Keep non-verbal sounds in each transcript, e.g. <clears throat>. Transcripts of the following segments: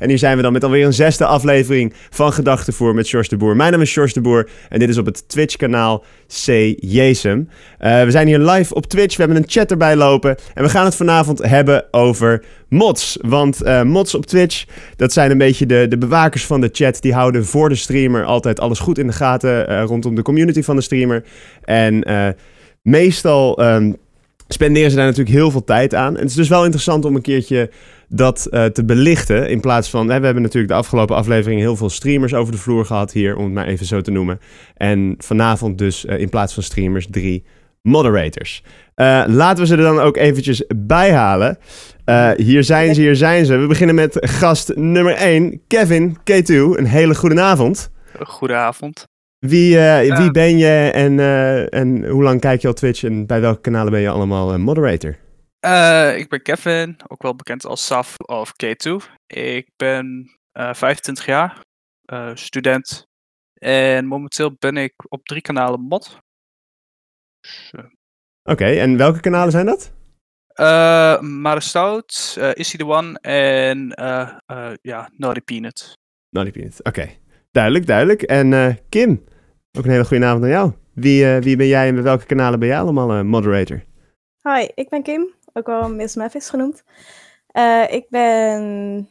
En hier zijn we dan met alweer een zesde aflevering van Gedachtenvoer met George de Boer. Mijn naam is George de Boer en dit is op het Twitch-kanaal C. Uh, we zijn hier live op Twitch, we hebben een chat erbij lopen. En we gaan het vanavond hebben over mods. Want uh, mods op Twitch, dat zijn een beetje de, de bewakers van de chat. Die houden voor de streamer altijd alles goed in de gaten uh, rondom de community van de streamer. En meestal... Um, spenderen ze daar natuurlijk heel veel tijd aan. En het is dus wel interessant om een keertje dat uh, te belichten. In plaats van, hè, we hebben natuurlijk de afgelopen aflevering heel veel streamers over de vloer gehad hier, om het maar even zo te noemen. En vanavond dus uh, in plaats van streamers drie moderators. Uh, laten we ze er dan ook eventjes bij halen. hier zijn ze, hier zijn ze. We beginnen met gast nummer 1, Kevin K2. Een hele goede avond. Goedenavond. Wie, wie ben je en, en hoe lang kijk je al Twitch en bij welke kanalen ben je allemaal moderator? Uh, ik ben Kevin, ook wel bekend als Saf of K2. Ik ben uh, eh, 25 jaar, uh, student. En momenteel ben ik op drie kanalen mod. Dus, Oké, okay, en welke kanalen zijn dat? Uh, Mare Stout, Is He The One en ja, Naughty Peanut. Naughty Peanut, oké. Okay. Duidelijk, duidelijk. En Kim, ook een hele goede avond aan jou. Wie, wie ben jij en bij welke kanalen ben jij allemaal moderator? Hi, ik ben Kim ook wel Miss Mavis genoemd. Uh, ik ben,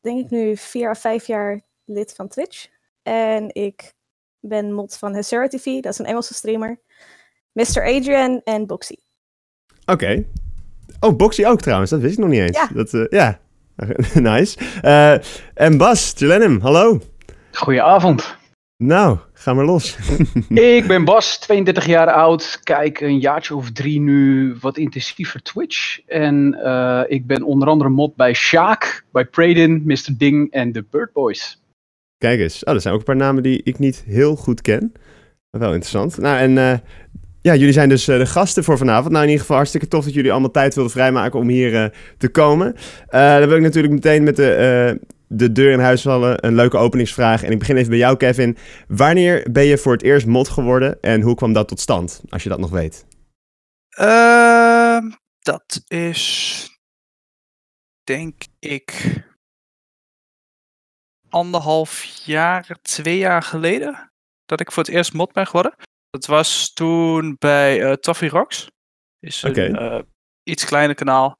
denk ik nu vier of vijf jaar lid van Twitch. En ik ben mod van Hesera TV, dat is een Engelse streamer. Mr. Adrian en Boxy. Oké. Okay. Oh, Boxy ook trouwens, dat wist ik nog niet eens. Ja. Dat, uh, ja. <laughs> nice. Uh, en Bas, Jelenim, hallo. Goedenavond. Nou, ga maar los. <laughs> ik ben Bas, 32 jaar oud. Kijk een jaartje of drie nu wat intensiever Twitch. En uh, ik ben onder andere mod bij Shaak, bij Pradin, Mr. Ding en de Bird Boys. Kijk eens. Oh, dat zijn ook een paar namen die ik niet heel goed ken. Maar wel interessant. Nou, en uh, ja, jullie zijn dus uh, de gasten voor vanavond. Nou, in ieder geval hartstikke tof dat jullie allemaal tijd wilden vrijmaken om hier te komen. dan wil ik natuurlijk meteen met de de deur in huis vallen. Een leuke openingsvraag. En ik begin even bij jou, Kevin. Wanneer ben je voor het eerst mod geworden en hoe kwam dat tot stand? Als je dat nog weet. Uh, dat is. Denk ik. Anderhalf jaar, twee jaar geleden. Dat ik voor het eerst mod ben geworden. Dat was toen bij uh, Toffee Rocks. Is een okay. uh, iets kleiner kanaal.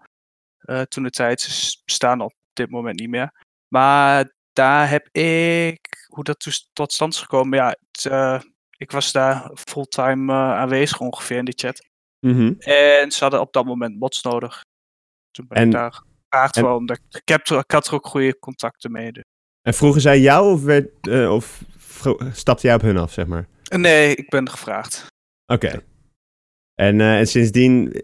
Uh, toen de tijd. Ze bestaan op dit moment niet meer. Maar daar heb ik, hoe dat tot stand is gekomen, ja, het, uh, ik was daar fulltime uh, aanwezig ongeveer in die chat. Mm -hmm. En ze hadden op dat moment bots nodig. Toen ben en, ik daar gevraagd en, ik, heb, ik had er ook goede contacten mee. Dus. En vroegen zij jou of, werd, uh, of stapte jij op hun af, zeg maar? Nee, ik ben gevraagd. Oké. Okay. En, uh, en sindsdien,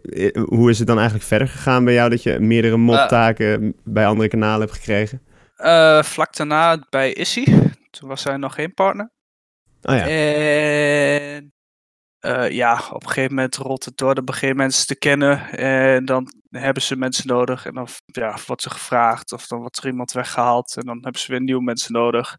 hoe is het dan eigenlijk verder gegaan bij jou dat je meerdere modtaken bij andere kanalen hebt gekregen? Uh, vlak daarna bij Issy. Toen was zij nog geen partner. Oh ja. En uh, ja, op een gegeven moment rolt het door. Dan beginnen mensen te kennen. En dan hebben ze mensen nodig. En dan ja, wordt ze gevraagd. Of dan wordt er iemand weggehaald. En dan hebben ze weer nieuwe mensen nodig.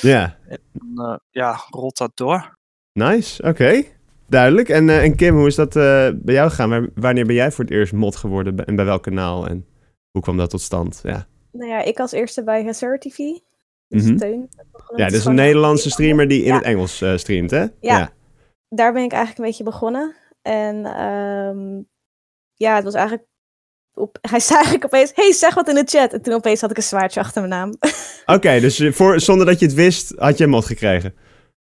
Ja. En dan, uh, ja, rolt dat door. Nice, oké. Okay. Duidelijk. En, en Kim, hoe is dat bij jou gegaan? Wanneer ben jij voor het eerst mod geworden? En bij welk kanaal? En hoe kwam dat tot stand? Ja. Nou ja, ik als eerste bij Hazard TV. Dus mm -hmm. Ja, dus een Nederlandse streamer die in ja. het Engels uh, streamt, hè? Ja. ja. daar ben ik eigenlijk een beetje begonnen. En um, ja, het was eigenlijk... Op, <laughs> hij zei eigenlijk opeens, hey, zeg wat in de chat. En toen opeens had ik een zwaardje achter mijn naam. <laughs> Oké, okay, dus voor, zonder dat je het wist, had je een mod gekregen?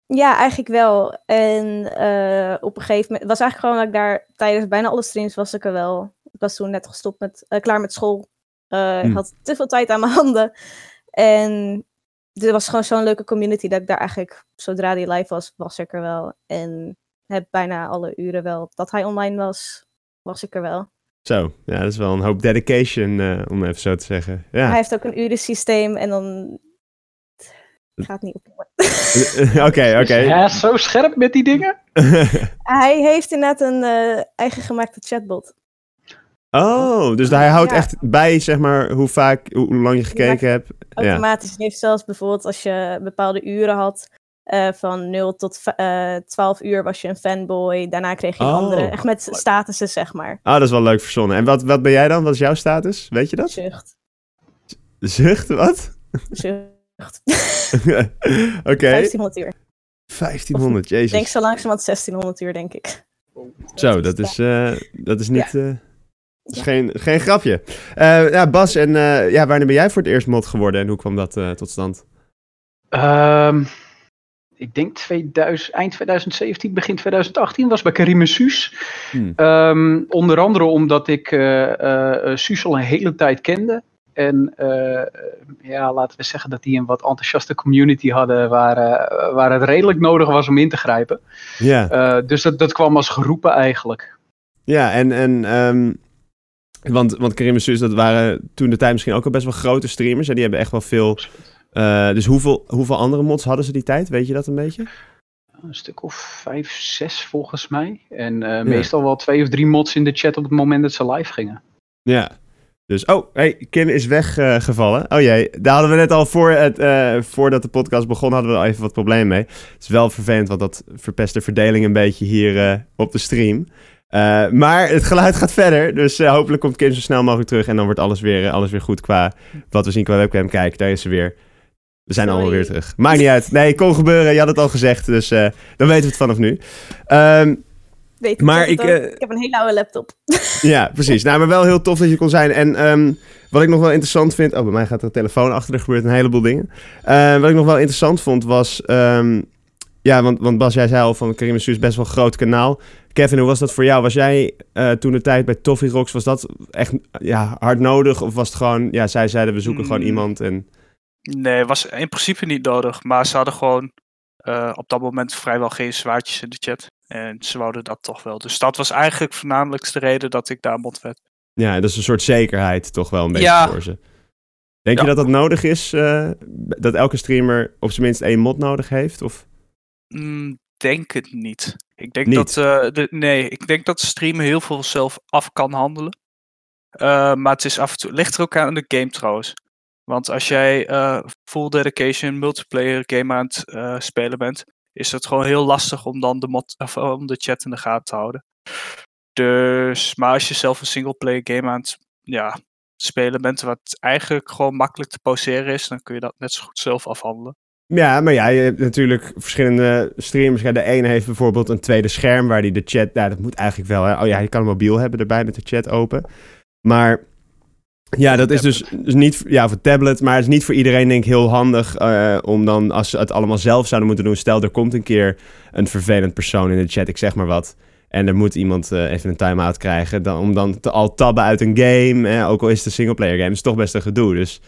Ja, eigenlijk wel. En uh, op een gegeven moment... Was eigenlijk gewoon dat ik daar tijdens bijna alle streams was ik er wel. Ik was toen net gestopt met... Uh, klaar met school. Uh, hm. Ik had te veel tijd aan mijn <laughs> handen. En er was gewoon zo'n leuke community dat ik daar eigenlijk, zodra die live was, was ik er wel. En heb bijna alle uren wel dat hij online was, was ik er wel. Zo, ja, dat is wel een hoop dedication, uh, om even zo te zeggen. Ja. Hij heeft ook een urensysteem en dan het gaat niet op. <laughs> <laughs> Oké, oké. Okay. Ja, zo scherp met die dingen? hij heeft inderdaad een uh, eigen gemaakte chatbot. Oh, dus hij houdt ja. echt bij, zeg maar, hoe vaak, hoe lang je gekeken hebt. Automatisch. Ja. heeft zelfs bijvoorbeeld als je bepaalde uren had, uh, van 0 tot uh, 12 uur was je een fanboy. Daarna kreeg je een oh. andere, echt met statussen, zeg maar. Ah, dat is wel leuk verzonnen. En wat, wat ben jij dan? Wat is jouw status? Weet je dat? Zucht. Zucht, wat? Zucht. <laughs> Oké. 1500 uur. 1500, Ik jezus. denk zo langzamerhand 1600 uur, denk ik. Zo, dat is, eh, dat is niet... eh, dat is Ja. geen, geen grapje. Eh, ja, Bas, en eh, ja, wanneer ben jij voor het eerst mod geworden en hoe kwam dat eh, tot stand? Ehm, ik denk 2000, eind 2017, begin 2018 was bij Karim en Suus. Hmm. Ehm, onder andere omdat ik eh eh, eh, Suus al een hele tijd kende. En eh, ja, laten we zeggen dat die een wat enthousiaste community hadden waar, eh, waar het redelijk nodig was om in te grijpen. Ja, Eh, dus dat, dat kwam als geroepen eigenlijk. ja en, en ehm, want, want Karim en Suus, dat waren toen de tijd misschien ook al best wel grote streamers. En die hebben echt wel veel... eh, dus hoeveel, hoeveel andere mods hadden ze die tijd? Weet je dat een beetje? Een stuk of vijf, zes volgens mij. En eh, meestal wel twee of drie mods in de chat op het moment dat ze live gingen. Ja. Dus, oh, hey, Kim is weggevallen. oh jee, daar hadden we net al voor het, eh, voordat de podcast begon, hadden we al even wat problemen mee. Het is wel vervelend, want dat verpest de verdeling een beetje hier op de stream. Eh, maar het geluid gaat verder, dus eh, hopelijk komt Kim zo snel mogelijk terug en dan wordt alles weer, eh, alles weer goed qua wat we zien qua webcam. Kijk, daar is ze weer. We zijn allemaal weer terug. Maakt niet uit. Nee, kon gebeuren. Je had het al gezegd, dus dan weten we het vanaf nu. Ehm, Weet ik, Maar ik, ik heb een hele oude laptop. <laughs> ja, precies. Nou, maar wel heel tof dat je kon zijn. En ehm, wat ik nog wel interessant vind... Oh, bij mij gaat er een telefoon achter. Er gebeurt een heleboel dingen. Wat ik nog wel interessant vond was... ehm, ja, want, want Bas, jij zei al van Karim Suus best wel een groot kanaal. Kevin, hoe was dat voor jou? Was jij eh, toen de tijd bij Toffee Rocks... Was dat echt ja, hard nodig? Of was het gewoon... Ja, zij zeiden we zoeken gewoon Mm. iemand en... Nee, was in principe niet nodig. Maar ze hadden gewoon eh, op dat moment vrijwel geen zwaardjes in de chat. En ze wouden dat toch wel. Dus dat was eigenlijk voornamelijk de reden dat ik daar mod werd. Ja, dat is een soort zekerheid toch wel een beetje Ja. voor ze. Denk Ja. je dat dat nodig is? eh, dat elke streamer op zijn minst één mod nodig heeft? Of... Mm, denk het niet. Ik denk Niet? dat. eh, de, nee, ik denk dat streamen heel veel zelf af kan handelen. Eh, maar het is af en toe. Ligt er ook aan de game trouwens. Want als jij eh, full dedication multiplayer game aan het spelen bent, is het gewoon heel lastig om dan de, mod, of, om de chat in de gaten te houden. Dus, maar als je zelf een single player game aan het ja, spelen bent, wat eigenlijk gewoon makkelijk te pauzeren is, dan kun je dat net zo goed zelf afhandelen. Ja, maar ja, je hebt natuurlijk verschillende streamers. Ja, de ene heeft bijvoorbeeld een tweede scherm waar die de chat... Nou, dat moet eigenlijk wel, hè. Oh ja, je kan een mobiel hebben erbij met de chat open. Maar ja, dat is dus, dus niet... Ja, voor tablet, maar het is niet voor iedereen denk ik heel handig... eh, om dan, als ze het allemaal zelf zouden moeten doen... Stel, er komt een keer een vervelend persoon in de chat, ik zeg maar wat... En er moet iemand eh, even een time-out krijgen... Dan, om dan te, al tabben uit een game... Eh, ook al is het een singleplayer game, is toch best een gedoe. Dus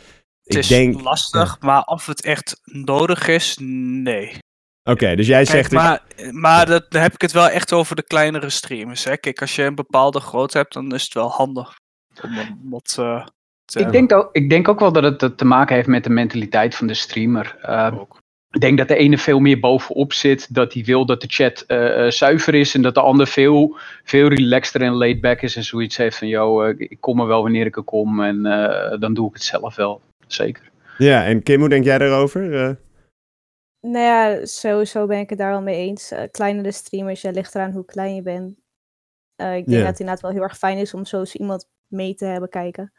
Het ik is denk... lastig, maar of het echt nodig is, nee. Oké, dus jij Kijk, zegt... dus- maar maar dat, dan heb ik het wel echt over de kleinere streamers. Hè? Kijk, als je een bepaalde grootte hebt, dan is het wel handig om een mod eh, te Ik denk, ook, ik denk ook wel dat het te maken heeft met de mentaliteit van de streamer. Eh, ook. ik denk dat de ene veel meer bovenop zit, dat hij wil dat de chat eh, eh, zuiver is en dat de ander veel, veel relaxter en laid back is en zoiets heeft van, yo, eh, ik kom er wel wanneer ik er kom en eh, dan doe ik het zelf wel, zeker. Ja, en Kim, hoe denk jij daarover? Eh, Nou ja, sowieso ben ik het daar wel mee eens. Eh kleinere streamers, ja, ligt eraan hoe klein je bent. Eh, ik denk dat het inderdaad wel heel erg fijn is om zo eens iemand mee te hebben kijken.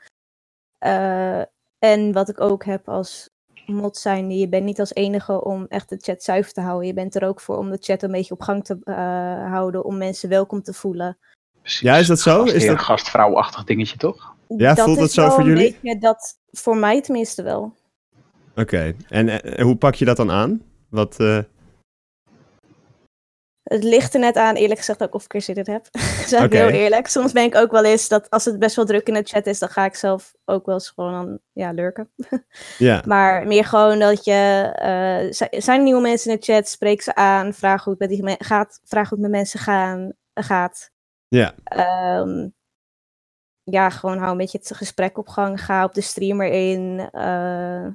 Eh, en wat ik ook heb als mod zijn, je bent niet als enige om echt de chat zuiver te houden. Je bent er ook voor om de chat een beetje op gang te eh, houden, om mensen welkom te voelen. Precies. Ja, is dat zo? Is dat- gastvrouwachtig dingetje, toch? Ja, voelt dat is zo wel voor jullie? beetje dat, voor mij tenminste wel. Oké, en eh, hoe pak je dat dan aan? Wat, eh, Het ligt er net aan, eerlijk gezegd, ook of ik er zin in heb. <laughs> Ik Oké. heel eerlijk. Soms ben ik ook wel eens dat als het best wel druk in de chat is, dan ga ik zelf ook wel eens gewoon aan, ja, lurken. <laughs> ja, Maar meer gewoon dat je, eh, zi- zijn er nieuwe mensen in de chat, spreek ze aan, vraag hoe het met, die gaat, vraag hoe het met mensen gaan, gaat. ja, Ehm, ja, gewoon hou een beetje het gesprek op gang, ga op de streamer in. eh,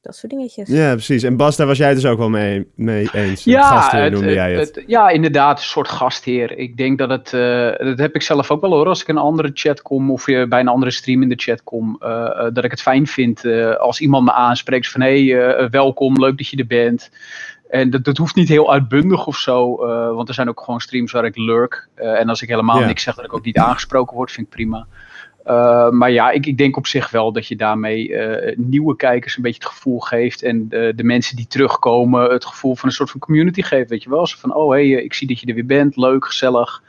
dat soort dingetjes. ja, precies. En Bas, daar was jij het dus ook wel mee, mee eens. Ja, Gastheer het- noemde jij het. het- ja, inderdaad, een soort gastheer. Ik denk dat het, eh, dat heb ik zelf ook wel hoor, als ik in een andere chat kom of eh, bij een andere stream in de chat kom, eh, dat ik het fijn vind eh, als iemand me aanspreekt van hé, hey, eh, welkom, leuk dat je er bent. En dat, dat hoeft niet heel uitbundig of zo, eh, want er zijn ook gewoon streams waar ik lurk. Eh, en als ik helemaal niks zeg, dat ik ook niet aangesproken word, vind ik prima. maar ja, ik, ik, denk op zich wel dat je daarmee nieuwe kijkers een beetje het gevoel geeft. En de mensen die terugkomen het gevoel van een soort van community geeft. Weet je wel? Zo van, oh hé, hey, ik zie dat je er weer bent. Leuk, gezellig.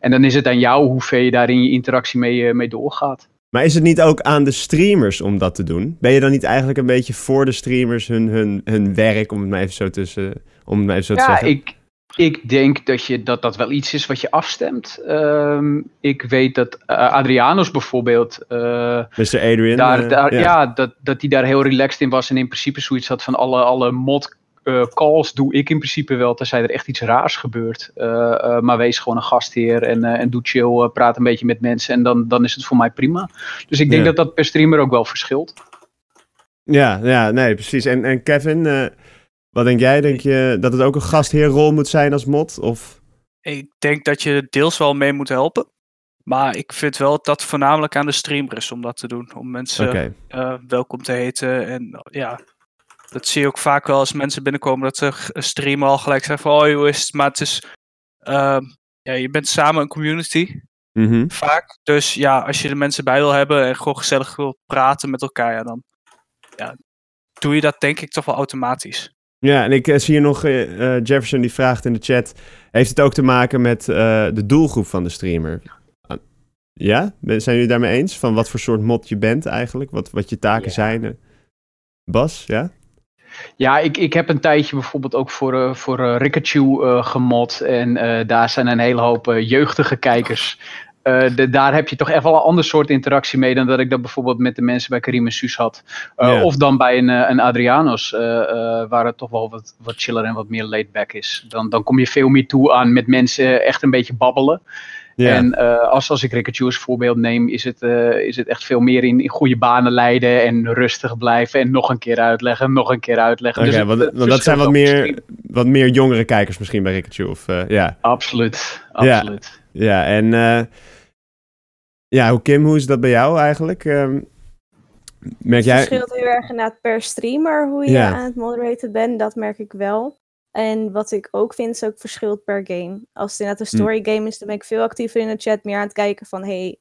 En dan is het aan jou hoe ver je daarin je interactie mee, mee doorgaat. Maar is het niet ook aan de streamers om dat te doen? Ben je dan niet eigenlijk een beetje voor de streamers hun, hun, hun werk, om het maar even zo, tussen, om het maar even zo te zeggen? Ja, ik, ik denk dat, je, dat dat wel iets is wat je afstemt. Ehm, ik weet dat uh, Adrianos bijvoorbeeld. Uh, Mr. Adrian. Daar, uh, daar, ja, ja dat, dat hij daar heel relaxed in was en in principe zoiets had van alle, alle mod calls doe ik in principe wel, tenzij er echt iets raars gebeurt. Uh, uh, maar wees gewoon een gastheer en, en doe chill, praat een beetje met mensen en dan, dan is het voor mij prima. Dus ik denk ja. dat dat per streamer ook wel verschilt. Ja, ja nee, precies. En, en Kevin, wat denk jij? Denk je dat het ook een gastheerrol moet zijn als mod? Of? Ik denk dat je deels wel mee moet helpen. Maar ik vind wel dat voornamelijk aan de streamer is om dat te doen. Om mensen okay. welkom te heten en ja, dat zie je ook vaak wel als mensen binnenkomen dat ze streamen al gelijk zeggen van oh hoe is het, maar het is, uh, ja, je bent samen een community. Mm -hmm. Vaak. Dus ja, als je de mensen bij wil hebben en gewoon gezellig wil praten met elkaar, ja, dan ja, doe je dat denk ik toch wel automatisch. Ja, en ik uh, zie hier nog uh, Jefferson die vraagt in de chat: heeft het ook te maken met de doelgroep van de streamer? Ja, zijn jullie daarmee eens? Van wat voor soort mod je bent eigenlijk? Wat, wat je taken ja. zijn? Bas, ja? Ja, ik, ik heb een tijdje bijvoorbeeld ook voor, uh, voor uh, Rikachu uh, gemod. En daar zijn een hele hoop jeugdige kijkers. De, daar heb je toch echt wel een ander soort interactie mee dan dat ik dat bijvoorbeeld met de mensen bij Karim en Suus had. Yeah. Of dan bij een, een Adrianos, waar het toch wel wat, wat chiller en wat meer laid back is. Dan, dan kom je veel meer toe aan met mensen echt een beetje babbelen. En uh, als, als ik Rickert als voorbeeld neem, is het, uh, is het echt veel meer in, in goede banen leiden en rustig blijven en nog een keer uitleggen, nog een keer uitleggen. Oké, okay, dus want dat zijn wat meer, wat meer jongere kijkers misschien bij Rickert of uh, ja. Absoluut, absoluut. Ja, ja en ja, hoe Kim, hoe is dat bij jou eigenlijk? Um, merk het jij... verschilt heel erg inderdaad per streamer hoe je ja. aan het moderaten bent, dat merk ik wel. En wat ik ook vind, is ook verschilt per game. Als het inderdaad een story game is, dan ben ik veel actiever in de chat, meer aan het kijken van, hey,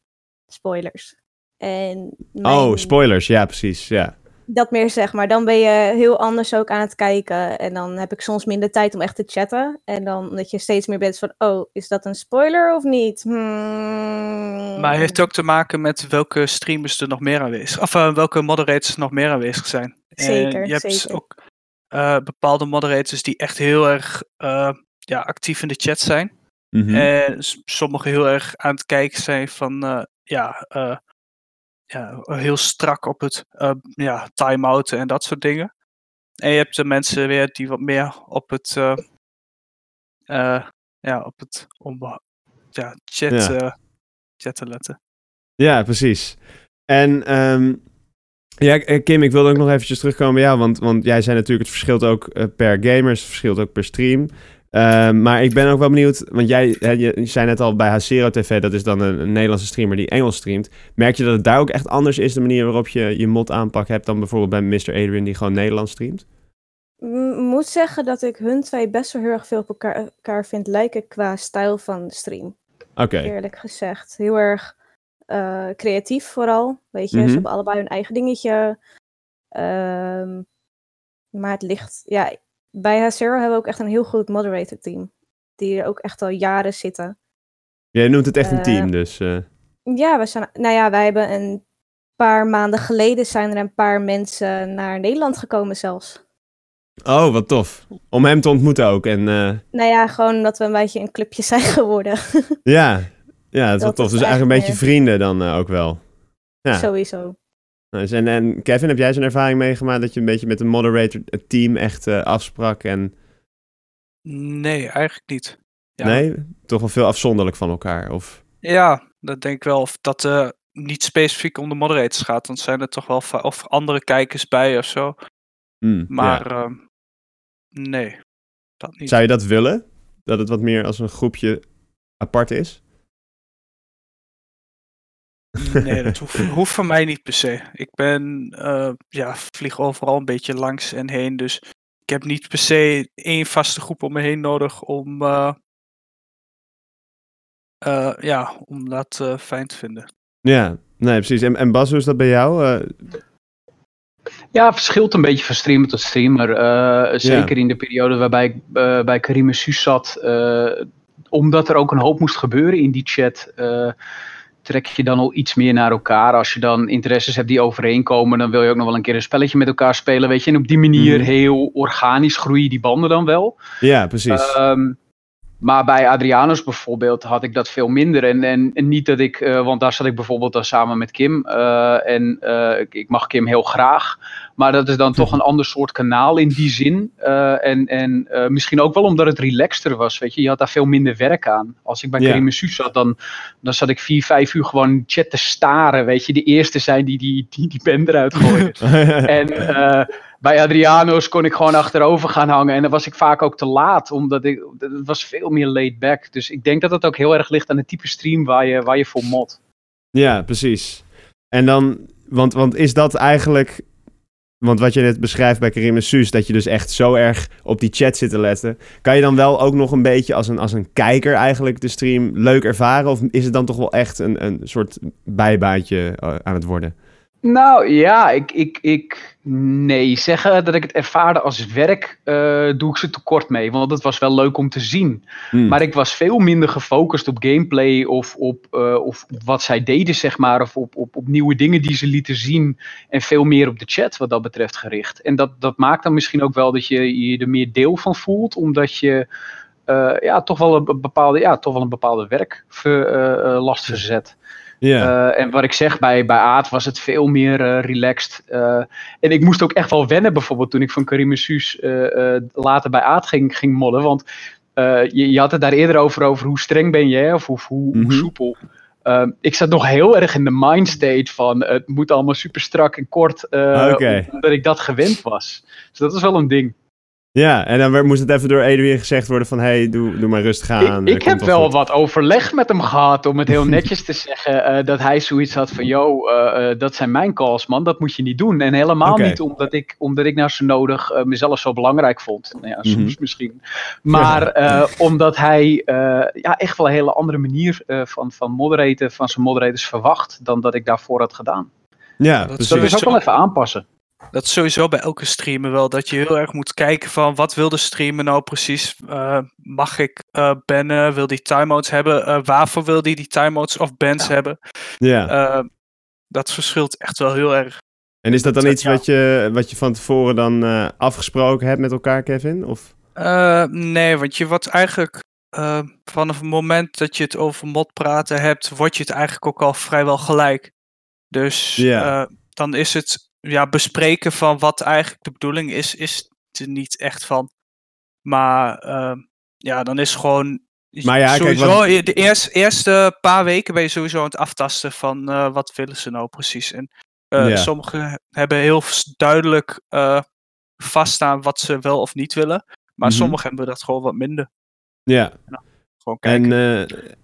spoilers. En mijn... Oh, spoilers, ja, precies, ja. Dat meer zeg maar. Dan ben je heel anders ook aan het kijken. En dan heb ik soms minder tijd om echt te chatten. En dan dat je steeds meer bent van, oh, is dat een spoiler of niet? Hmm. Maar het heeft ook te maken met welke streamers er nog meer aanwezig Of uh, welke moderators nog meer aanwezig zijn. Zeker, en je hebt zeker. ook uh, bepaalde moderators die echt heel erg uh, ja, actief in de chat zijn. Mm -hmm. En sommigen heel erg aan het kijken zijn van uh, ja, ja, heel strak op het ja, time-outen en dat soort dingen. En je hebt de mensen weer die wat meer op het ja, op het ja, chat, ja. chatten letten. Ja, precies. En um, ja, Kim, ik wilde ook nog eventjes terugkomen bij jou, want, want jij zei natuurlijk, het verschilt ook uh, per gamers, het verschilt ook per stream. Uh, maar ik ben ook wel benieuwd, want jij hè, je, zei net al bij Hacero TV, dat is dan een, een, Nederlandse streamer die Engels streamt. Merk je dat het daar ook echt anders is, de manier waarop je je mod aanpak hebt, dan bijvoorbeeld bij Mr. Adrian die gewoon Nederlands streamt? Ik moet zeggen dat ik hun twee best wel heel erg veel op elkaar, elkaar vind lijken qua stijl van de stream. Oké. Okay. Eerlijk gezegd. Heel erg uh, creatief vooral. Weet je, mm -hmm. ze hebben allebei hun eigen dingetje. Um, maar het ligt, ja, bij Hazero hebben we ook echt een heel goed moderator team. Die er ook echt al jaren zitten. Jij noemt het echt een uh, team, dus. Uh... Ja, we zijn, nou ja, wij hebben een paar maanden geleden zijn er een paar mensen naar Nederland gekomen zelfs. Oh, wat tof. Om hem te ontmoeten ook. En, Nou ja, gewoon dat we een beetje een clubje <laughs> zijn geworden. ja, ja, dat is wel tof. Dus eigenlijk een beetje vrienden dan uh, ook wel. Ja. Sowieso. Nice. En, en Kevin, heb jij zo'n ervaring meegemaakt dat je een beetje met een moderator, het team echt uh, afsprak? En... Nee, eigenlijk niet. Ja. Nee? Toch wel veel afzonderlijk van elkaar? Of... Ja, dat denk ik wel. Of dat uh, niet specifiek om de moderators gaat. Dan zijn er toch wel of andere kijkers bij of zo. Mm, maar ja. uh, nee, dat niet. Zou je dat willen? Dat het wat meer als een groepje apart is? Nee, dat hoeft, hoeft voor mij niet per se. Ik ben, uh, ja, vlieg overal een beetje langs en heen. Dus ik heb niet per se één vaste groep om me heen nodig om, uh, uh, ja, om dat fijn te vinden. Ja, Nee, precies. En, en Bas, hoe is dat bij jou? Uh... Ja, verschilt een beetje van streamer tot streamer. Uh, zeker in de periode waarbij ik uh, bij Karim Sus zat. omdat er ook een hoop moest gebeuren in die chat trek je dan al iets meer naar elkaar. Als je dan interesses hebt die overeenkomen, dan wil je ook nog wel een keer een spelletje met elkaar spelen, weet je. En op die manier mhm. heel organisch groeien die banden dan wel. Ja, precies. Um, maar bij Adrianus bijvoorbeeld had ik dat veel minder. En, en, en niet dat ik, uh, want daar zat ik bijvoorbeeld dan samen met Kim. Uh, en uh, ik, ik, mag Kim heel graag. Maar dat is dan toch een ander soort kanaal in die zin. en en misschien ook wel omdat het relaxter was. Weet je, je had daar veel minder werk aan. Als ik bij. Karim Suus zat, dan, dan zat ik vier, vijf uur gewoon chat te staren. Weet je, de eerste zijn die die, die, die pen eruit gooien. <laughs> en bij Adriano's kon ik gewoon achterover gaan hangen. En dan was ik vaak ook te laat, omdat ik, het was veel meer laid back. Dus ik denk dat het ook heel erg ligt aan het type stream waar je, waar je voor mod. Ja, precies. En dan, want, want is dat eigenlijk, want wat je net beschrijft bij Karim en Suus, dat je dus echt zo erg op die chat zit te letten. Kan je dan wel ook nog een beetje als een, als een kijker eigenlijk de stream leuk ervaren? Of is het dan toch wel echt een, een soort bijbaantje eh, aan het worden? Nou ja, ik, ik, ik nee, zeggen dat ik het ervaarde als werk, uh, doe ik ze tekort mee. Want het was wel leuk om te zien. Hmm. Maar ik was veel minder gefocust op gameplay of op, uh, of wat zij deden, zeg maar. Of op, op, op nieuwe dingen die ze lieten zien. En veel meer op de chat wat dat betreft gericht. En dat, dat maakt dan misschien ook wel dat je je er meer deel van voelt. Omdat je uh, ja, toch, wel een bepaalde, ja, toch wel een bepaalde werklast verzet. Yeah. en wat ik zeg, bij, bij Aad was het veel meer uh, relaxed. Uh, en ik moest ook echt wel wennen, bijvoorbeeld toen ik van Karim Suus later bij Aad ging, ging modden. Want je, je, had het daar eerder over, over hoe streng ben je, of, of hoe, hoe, mhm. soepel. Ehm, ik zat nog heel erg in de mindstate van het moet allemaal super strak en kort, okay. omdat ik dat gewend was. Dus dat is wel een ding. Ja, en dan moest het even door Edwin gezegd worden van... hey, doe, doe maar rustig aan. Ik, ik heb wel wat overleg met hem gehad om het heel netjes te zeggen... Uh, dat hij zoiets had van... yo, uh, uh, dat zijn mijn calls, man. Dat moet je niet doen. En helemaal niet omdat ik, omdat ik nou zo nodig mezelf zo belangrijk vond. Nou ja, soms mm-hmm. misschien. Maar omdat hij ja, echt wel een hele andere manier van, van moderaten... van zijn moderators verwacht... dan dat ik daarvoor had gedaan. Ja, dat, dat is ook wel even aanpassen. Dat is sowieso bij elke streamer wel. Dat je heel erg moet kijken van wat wil de streamer nou precies? Uh, mag ik uh, bannen? Wil die timeouts hebben? Uh, waarvoor wil die die timeouts of bans hebben? Ja. dat verschilt echt wel heel erg. En is dat dan iets wat, je, wat je van tevoren dan afgesproken hebt met elkaar, Kevin? Of? nee, want je wordt eigenlijk vanaf het moment dat je het over mod praten hebt, word je het eigenlijk ook al vrijwel gelijk. Dus ja. dan is het ja, bespreken van wat eigenlijk de bedoeling is, is er niet echt van. Maar uh, ja, dan is gewoon. Maar ja, sowieso, kijk, de eerste, eerste paar weken ben je sowieso aan het aftasten van uh, wat willen ze nou precies. En uh, sommigen hebben heel duidelijk uh, vaststaan wat ze wel of niet willen. Maar mm sommigen hebben dat gewoon wat minder. Ja. Nou, gewoon kijken. En,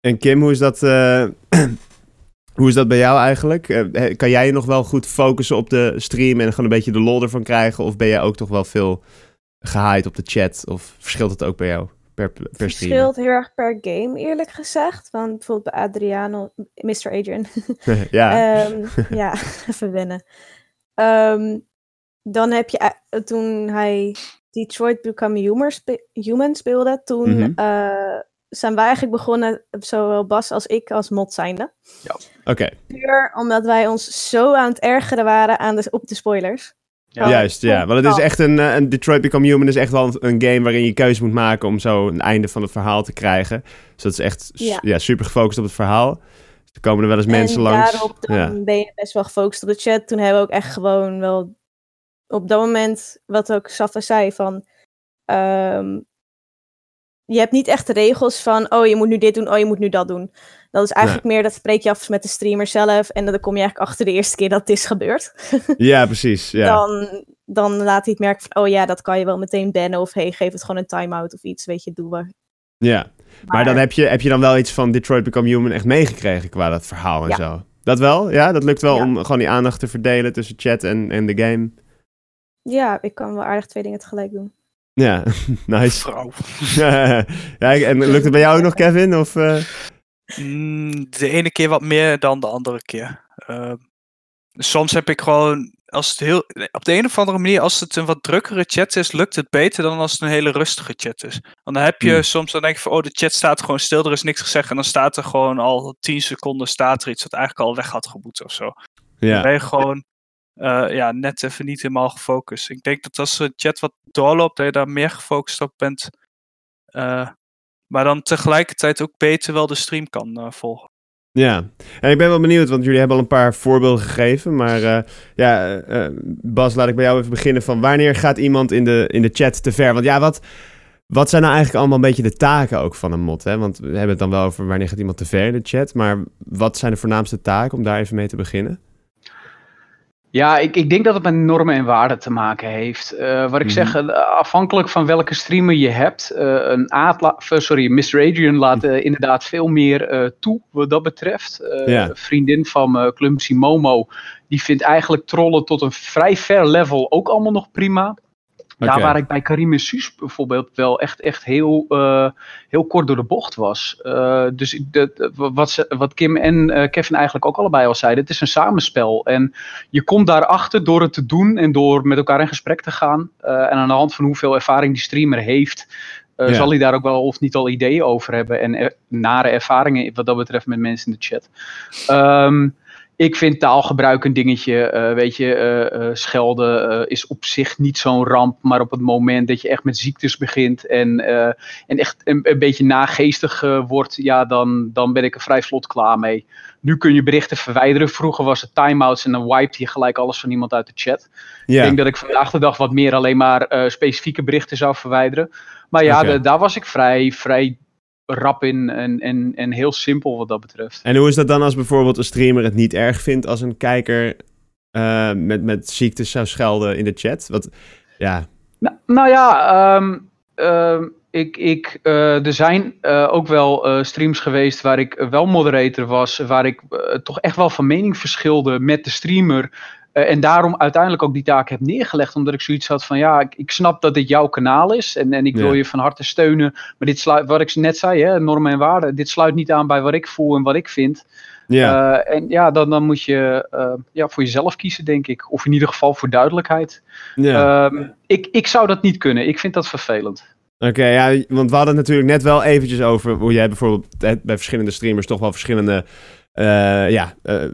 en Kim, hoe is dat? Hoe is dat bij jou eigenlijk? Uh, kan jij je nog wel goed focussen op de stream en gewoon een beetje de lol ervan krijgen? Of ben jij ook toch wel veel gehaaid op de chat? Of verschilt het ook bij jou per, per stream? Het verschilt heel erg per game, eerlijk gezegd. Want bijvoorbeeld bij Adriano, Mr. Adrian. <laughs> ja. um, <laughs> ja, <laughs> even wennen. Um, dan heb je, uh, toen hij Detroit Become Human, spe Human speelde, toen mm -hmm. uh, zijn wij eigenlijk begonnen, zowel Bas als ik, als mod zijnde. Ja. Oké. Puur omdat wij ons zo aan het ergeren waren aan de, op de spoilers. Ja. Juist, ja. Want het is echt een, eh, een Detroit Become Human is echt wel een, game waarin je keuze moet maken om zo een einde van het verhaal te krijgen. Dus dat is echt ja. super gefocust op het verhaal. Dus er komen er wel eens mensen en langs. daarop dan ben je best wel gefocust op de chat. Toen hebben we ook echt gewoon wel op dat moment, wat ook Safa zei, van um, je hebt niet echt regels van, oh je moet nu dit doen, oh je moet nu dat doen. Dat is eigenlijk meer, dat spreek je af met de streamer zelf en dan kom je eigenlijk achter de eerste keer dat het is gebeurd. <laughs> ja, precies. Ja. Dan, dan laat hij het merken van, oh ja, dat kan je wel meteen bannen of hey, geef het gewoon een time-out of iets, weet je, doe we. Ja, maar, dan heb je, heb je dan wel iets van Detroit Become Human echt meegekregen qua dat verhaal en zo. Dat wel? Ja, dat lukt wel om gewoon die aandacht te verdelen tussen chat en, en de game? Ja, ik kan wel aardig twee dingen tegelijk doen. Ja, <laughs> nice. Vrouw. <laughs> ja, en lukt het bij jou ook nog, Kevin? Of, uh... Mm, de ene keer wat meer dan de andere keer. Ehm, soms heb ik gewoon, als het heel, op de een of andere manier, als het een wat drukkere chat is, lukt het beter dan als het een hele rustige chat is. Want dan heb je Hmm. soms, dan denk je van, oh, de chat staat gewoon stil, er is niks gezegd. En dan staat er gewoon al 10 seconden staat er iets wat eigenlijk al weg had geboet of zo. Dan Ja, ben je gewoon eh, ja, net even niet helemaal gefocust. Ik denk dat als de chat wat doorloopt, dat je daar meer gefocust op bent. Eh, maar dan tegelijkertijd ook beter wel de stream kan eh, volgen. ja. En ik ben wel benieuwd, want jullie hebben al een paar voorbeelden gegeven. Maar eh, ja, eh, Bas, laat ik bij jou even beginnen. Van wanneer gaat iemand in de, in de chat te ver? Want ja, wat, wat zijn nou eigenlijk allemaal een beetje de taken ook van een mod? Hè? Want we hebben het dan wel over wanneer gaat iemand te ver in de chat. Maar wat zijn de voornaamste taken om daar even mee te beginnen? Ja, ik, ik denk dat het met normen en waarden te maken heeft. Eh, wat ik Mhm. zeg, eh, afhankelijk van welke streamer je hebt. eh, een sorry, Mr. Adrian laat eh, inderdaad veel meer toe wat dat betreft. Een vriendin van Clumsy Momo, die vindt eigenlijk trollen tot een vrij ver level ook allemaal nog prima. Daar waar ik bij Karim en Suus bijvoorbeeld wel echt, echt heel, eh, heel kort door de bocht was. Eh, dus dat- wat, ze, wat Kim en eh, Kevin eigenlijk ook allebei al zeiden, het is een samenspel. En je komt daarachter door het te doen en door met elkaar in gesprek te gaan. En aan de hand van hoeveel ervaring die streamer heeft, Ja. zal hij daar ook wel of niet al ideeën over hebben. En er- nare ervaringen wat dat betreft met mensen in de chat. Ehm, ik vind taalgebruik een dingetje. eh, weet je, eh, eh, schelden is op zich niet zo'n ramp. Maar op het moment dat je echt met ziektes begint en, en echt een, een beetje nageestig wordt, ja, dan, dan ben ik er vrij vlot klaar mee. Nu kun je berichten verwijderen. Vroeger was het timeouts en dan wiped je gelijk alles van iemand uit de chat. Ik denk dat ik vandaag de dag wat meer alleen maar specifieke berichten zou verwijderen. Maar ja, de- daar was ik vrij, vrij rap in en, en, en heel simpel wat dat betreft. En hoe is dat dan als bijvoorbeeld een streamer het niet erg vindt als een kijker eh, met, met ziektes zou schelden in de chat? Wat, ja, Nou, nou ja, ehm, ehm, ik, ik, eh, er zijn eh, ook wel streams geweest waar ik wel moderator was, waar ik toch echt wel van mening verschilde met de streamer. Eh, en daarom uiteindelijk ook die taak heb neergelegd, omdat ik zoiets had van ja, ik, ik snap dat dit jouw kanaal is en, en ik wil Ja. je van harte steunen. Maar dit sluit, wat ik net zei, hè, normen en waarden, dit sluit niet aan bij wat ik voel en wat ik vind. ja. Eh, en ja, dan, dan moet je eh, ja, voor jezelf kiezen, denk ik. Of in ieder geval voor duidelijkheid. ja. Ehm, ik, ik zou dat niet kunnen. Ik vind dat vervelend. Oké, ja, want we hadden het natuurlijk net wel eventjes over hoe jij bijvoorbeeld bij verschillende streamers toch wel verschillende eh, ja, eh, eh,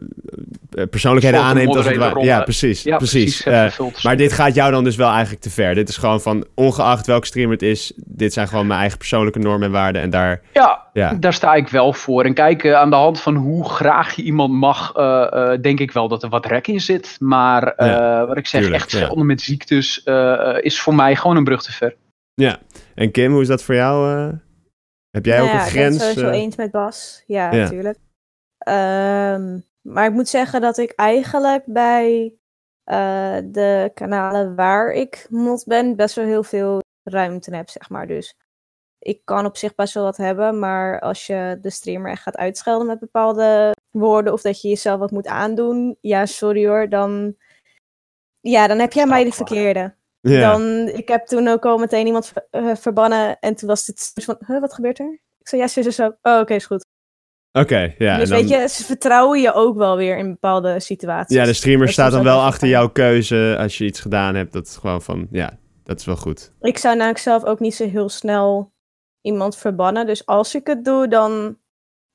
persoonlijkheden aanneemt. Als het ware. Ja, precies. Ja, precies. Eh, maar dit gaat jou dan dus wel eigenlijk te ver. Dit is gewoon van, ongeacht welke streamer het is, dit zijn gewoon mijn eigen persoonlijke normen en waarden. En daar, ja, ja, daar sta ik wel voor. En kijk, aan de hand van hoe graag je iemand mag, eh, eh, denk ik wel dat er wat rek in zit. Maar eh, Ja, wat ik zeg, tuurlijk, echt ja. schelden met ziektes eh, is voor mij gewoon een brug te ver. En Kim, hoe is dat voor jou? eh? heb jij Nou ook ja, een Ik ben grens? het sowieso eens met Bas. Ja, Ja. natuurlijk. Ehm, maar ik moet zeggen dat ik eigenlijk bij eh, de kanalen waar ik mod ben, best wel heel veel ruimte heb, zeg maar. Dus ik kan op zich best wel wat hebben, maar als je de streamer echt gaat uitschelden met bepaalde woorden, of dat je jezelf wat moet aandoen, ja, sorry hoor, dan, ja, dan heb jij mij de verkeerde. Dan, ik heb toen ook al meteen iemand ver- eh, verbannen en toen was het van, huh, wat gebeurt er? Ik zei, ja, zo, zo, zo. Oh, oké, is goed. Oké, ja. dus dan- weet je, ze vertrouwen je ook wel weer in bepaalde situaties. Ja, de streamer is staat dan wel achter jouw keuze als je iets gedaan hebt. Dat is gewoon van, ja, dat is wel goed. Ik zou namelijk zelf ook niet zo heel snel iemand verbannen. Dus als ik het doe, dan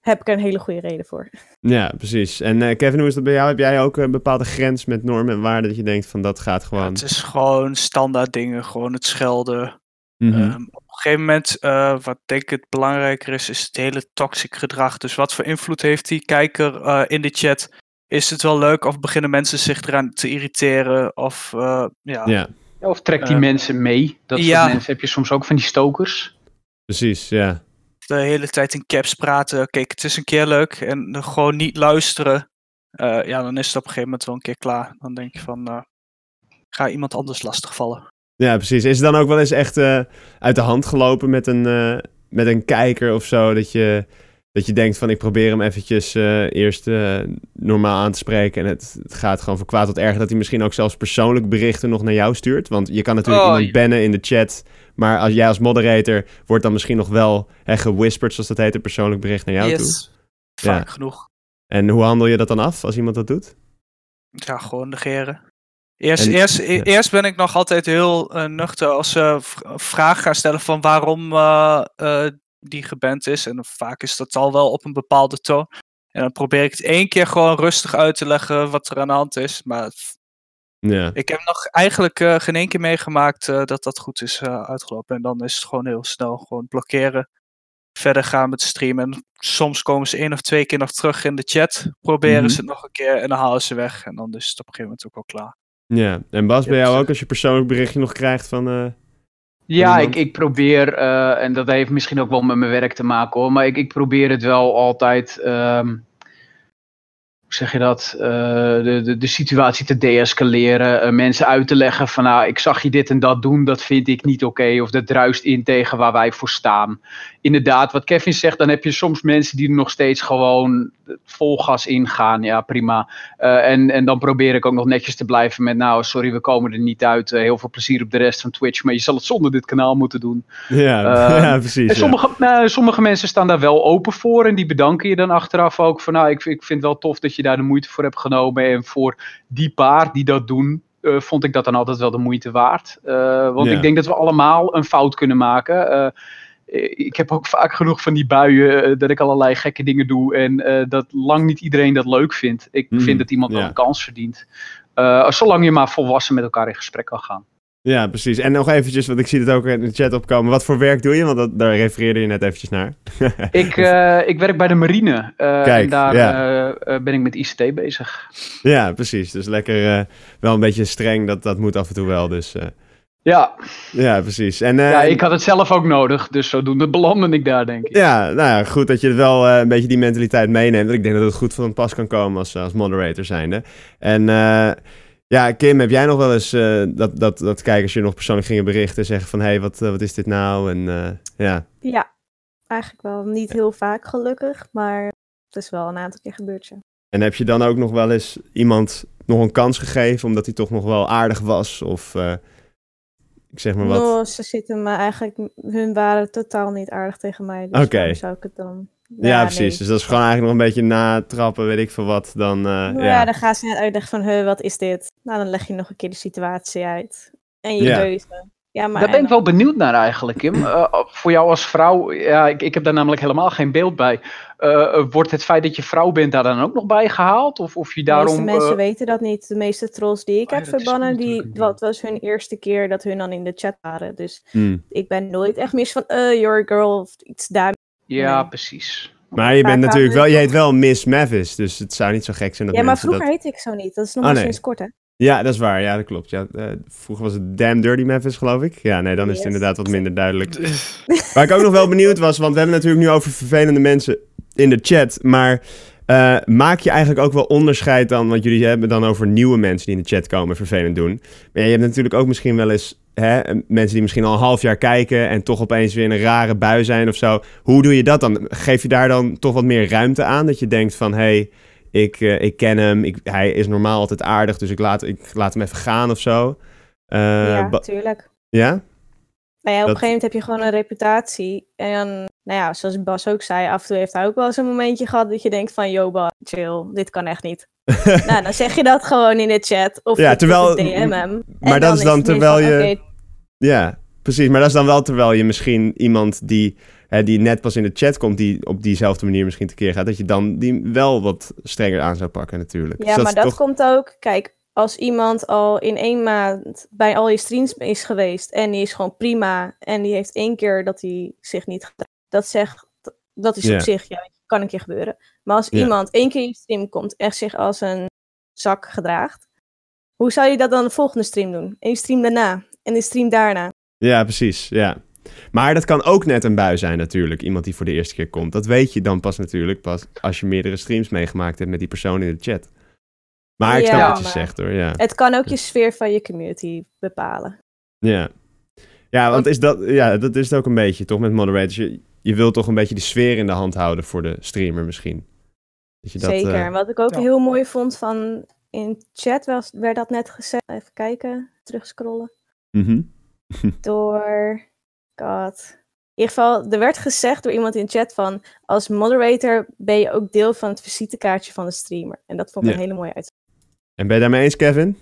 heb ik er een hele goede reden voor. Ja, precies. En eh, Kevin, hoe is dat bij jou? Heb jij ook een bepaalde grens met normen en waarden dat je denkt van dat gaat Ja, gewoon... het is gewoon standaard dingen, gewoon het schelden. Mhm. Ehm, gegeven moment, eh, wat denk ik het belangrijker is, is het hele toxic gedrag. Dus wat voor invloed heeft die kijker eh, in de chat? Is het wel leuk of beginnen mensen zich eraan te irriteren? Of eh, ja, Ja, Ja, Of trek die mensen mee. Dat soort ja. mensen heb je soms ook van die stokers. precies, ja. de hele tijd in caps praten. Kijk, het is een keer leuk en dan gewoon niet luisteren. Eh, ja, dan is het op een gegeven moment wel een keer klaar. Dan denk je van, eh, ga iemand anders lastigvallen. Ja, precies. Is het dan ook wel eens echt eh, uit de hand gelopen met een, eh, met een kijker of zo? Dat je, dat je denkt van ik probeer hem eventjes eh, eerst normaal aan te spreken. En het, het gaat gewoon van kwaad tot erg dat hij misschien ook zelfs persoonlijk berichten nog naar jou stuurt. Want je kan natuurlijk Oh, iemand bannen in de chat. Maar als jij als moderator wordt dan misschien nog wel hè, gewhisperd, zoals dat heet, een persoonlijk bericht naar jou toe. Vaak genoeg. En hoe handel je dat dan af als iemand dat doet? Ja, gewoon negeren. Eerst, eerst, eerst ben ik nog altijd heel uh, nuchter als ze vragen gaan stellen van waarom uh, uh, die geband is. En vaak is dat al wel op een bepaalde toon. En dan probeer ik het één keer gewoon rustig uit te leggen wat er aan de hand is. Maar ja. ik heb nog eigenlijk geen één keer meegemaakt dat dat goed is uitgelopen. En dan is het gewoon heel snel gewoon blokkeren. Verder gaan met streamen. En soms komen ze één of twee keer nog terug in de chat. Proberen mhm. ze het nog een keer en dan halen ze weg. En dan is het op een gegeven moment ook wel klaar. Ja, en Bas, bij jou ook als je persoonlijk berichtje nog krijgt van... Uh, ja, ik, ik probeer, uh, en dat heeft misschien ook wel met mijn werk te maken hoor, maar ik, ik probeer het wel altijd... Um, hoe zeg je dat, uh, de, de, de situatie te deescaleren. Mensen uit te leggen van nou, ik zag je dit en dat doen, dat vind ik niet oké. of dat druist in tegen waar wij voor staan. Inderdaad, wat Kevin zegt, dan heb je soms mensen die er nog steeds gewoon vol gas ingaan. Ja, prima. Uh, en, en dan probeer ik ook nog netjes te blijven met nou, sorry, we komen er niet uit. heel veel plezier op de rest van Twitch, maar je zal het zonder dit kanaal moeten doen. Ja, <laughs> ja precies. sommige, nou, sommige mensen staan daar wel open voor en die bedanken je dan achteraf ook van nou, ik, ik vind het wel tof dat je daar de moeite voor hebt genomen. En voor die paar die dat doen, uh, vond ik dat dan altijd wel de moeite waard. Uh, want ik denk dat we allemaal een fout kunnen maken. Uh, ik heb ook vaak genoeg van die buien dat ik allerlei gekke dingen doe. En dat lang niet iedereen dat leuk vindt. Ik hmm, vind dat iemand wel een kans verdient. zolang je maar volwassen met elkaar in gesprek kan gaan. Ja, precies. En nog eventjes, want ik zie het ook in de chat opkomen. Wat voor werk doe je? Want dat, daar refereerde je net eventjes naar. <laughs> ik, uh, ik werk bij de marine. Uh, Kijk, en daar ja. uh, ben ik met ICT bezig. Ja, precies. Dus lekker wel een beetje streng. Dat, dat moet af en toe wel. Dus, ja. Ja, precies. En, ja, ik had het zelf ook nodig. Dus zodoende <laughs> belandde ik daar, denk ik. Ja, nou ja, goed dat je wel een beetje die mentaliteit meeneemt. Ik denk dat het goed van pas kan komen als, als moderator zijnde. En... Ja, Kim, heb jij nog wel eens uh, dat, dat, dat kijkers je nog persoonlijk gingen berichten zeggen van hé, hey, wat, eh, wat is dit nou? En uh, ja. Ja, eigenlijk wel. Niet heel vaak gelukkig, maar het is wel een aantal keer gebeurd. Ja. En heb je dan ook nog wel eens iemand nog een kans gegeven omdat hij toch nog wel aardig was? Of ik zeg maar wat? No, ze zitten me eigenlijk, hun waren totaal niet aardig tegen mij. Dus okay. zou ik het dan ja, precies. Dus dat is gewoon eigenlijk nog een beetje natrappen, weet ik veel wat. Dan, uh, ja, ja, dan gaan ze net uitleggen van, huh, wat is dit? Nou, dan leg je nog een keer de situatie uit. En je keuze. Ja, maar daar ben ik wel benieuwd naar eigenlijk, Kim. <clears throat> Uh, voor jou als vrouw, ja, ik, ik heb daar namelijk helemaal geen beeld bij. Uh, wordt het feit dat je vrouw bent daar dan ook nog bij gehaald? Of, of je daarom, de meeste mensen weten dat niet. De meeste trolls die ik oh, heb verbannen, die, wat was hun eerste keer dat hun dan in de chat waren. Dus hmm. ik ben nooit echt mis van, uh, you're a girl of iets daar. Ja, precies. Maar je bent natuurlijk wel, je heet wel Miss Mavis, dus het zou niet zo gek zijn dat Ja, maar vroeger heette ik zo niet. Dat is nog oh, sinds kort, hè? Ja, dat is waar. Ja, dat klopt. Ja, uh, vroeger was het Damn Dirty Mavis, geloof ik. Ja, nee, dan is het inderdaad wat minder duidelijk. <laughs> Waar ik ook nog wel benieuwd was, want we hebben natuurlijk nu over vervelende mensen in de chat, maar uh, maak je eigenlijk ook wel onderscheid dan, want jullie hebben dan over nieuwe mensen die in de chat komen vervelend doen. Maar je hebt natuurlijk ook misschien wel eens hè, mensen die misschien al een half jaar kijken en toch opeens weer in een rare bui zijn of zo. Hoe doe je dat dan? Geef je daar dan toch wat meer ruimte aan? Dat je denkt van, hé, hey, ik, uh, ik ken hem, ik, hij is normaal altijd aardig, dus ik laat, ik laat hem even gaan of zo. Uh, ja, natuurlijk. Ja? Nou ja, op een gegeven moment heb je gewoon een reputatie. En dan, nou ja, zoals Bas ook zei, af en toe heeft hij ook wel eens een momentje gehad dat je denkt van, yo Bas, chill, dit kan echt niet. <laughs> nou, dan zeg je dat gewoon in de chat. Of ja, terwijl, DM hem. Maar dat is dan terwijl je... Ja, precies. Maar dat is dan wel terwijl je misschien iemand die, hè, die net pas in de chat komt, die op diezelfde manier misschien tekeer gaat, dat je dan die wel wat strenger aan zou pakken natuurlijk. Ja, dus maar dat komt ook, kijk, als iemand al in één maand bij al je streams is geweest en die is gewoon prima en die heeft één keer dat hij zich niet gedraagt, dat zegt, dat is op zich, ja, kan een keer gebeuren. Maar als iemand één keer in je stream komt en zich als een zak gedraagt, hoe zou je dat dan de volgende stream doen? En je stream daarna en de stream daarna? Ja, precies, ja. Maar dat kan ook net een bui zijn natuurlijk, iemand die voor de eerste keer komt. Dat weet je dan pas natuurlijk pas als je meerdere streams meegemaakt hebt met die persoon in de chat. Maar ik snap wat je zegt hoor, ja. Het kan ook je sfeer van je community bepalen. Ja. Ja, want is dat, ja, dat is het ook een beetje, toch, met moderators. Je, je wilt toch een beetje de sfeer in de hand houden voor de streamer misschien. Dat je dat, Zeker. Uh... Wat ik ook heel mooi vond van in chat was, werd dat net gezegd. Even kijken, terugscrollen. Mm Door, god, in ieder geval, er werd gezegd door iemand in de chat van, als moderator ben je ook deel van het visitekaartje van de streamer. En dat vond ik Ja. een hele mooie uit. En ben je daarmee eens, Kevin?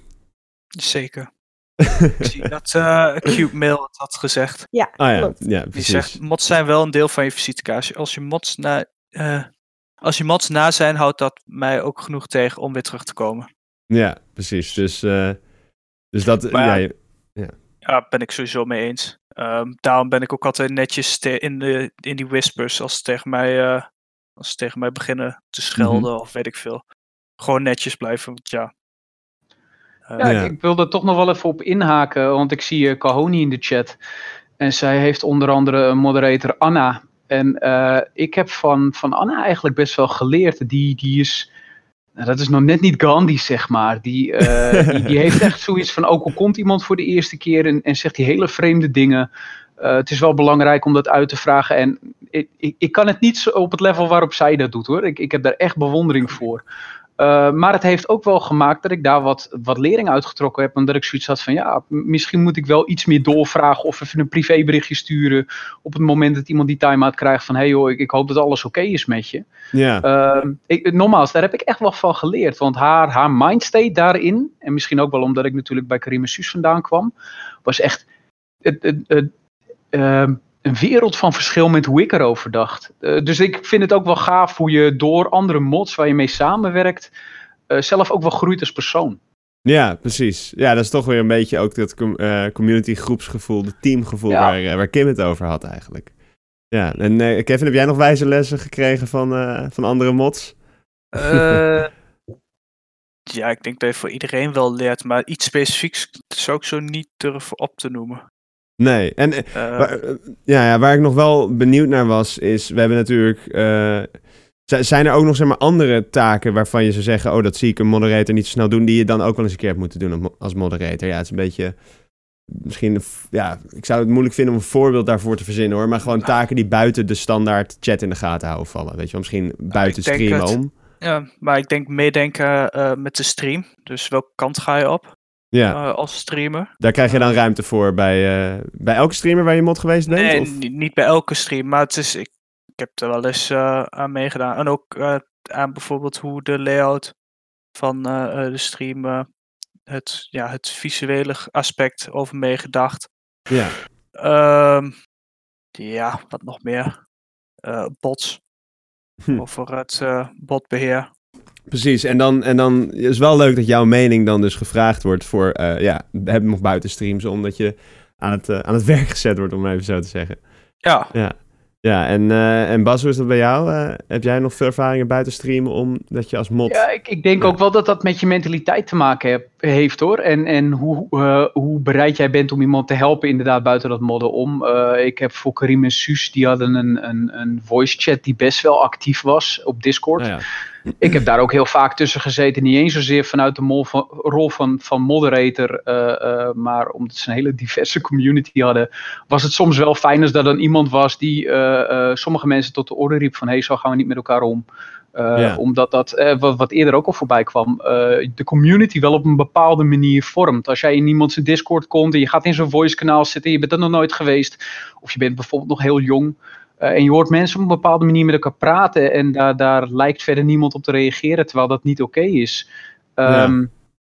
Zeker. <laughs> Ik zie dat eh Cube Mail het had gezegd. Ja, Ah ja, klopt. ja Die precies. zegt, mods zijn wel een deel van je visitekaartje. Als je mods na, eh, als je mods na zijn, houdt dat mij ook genoeg tegen om weer terug te komen. Ja, precies. Dus, eh, dus dat... Maar ja, ja, je- Ja, ben ik sowieso mee eens. Ehm, daarom ben ik ook altijd netjes in, de, in die whispers als ze tegen mij, eh, als ze tegen mij beginnen te schelden of weet ik veel. Gewoon netjes blijven, want ja. Eh, Ja, Ja. Ik, ik wil er toch nog wel even op inhaken, want ik zie uh, Kahoni in de chat. En zij heeft onder andere een moderator Anna. En eh, ik heb van, van Anna eigenlijk best wel geleerd. Die, die is, nou, dat is nog net niet Gandhi, zeg maar. Die, eh, <laughs> die, die heeft echt zoiets van, ook al komt iemand voor de eerste keer en, en zegt die hele vreemde dingen. eh, het is wel belangrijk om dat uit te vragen. En ik, ik, ik kan het niet op het level waarop zij dat doet hoor. Ik, ik heb daar echt bewondering voor. Uh, maar het heeft ook wel gemaakt dat ik daar wat, wat lering uitgetrokken heb. Omdat ik zoiets had van ja, misschien moet ik wel iets meer doorvragen. Of even een privéberichtje sturen. Op het moment dat iemand die time-out krijgt van hé hey joh, ik, ik, hoop dat alles oké okay is met je. Ja. Uh, ik, nogmaals, daar heb ik echt wel van geleerd. Want haar, haar mindstate daarin. En misschien ook wel omdat ik natuurlijk bij Karim Suus vandaan kwam. Was echt het, het, het, uh, een wereld van verschil met hoe ik erover dacht. Uh, dus ik vind het ook wel gaaf hoe je door andere mods waar je mee samenwerkt, uh, zelf ook wel groeit als persoon. Ja, precies. Ja, dat is toch weer een beetje ook dat com uh, community groepsgevoel, het teamgevoel ja. waar, waar Kim het over had eigenlijk. Ja, en uh, Kevin, heb jij nog wijze lessen gekregen van, uh, van andere mods? Uh, <laughs> ja, ik denk dat je voor iedereen wel leert, maar iets specifieks zou ik zo niet durven op te noemen. Nee, en uh, waar, ja, ja, waar ik nog wel benieuwd naar was, is we hebben natuurlijk. Uh, zijn er ook nog zeg maar, andere taken waarvan je zou zeggen: Oh, dat zie ik een moderator niet zo snel doen, die je dan ook wel eens een keer hebt moeten doen als moderator? Ja, het is een beetje. Misschien, ja, ik zou het moeilijk vinden om een voorbeeld daarvoor te verzinnen hoor. Maar gewoon taken die buiten de standaard chat in de gaten houden vallen. Weet je wel, misschien buiten streamen om. Ja, maar ik denk meedenken uh, met de stream. Dus welke kant ga je op? Ja. Uh, als streamer. Daar krijg je dan ruimte voor bij, uh, bij elke streamer waar je mod geweest bent? Nee, of? niet bij elke stream, maar het is, ik, ik heb er wel eens uh, aan meegedaan. En ook aan bijvoorbeeld hoe de layout van de stream, het, ja, het visuele aspect over meegedacht. Ja. Um, ja, wat nog meer? bots. Hm. Over het botbeheer. Precies, en dan, en dan is het wel leuk dat jouw mening dan dus gevraagd wordt voor, uh, ja, hebben nog buitenstreams, omdat je aan het, uh, aan het <laughs> werk gezet wordt, om even zo te zeggen. Ja. Ja, ja en, uh, en Bas, hoe is dat bij jou? heb jij nog veel ervaringen buiten streamen, omdat je als mod... Ja, ik, ik denk ja. ook wel dat dat met je mentaliteit te maken heb, heeft, hoor. En, en hoe, hoe bereid jij bent om iemand te helpen, inderdaad, buiten dat modden om. ik heb voor Karim en Suus, die hadden een, een, een voice chat die best wel actief was op Discord. Nou ja. Ik heb daar ook heel vaak tussen gezeten. Niet eens zozeer vanuit de mol van, rol van, van moderator. Uh, uh, maar omdat ze een hele diverse community hadden. Was het soms wel fijn als er dan iemand was die uh, sommige mensen tot de orde riep. Van hé, hey, zo gaan we niet met elkaar om. Ja. Omdat dat, wat, wat, eerder ook al voorbij kwam. de community wel op een bepaalde manier vormt. Als jij in iemand zijn Discord komt en je gaat in zo'n voice kanaal zitten. Je bent er nog nooit geweest. Of je bent bijvoorbeeld nog heel jong. Uh, en je hoort mensen op een bepaalde manier met elkaar praten en daar, daar lijkt verder niemand op te reageren, terwijl dat niet oké okay is. Um, ja.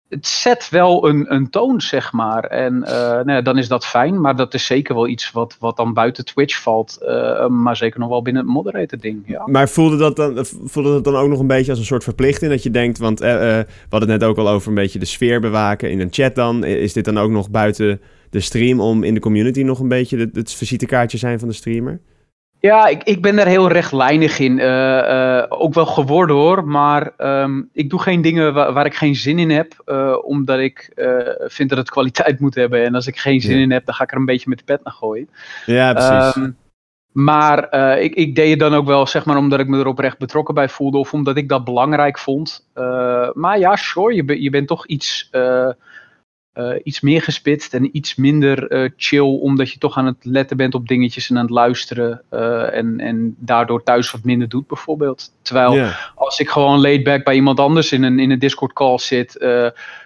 Het zet wel een, een toon, zeg maar. En uh, nou ja, dan is dat fijn, maar dat is zeker wel iets wat, wat dan buiten Twitch valt. Uh, maar zeker nog wel binnen het moderator-ding. Ja. Maar voelde dat, dan, voelde dat dan ook nog een beetje als een soort verplichting? Dat je denkt, want we hadden het net ook al over een beetje de sfeer bewaken in een chat dan. Is dit dan ook nog buiten de stream om in de community nog een beetje het, het visitekaartje zijn van de streamer? Ja, ik, ik ben daar heel rechtlijnig in. Uh, uh, ook wel geworden hoor. Maar um, ik doe geen dingen waar, waar, ik geen zin in heb. Uh, omdat ik vind dat het kwaliteit moet hebben. En als ik geen zin ja. in heb, dan ga ik er een beetje met de pet naar gooien. Ja, precies. Um, maar ik, ik, deed het dan ook wel, zeg maar, omdat ik me er oprecht betrokken bij voelde. Of omdat ik dat belangrijk vond. maar ja, sure, je, je bent toch iets... Uh, iets meer gespitst en iets minder uh, chill, omdat je toch aan het letten bent op dingetjes en aan het luisteren uh, en, en daardoor thuis wat minder doet bijvoorbeeld. Terwijl yeah. als ik gewoon laid back bij iemand anders in een, in een Discord call zit,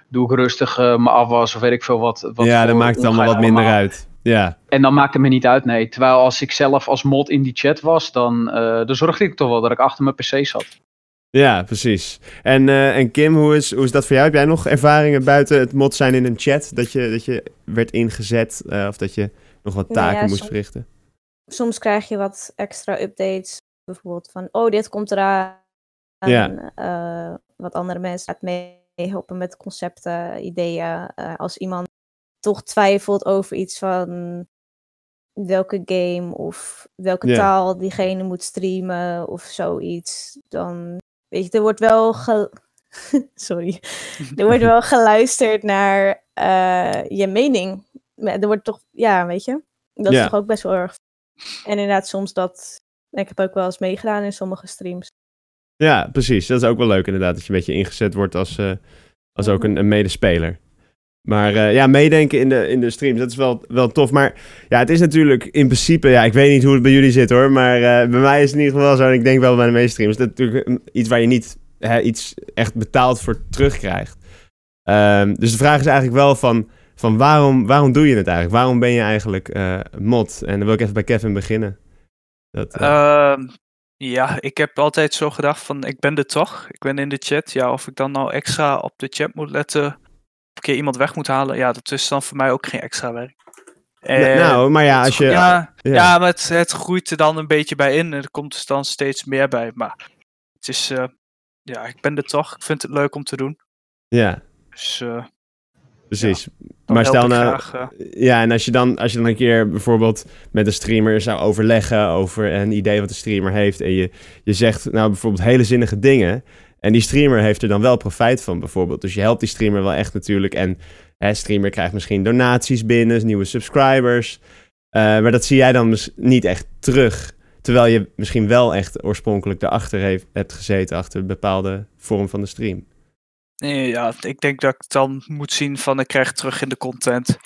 doe ik rustig me afwas of weet ik veel wat. wat ja, dan maakt het allemaal wat minder uit. Ja. En dan maakt het me niet uit, nee. Terwijl als ik zelf als mod in die chat was, dan, uh, dan zorgde ik toch wel dat ik achter mijn pc zat. Ja, precies. En, uh, en Kim, hoe is, hoe is dat voor jou? Heb jij nog ervaringen buiten het mod zijn in een chat? Dat je, dat je werd ingezet uh, of dat je nog wat taken ja, moest soms, verrichten? Soms krijg je wat extra updates. Bijvoorbeeld van, oh, dit komt eraan. Ja. Uh, wat andere mensen gaat meehelpen met concepten, ideeën. als iemand toch twijfelt over iets van welke game of welke taal diegene moet streamen of zoiets, dan weet je, er wordt wel <laughs> sorry, er wordt wel geluisterd naar eh, je mening. Er wordt toch, ja, weet je, dat is toch ook best wel erg. En inderdaad, soms dat. Ik heb ook wel eens meegedaan in sommige streams. Ja, precies. Dat is ook wel leuk inderdaad, dat je een beetje ingezet wordt als, eh, als ook een, een medespeler. Maar eh, ja, meedenken in de, in de streams, dat is wel, wel tof. Maar ja, het is natuurlijk in principe, ja, ik weet niet hoe het bij jullie zit hoor, maar eh, bij mij is het in ieder geval zo, en ik denk wel bij de meeste streams, dat natuurlijk iets waar je niet hè, iets echt betaald voor terugkrijgt. Ehm, dus de vraag is eigenlijk wel van, van waarom, waarom doe je het eigenlijk? Waarom ben je eigenlijk eh, mod? En dan wil ik even bij Kevin beginnen. Dat, eh, Ehm, ja, ik heb altijd zo gedacht van ik ben er toch. Ik ben in de chat. Ja, of ik dan nou extra op de chat moet letten. Keer iemand weg moet halen. Ja, dat is dan voor mij ook geen extra werk. En- nou, maar ja, als je... ja, ja. ja. maar het, het groeit er dan een beetje bij in. En er komt dus dan steeds meer bij. Maar het is, eh, ja, ik ben er toch. Ik vind het leuk om te doen. ja, Dus eh, precies. maar stel nou, graag, eh, Ja, en als je, dan, als je dan een keer bijvoorbeeld met een streamer zou overleggen over een idee wat de streamer heeft. En je, je zegt nou bijvoorbeeld hele zinnige dingen. En die streamer heeft er dan wel profijt van bijvoorbeeld. Dus je helpt die streamer wel echt natuurlijk. En hè, streamer krijgt misschien donaties binnen, nieuwe subscribers. Eh, maar dat zie jij dan niet echt terug. Terwijl je misschien wel echt oorspronkelijk daarachter heeft, hebt gezeten, achter een bepaalde vorm van de stream. Nee, ja, ik denk dat ik dan moet zien van ik krijg terug in de content.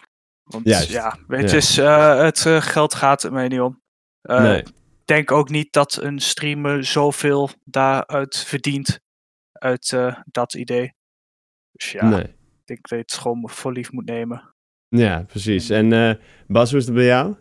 Want Juist, ja, weet je, eh, het eh, geld gaat er mij niet om. Nee. Ik denk ook niet dat een streamer zoveel daaruit verdient. Uit eh, dat idee. Dus ja, nee. ik denk dat je het gewoon voor lief moet nemen. Ja, precies. En eh, Bas, hoe is het bij jou?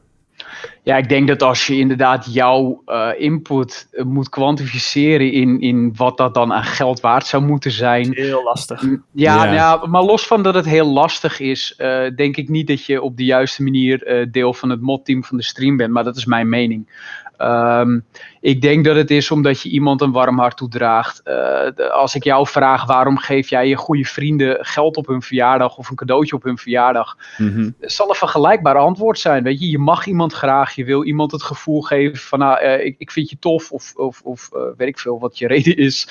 Ja, ik denk dat als je inderdaad jouw eh, input moet kwantificeren in, in wat dat dan aan geld waard zou moeten zijn. Heel lastig. Mm, Ja, Ja. ja. maar los van dat het heel lastig is, eh, denk ik niet dat je op de juiste manier eh, deel van het modteam van de stream bent. Maar dat is mijn mening. Ehm, ik denk dat het is omdat je iemand een warm hart toedraagt. Eh, de- als ik jou vraag waarom geef jij je goede vrienden geld op hun verjaardag of een cadeautje op hun verjaardag, Mhm. zal een vergelijkbaar antwoord zijn. Weet je, je mag iemand graag, je wil iemand het gevoel geven van nou, eh, ik, ik vind je tof of, of, of eh, weet ik veel wat je <laughs> reden is.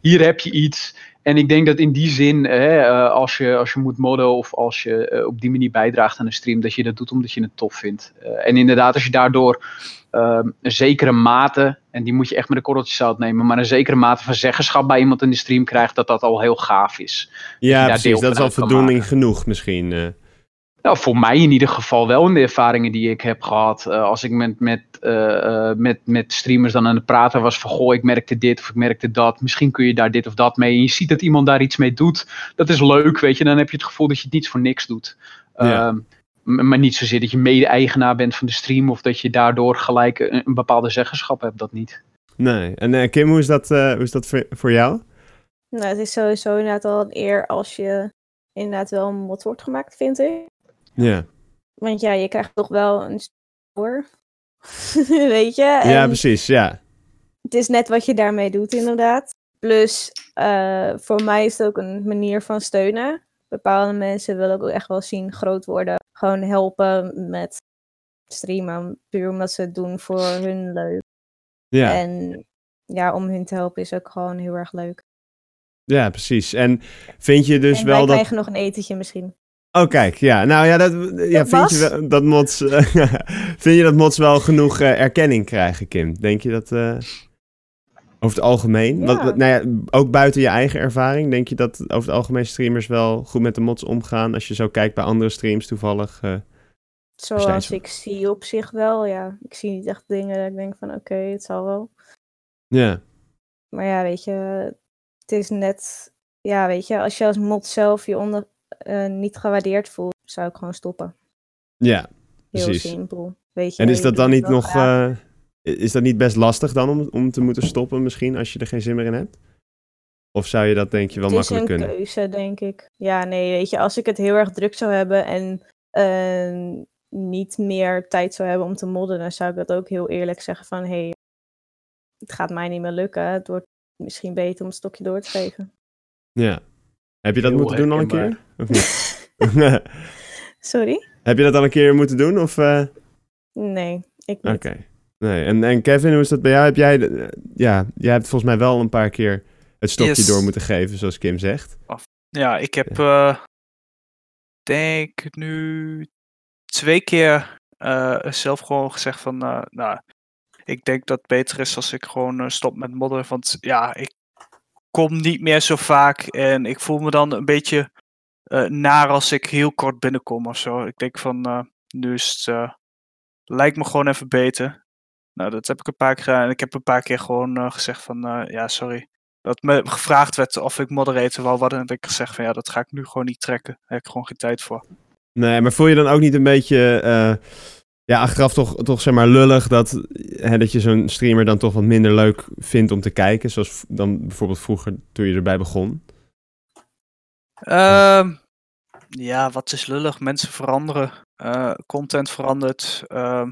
Hier heb je iets. En ik denk dat in die zin, hè, eh, als, je, als je moet modden of als je eh, op die manier bijdraagt aan een stream, dat je dat doet omdat je het tof vindt. Eh, en inderdaad, als je daardoor ehm, een zekere mate, en die moet je echt met een korreltje zout nemen, maar een zekere mate van zeggenschap bij iemand in de stream krijgt, dat dat al heel gaaf is. Ja, precies. Dat is al voldoening maken. genoeg misschien. Nou, voor mij in ieder geval wel in de ervaringen die ik heb gehad. Eh, als ik met, met, eh, eh, met, met streamers dan aan het praten was van... Goh, ik merkte dit of ik merkte dat. Misschien kun je daar dit of dat mee. En je ziet dat iemand daar iets mee doet. Dat is leuk, weet je. Dan heb je het gevoel dat je het niet voor niks doet. Ja. Ehm, maar niet zozeer dat je mede-eigenaar bent van de stream... of dat je daardoor gelijk een, een bepaalde zeggenschap hebt. Dat niet. Nee. En eh, Kim, hoe is dat, eh, hoe is dat voor, voor jou? Nou, het is sowieso inderdaad al een eer als je inderdaad wel een mod wordt gemaakt, vind ik. Ja. Want ja, je krijgt toch wel een spoor. <laughs> weet je? En Ja, precies. Ja. het is net wat je daarmee doet, inderdaad. Plus, eh, voor mij is het ook een manier van steunen. Bepaalde mensen willen ook echt wel zien groot worden. Gewoon helpen met streamen. Puur omdat ze het doen voor hun leuk. Ja. En ja, om hun te helpen is ook gewoon heel erg leuk. ja, precies. En vind je dus en wel wij dat... krijgen nog een etentje misschien. Oh, kijk. Ja, nou ja, dat, ja vind, je wel, dat mods, <laughs> vind je dat mods wel genoeg eh, erkenning krijgen, Kim? Denk je dat eh, over het algemeen? Ja. Wat, wat- nou ja, ook buiten je eigen ervaring, denk je dat over het algemeen streamers wel goed met de mods omgaan? Als je zo kijkt bij andere streams toevallig. eh, Zoals zo- ik zie op zich wel, ja. Ik zie niet echt dingen dat ik denk van oké, het zal wel. ja. Maar ja, weet je, het is net... Ja, weet je, als je als mod zelf je onder, eh, niet gewaardeerd voelt, zou ik gewoon stoppen. Ja, Heel precies. simpel. Weet je, En is dat dan niet nog... eh, is dat niet best lastig dan om, om te moeten stoppen misschien, als je er geen zin meer in hebt? Of zou je dat denk je wel het is makkelijk een kunnen? keuze, denk ik. Ja, nee, weet je, als ik het heel erg druk zou hebben en eh, niet meer tijd zou hebben om te modden, dan zou ik dat ook heel eerlijk zeggen van, hé, hey, het gaat mij niet meer lukken. Het wordt misschien beter om het stokje door te geven. Ja. Heb je dat Heel moeten doen al een keer? Of niet? <laughs> Sorry? Heb je dat al een keer moeten doen? Of... eh, Nee, ik niet. Oké. Nee, en, en Kevin, hoe is dat bij jou? Heb jij, de- ja, jij hebt volgens mij wel een paar keer het stokje Yes. door moeten geven, zoals Kim zegt. Ja, ik heb eh, denk nu twee keer eh, zelf gewoon gezegd van, eh, nou, ik denk dat het beter is als ik gewoon eh, stop met modderen. Want ja, ik kom niet meer zo vaak en ik voel me dan een beetje eh, naar als ik heel kort binnenkom of zo. Ik denk van, eh, nu is het, eh, lijkt me gewoon even beter. Nou, dat heb ik een paar keer gedaan en ik heb een paar keer gewoon gezegd van, ja, sorry. Dat me gevraagd werd of ik moderator wou worden. En heb ik gezegd van ja, dat ga ik nu gewoon niet trekken. Daar heb ik gewoon geen tijd voor. Nee, maar voel je dan ook niet een beetje, ja, achteraf toch, toch zeg maar lullig dat, hè, dat je zo'n streamer dan toch wat minder leuk vindt om te kijken, zoals dan bijvoorbeeld vroeger toen je erbij begon? Ehm, ja, wat is lullig? Mensen veranderen. eh, content verandert. ehm,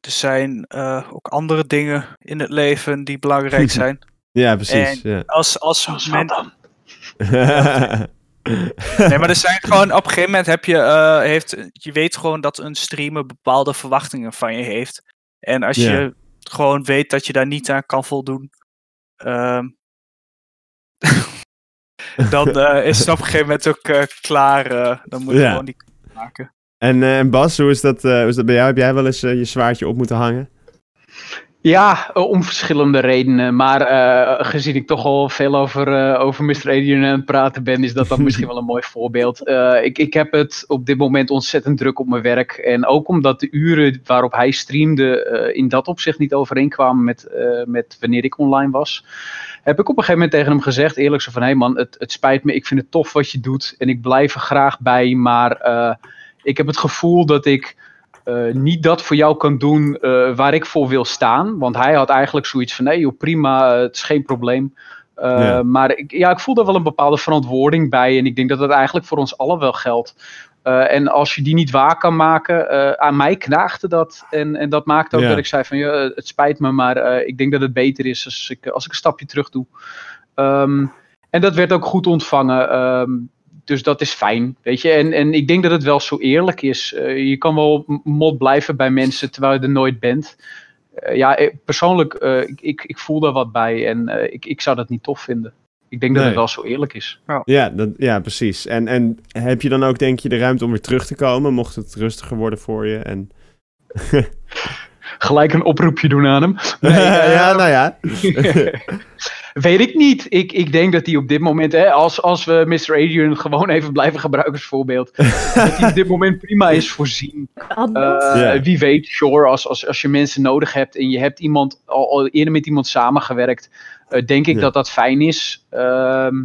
er zijn eh, ook andere dingen in het leven die belangrijk <laughs> zijn. Ja, precies. Ja. Als, als men- dan? <laughs> Nee, maar er zijn gewoon op een gegeven moment heb je, eh, heeft, je weet gewoon dat een streamer bepaalde verwachtingen van je heeft. En als je gewoon weet dat je daar niet aan kan voldoen, ehm, <laughs> dan eh, is het op een gegeven moment ook eh, klaar. dan moet je gewoon die maken. En, en Bas, hoe is, dat, hoe is dat bij jou? Heb jij wel eens je zwaardje op moeten hangen? Ja, eh, om verschillende redenen. Maar eh, gezien ik toch al veel over, eh, over Mr. Adrian aan het praten ben, is dat dan misschien wel een mooi voorbeeld. <laughs> Ik, ik heb het op dit moment ontzettend druk op mijn werk. En ook omdat de uren waarop hij streamde in dat opzicht niet overeenkwamen met, met wanneer ik online was. Heb ik op een gegeven moment tegen hem gezegd, eerlijk zo van, hé hey man, het, het spijt me, ik vind het tof wat je doet. En ik blijf er graag bij, maar ik heb het gevoel dat ik eh, niet dat voor jou kan doen eh, waar ik voor wil staan. Want hij had eigenlijk zoiets van: nee, joh, prima, eh, het is geen probleem. Ja. Maar ik, ja, ik voel daar wel een bepaalde verantwoording bij. En ik denk dat dat eigenlijk voor ons allen wel geldt. En als je die niet waar kan maken, aan mij knaagde dat. En, en dat maakte ook Ja. dat ik zei van, ja, het spijt me, maar ik denk dat het beter is als ik, als ik een stapje terug doe. Ehm, en dat werd ook goed ontvangen. ehm, dus dat is fijn, weet je. En, en ik denk dat het wel zo eerlijk is. Eh, je kan wel mod blijven bij mensen terwijl je er nooit bent. Eh, ja, eh, persoonlijk, eh, ik, ik, ik voel daar wat bij en eh, ik, ik zou dat niet tof vinden. Ik denk dat het wel zo eerlijk is. Ja, dat, ja precies. En, en heb je dan ook, denk je, de ruimte om weer terug te komen, mocht het rustiger worden voor je? En... <laughs> Gelijk een oproepje doen aan hem. Nee, <laughs> eh, ja, nou ja. <laughs> Weet ik niet. Ik, ik denk dat hij op dit moment, hè, als, als we Mr. Adrian gewoon even blijven gebruiken als voorbeeld, <laughs> dat hij op dit moment prima is voorzien. Eh. Wie weet, sure, als, als, als je mensen nodig hebt en je hebt iemand, al, al eerder met iemand samengewerkt, eh, denk ik dat dat fijn is. Ehm,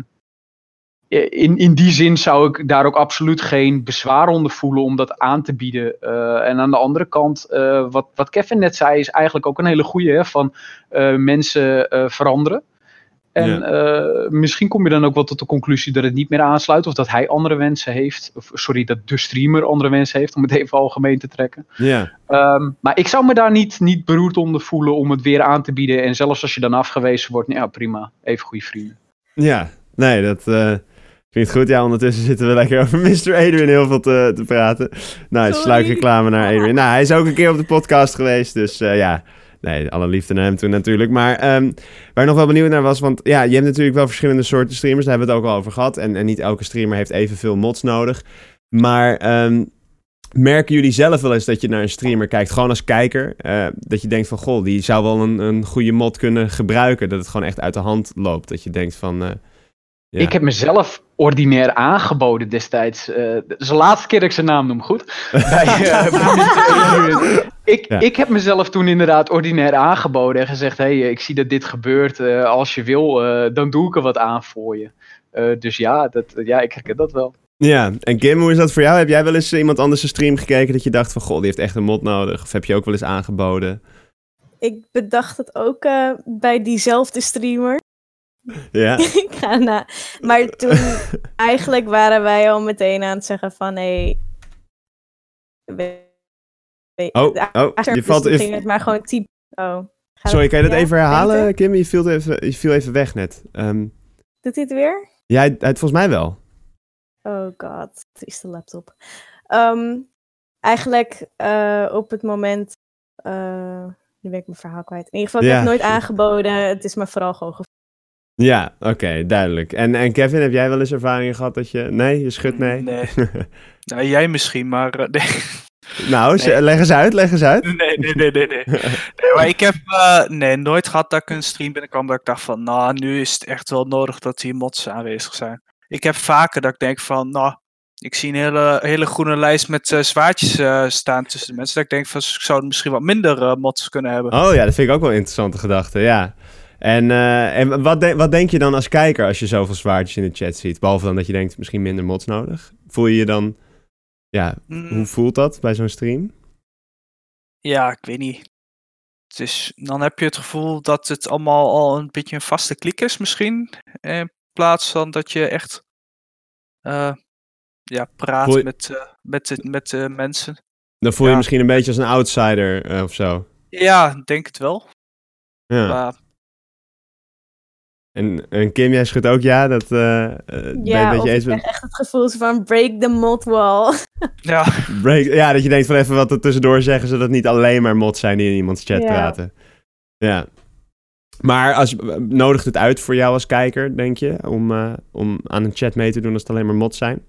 in, in die zin zou ik daar ook absoluut geen bezwaar onder voelen om dat aan te bieden. Eh, en aan de andere kant, eh, wat, wat Kevin net zei, is eigenlijk ook een hele goede hè, van eh, mensen veranderen. En Ja. misschien kom je dan ook wel tot de conclusie dat het niet meer aansluit. Of dat hij andere wensen heeft. Of, sorry, dat de streamer andere wensen heeft. Om het even algemeen te trekken. ja. Ehm, maar ik zou me daar niet, niet beroerd onder voelen om het weer aan te bieden. En zelfs als je dan afgewezen wordt, nou ja, prima. Even goede vrienden. Ja, nee, dat klinkt goed. Ja, ondertussen zitten we lekker over <laughs> Mr. Adrian heel veel te, te praten. Nou, Sorry. sluikreclame naar <laughs> Adrian. Nou, hij is ook een keer op de podcast geweest, dus eh, ja. Nee, alle liefde naar hem toe natuurlijk. Maar ehm, waar ik nog wel benieuwd naar was, want ja, je hebt natuurlijk wel verschillende soorten streamers. Daar hebben we het ook al over gehad. En, en niet elke streamer heeft evenveel mods nodig. Maar ehm, merken jullie zelf wel eens dat je naar een streamer kijkt, gewoon als kijker? eh, dat je denkt van, goh, die zou wel een, een goede mod kunnen gebruiken. Dat het gewoon echt uit de hand loopt. Dat je denkt van... eh, ja. Ik heb mezelf ordinair aangeboden destijds. Eh dat is de laatste keer dat ik zijn naam noem, goed? <laughs> Bij, eh, <laughs> ik, Ja. ik heb mezelf toen inderdaad ordinair aangeboden en gezegd: hey, ik zie dat dit gebeurt. eh, als je wil, eh, dan doe ik er wat aan voor je. Eh, dus ja, dat, ja, ik herken dat wel. Ja, en Kim, hoe is dat voor jou? Heb jij wel eens iemand anders een stream gekeken dat je dacht van... Goh, die heeft echt een mod nodig? Of heb je ook wel eens aangeboden? Ik bedacht het ook uh, bij diezelfde streamer. Ja. <laughs> ik ga na. Maar toen, <laughs> eigenlijk waren wij al meteen aan het zeggen van... Hé, hey, oh, oh, je valt... Dus ging het maar gewoon type... Oh. Sorry, kan je dat ja, even herhalen, Kim? Je viel, even, je viel even weg net. Um, Doet hij het weer? Ja, hij, volgens mij wel. Oh god, het is de laptop. Um, eigenlijk uh, op het moment... Uh, nu ben ik mijn verhaal kwijt. In ieder geval, ik ja. heb het nooit aangeboden. Het is me vooral gewoon. Ja, oké, okay, duidelijk. En, en Kevin, heb jij wel eens ervaring gehad dat je... Nee, je schudt nee? Nee. <laughs> nou, jij misschien, maar... Uh, <laughs> nee. Nou, nee. leg eens uit, leg eens uit. Nee, nee, nee, nee. Nee, nee maar ik heb uh, nee, nooit gehad dat ik een stream binnenkwam dat ik dacht van... Nou, nu is het echt wel nodig dat hier mods aanwezig zijn. Ik heb vaker dat ik denk van... Nou, ik zie een hele, hele groene lijst met uh, zwaardjes uh, staan tussen de mensen. Dat ik denk van, ik zou misschien wat minder uh, mods kunnen hebben. Oh ja, dat vind ik ook wel een interessante gedachte, ja. En, en wat, de wat denk je dan als kijker als je zoveel zwaardjes in de chat ziet? Behalve dan dat je denkt, misschien minder mods nodig. Voel je je dan... Ja, mm. hoe voelt dat bij zo'n stream? Ja, ik weet niet. Het is, dan heb je het gevoel dat het allemaal al een beetje een vaste klik is misschien. In plaats van dat je echt ja, praat je... met, uh, met, de, met de mensen. Dan voel je, ja. misschien een beetje als een outsider uh, of zo. Ja, denk het wel. Ja. Maar... En, en Kim, jij schudt ook ja? Dat, uh, ja, ben je eens met... echt het gevoel van break the mod wall. <laughs> ja. Break, ja, dat je denkt van even wat er tussendoor zeggen, zodat het niet alleen maar mods zijn die in iemands chat ja. praten. Ja. Maar als, nodigt het uit voor jou als kijker, denk je, om, uh, om aan een chat mee te doen als het alleen maar mods zijn?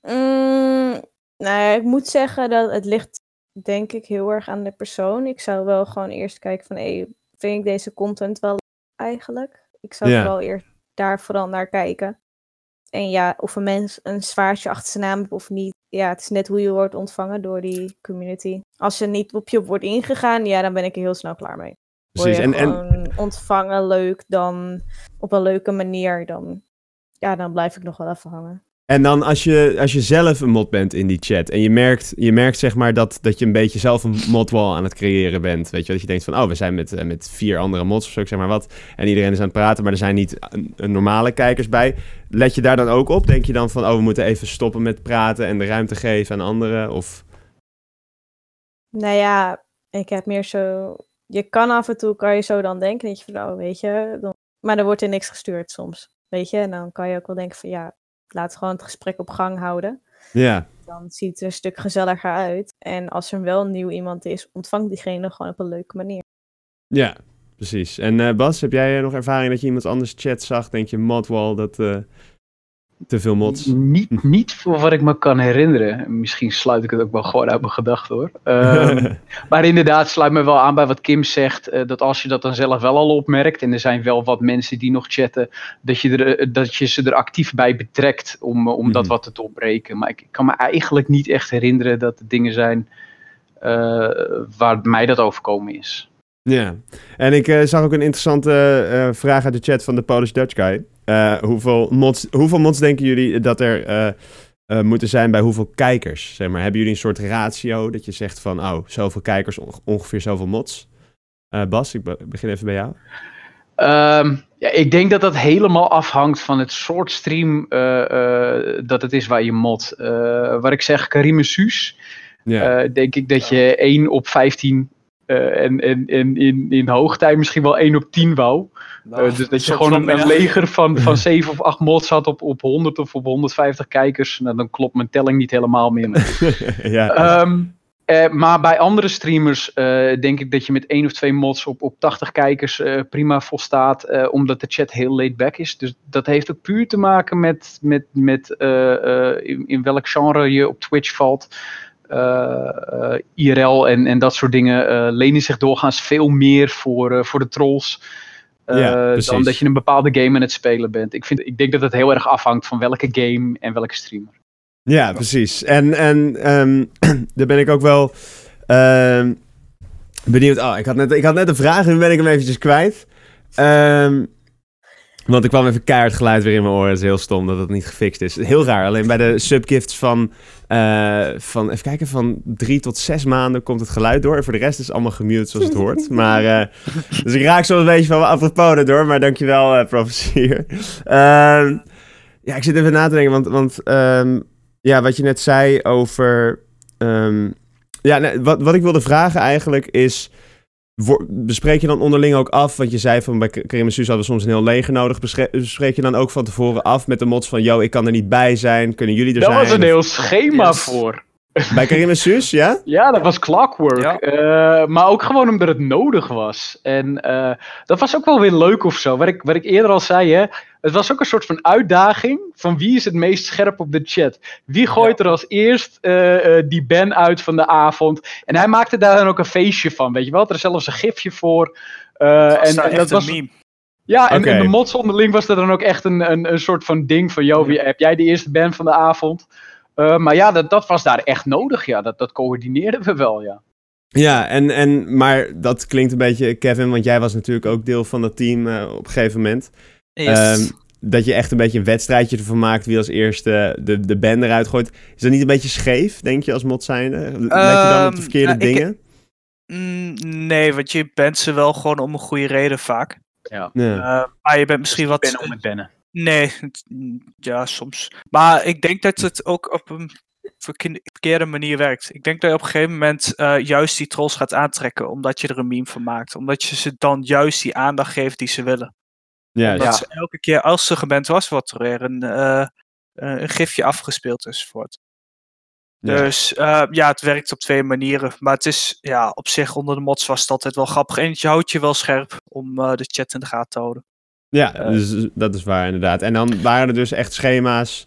Mm, nou, ik moet zeggen dat het ligt denk ik heel erg aan de persoon. Ik zou wel gewoon eerst kijken van, hey, vind ik deze content wel eigenlijk? Ik zou Ja. vooral eerst daar vooral naar kijken. En ja, of een mens een zwaardje achter zijn naam heeft of niet. Ja, het is net hoe je wordt ontvangen door die community. Als je niet op je wordt ingegaan, ja, dan ben ik er heel snel klaar mee. Word Precies. je En, en, gewoon ontvangen leuk, dan op een leuke manier, dan, ja, dan blijf ik nog wel even hangen. En dan als je, als je zelf een mod bent in die chat en je merkt, je merkt zeg maar dat, dat je een beetje zelf een modwall aan het creëren bent. Weet je, dat je denkt van, oh, we zijn met, eh, met vier andere mods of zo, zeg maar wat. En iedereen is aan het praten, maar er zijn niet een, normale kijkers bij. Let je daar dan ook op? Denk je dan van, oh, we moeten even stoppen met praten en de ruimte geven aan anderen? Of... Nou ja, ik heb meer zo. Je kan af en toe kan je zo dan denken dat je van, oh, weet je, maar er wordt er niks gestuurd soms, weet je. En dan kan je ook wel denken van, ja, laat gewoon het gesprek op gang houden. Ja, Dan ziet het er een stuk gezelliger uit. En als er wel nieuw iemand is, ontvangt diegene gewoon op een leuke manier. ja, precies. En eh, Bas, heb jij nog ervaring dat je iemand anders chat zag? Denk je, modwall, dat eh, te veel mods? Niet, niet voor wat ik me kan herinneren. Misschien sluit ik het ook wel gewoon uit mijn gedachten hoor. Ehm, <laughs> maar inderdaad, sluit me wel aan bij wat Kim zegt. eh, dat als je dat dan zelf wel al opmerkt. En er zijn wel wat mensen die nog chatten. Dat je, er, eh, dat je ze er actief bij betrekt om, eh, om dat Mhm. wat te doorbreken. Maar ik, ik kan me eigenlijk niet echt herinneren dat er dingen zijn. waar mij dat overkomen is. Ja, en ik zag ook een interessante vraag uit de chat van de Polish Dutch Guy. Eh, hoeveel, mods, hoeveel mods denken jullie dat er eh, eh, moeten zijn bij hoeveel kijkers? Zeg maar, hebben jullie een soort ratio dat je zegt van, oh, zoveel kijkers, onge- ongeveer zoveel mods? Bas, ik be- begin even bij jou. Ehm, ja, ik denk dat dat helemaal afhangt van het soort stream dat het is waar je mod. Waar ik zeg, Karim Suus, Ja, denk ik dat je 1 op 15 eh, en, en, en in, in hoogtij misschien wel 1 op 10 wou. Nou, Eh, dus dat je gewoon een, een leger van, <laughs> van 7 of 8 mods had op, op 100 of op 150 kijkers. Nou, dan klopt mijn telling niet helemaal meer. <laughs> ja, Ehm, eh, maar bij andere streamers denk ik dat je met één of twee mods op, op 80 kijkers prima volstaat, omdat de chat heel laid back is. Dus dat heeft ook puur te maken met, met, met in, in welk genre je op Twitch valt. Eh, eh, IRL en, en dat soort dingen eh, lenen zich doorgaans veel meer voor, voor de trolls. Ja, dan dat je een bepaalde game aan het spelen bent. Ik, vind, ik denk dat het heel erg afhangt van welke game en welke streamer. ja precies. En, en ehm, <clears throat> daar ben ik ook wel ehm, benieuwd. Oh, ik had, net, ik had net een vraag en nu ben ik hem eventjes kwijt. Ehm, Want ik kwam even keihard geluid weer in mijn oren. Het is heel stom dat het niet gefixt is. Heel raar. Alleen bij de subgifts van, uh, van, even kijken, van drie tot zes maanden komt het geluid door. En voor de rest is het allemaal gemute zoals het hoort. <laughs> Maar, uh, dus ik raak zo een beetje van apropos door. Maar dankjewel, uh, professor. Uh, ja, ik zit even na te denken. Want, want um, ja, wat je net zei over... Um, ja, nee, wat, wat ik wilde vragen eigenlijk is bespreek je dan onderling ook af? Want je zei van bij Karim en Suus hadden we soms een heel leger nodig. Bespreek je dan ook van tevoren af met de mods van... Yo, ik kan er niet bij zijn. Kunnen jullie er dat zijn? Dat was een heel schema voor. Bij Karim en Suus, ja? Ja, dat was clockwork. Ja. Uh, maar ook gewoon omdat het nodig was. En uh, dat was ook wel weer leuk of zo. Wat ik, wat ik eerder al zei, hè. Het was ook een soort van uitdaging van wie is het meest scherp op de chat. Wie gooit ja. er als eerst uh, die ban uit van de avond. En hij maakte daar dan ook een feestje van, weet je wel. Er is zelfs een gifje voor. dat en, en dat was... Meme. Ja, en, okay. en de mods onderling was er dan ook echt een, een, een soort van ding van... Wie, heb jij de eerste ban van de avond? Uh, maar ja, dat, dat was daar echt nodig. Ja. Dat, dat coördineerden we wel, ja. Ja, en, en, maar dat klinkt een beetje, Kevin, want jij was natuurlijk ook deel van dat team uh, op een gegeven moment. Yes. Um, dat je echt een beetje een wedstrijdje ervan maakt wie als eerste de, de band eruit gooit. Is dat niet een beetje scheef, denk je, als mod zijnde? Let je dan op de verkeerde um, nou, dingen? Ik, mm, nee, want je bent ze wel gewoon om een goede reden vaak. Ja. ja. Uh, maar je bent misschien wat... Bennen om het bennen. Nee, ja, soms. Maar ik denk dat het ook op een verkeerde manier werkt. Ik denk dat je op een gegeven moment uh, juist die trolls gaat aantrekken, omdat je er een meme van maakt. Omdat je ze dan juist die aandacht geeft die ze willen. Ja, omdat ja. ze elke keer als ze geband was, wordt er weer een, uh, een gifje afgespeeld enzovoort. Ja. Dus uh, ja, het werkt op twee manieren. Maar het is ja, op zich onder de mods was het altijd wel grappig. En je houdt je wel scherp om de chat in de gaten te houden. Ja, uh, dus dat is waar inderdaad. En dan waren er dus echt schema's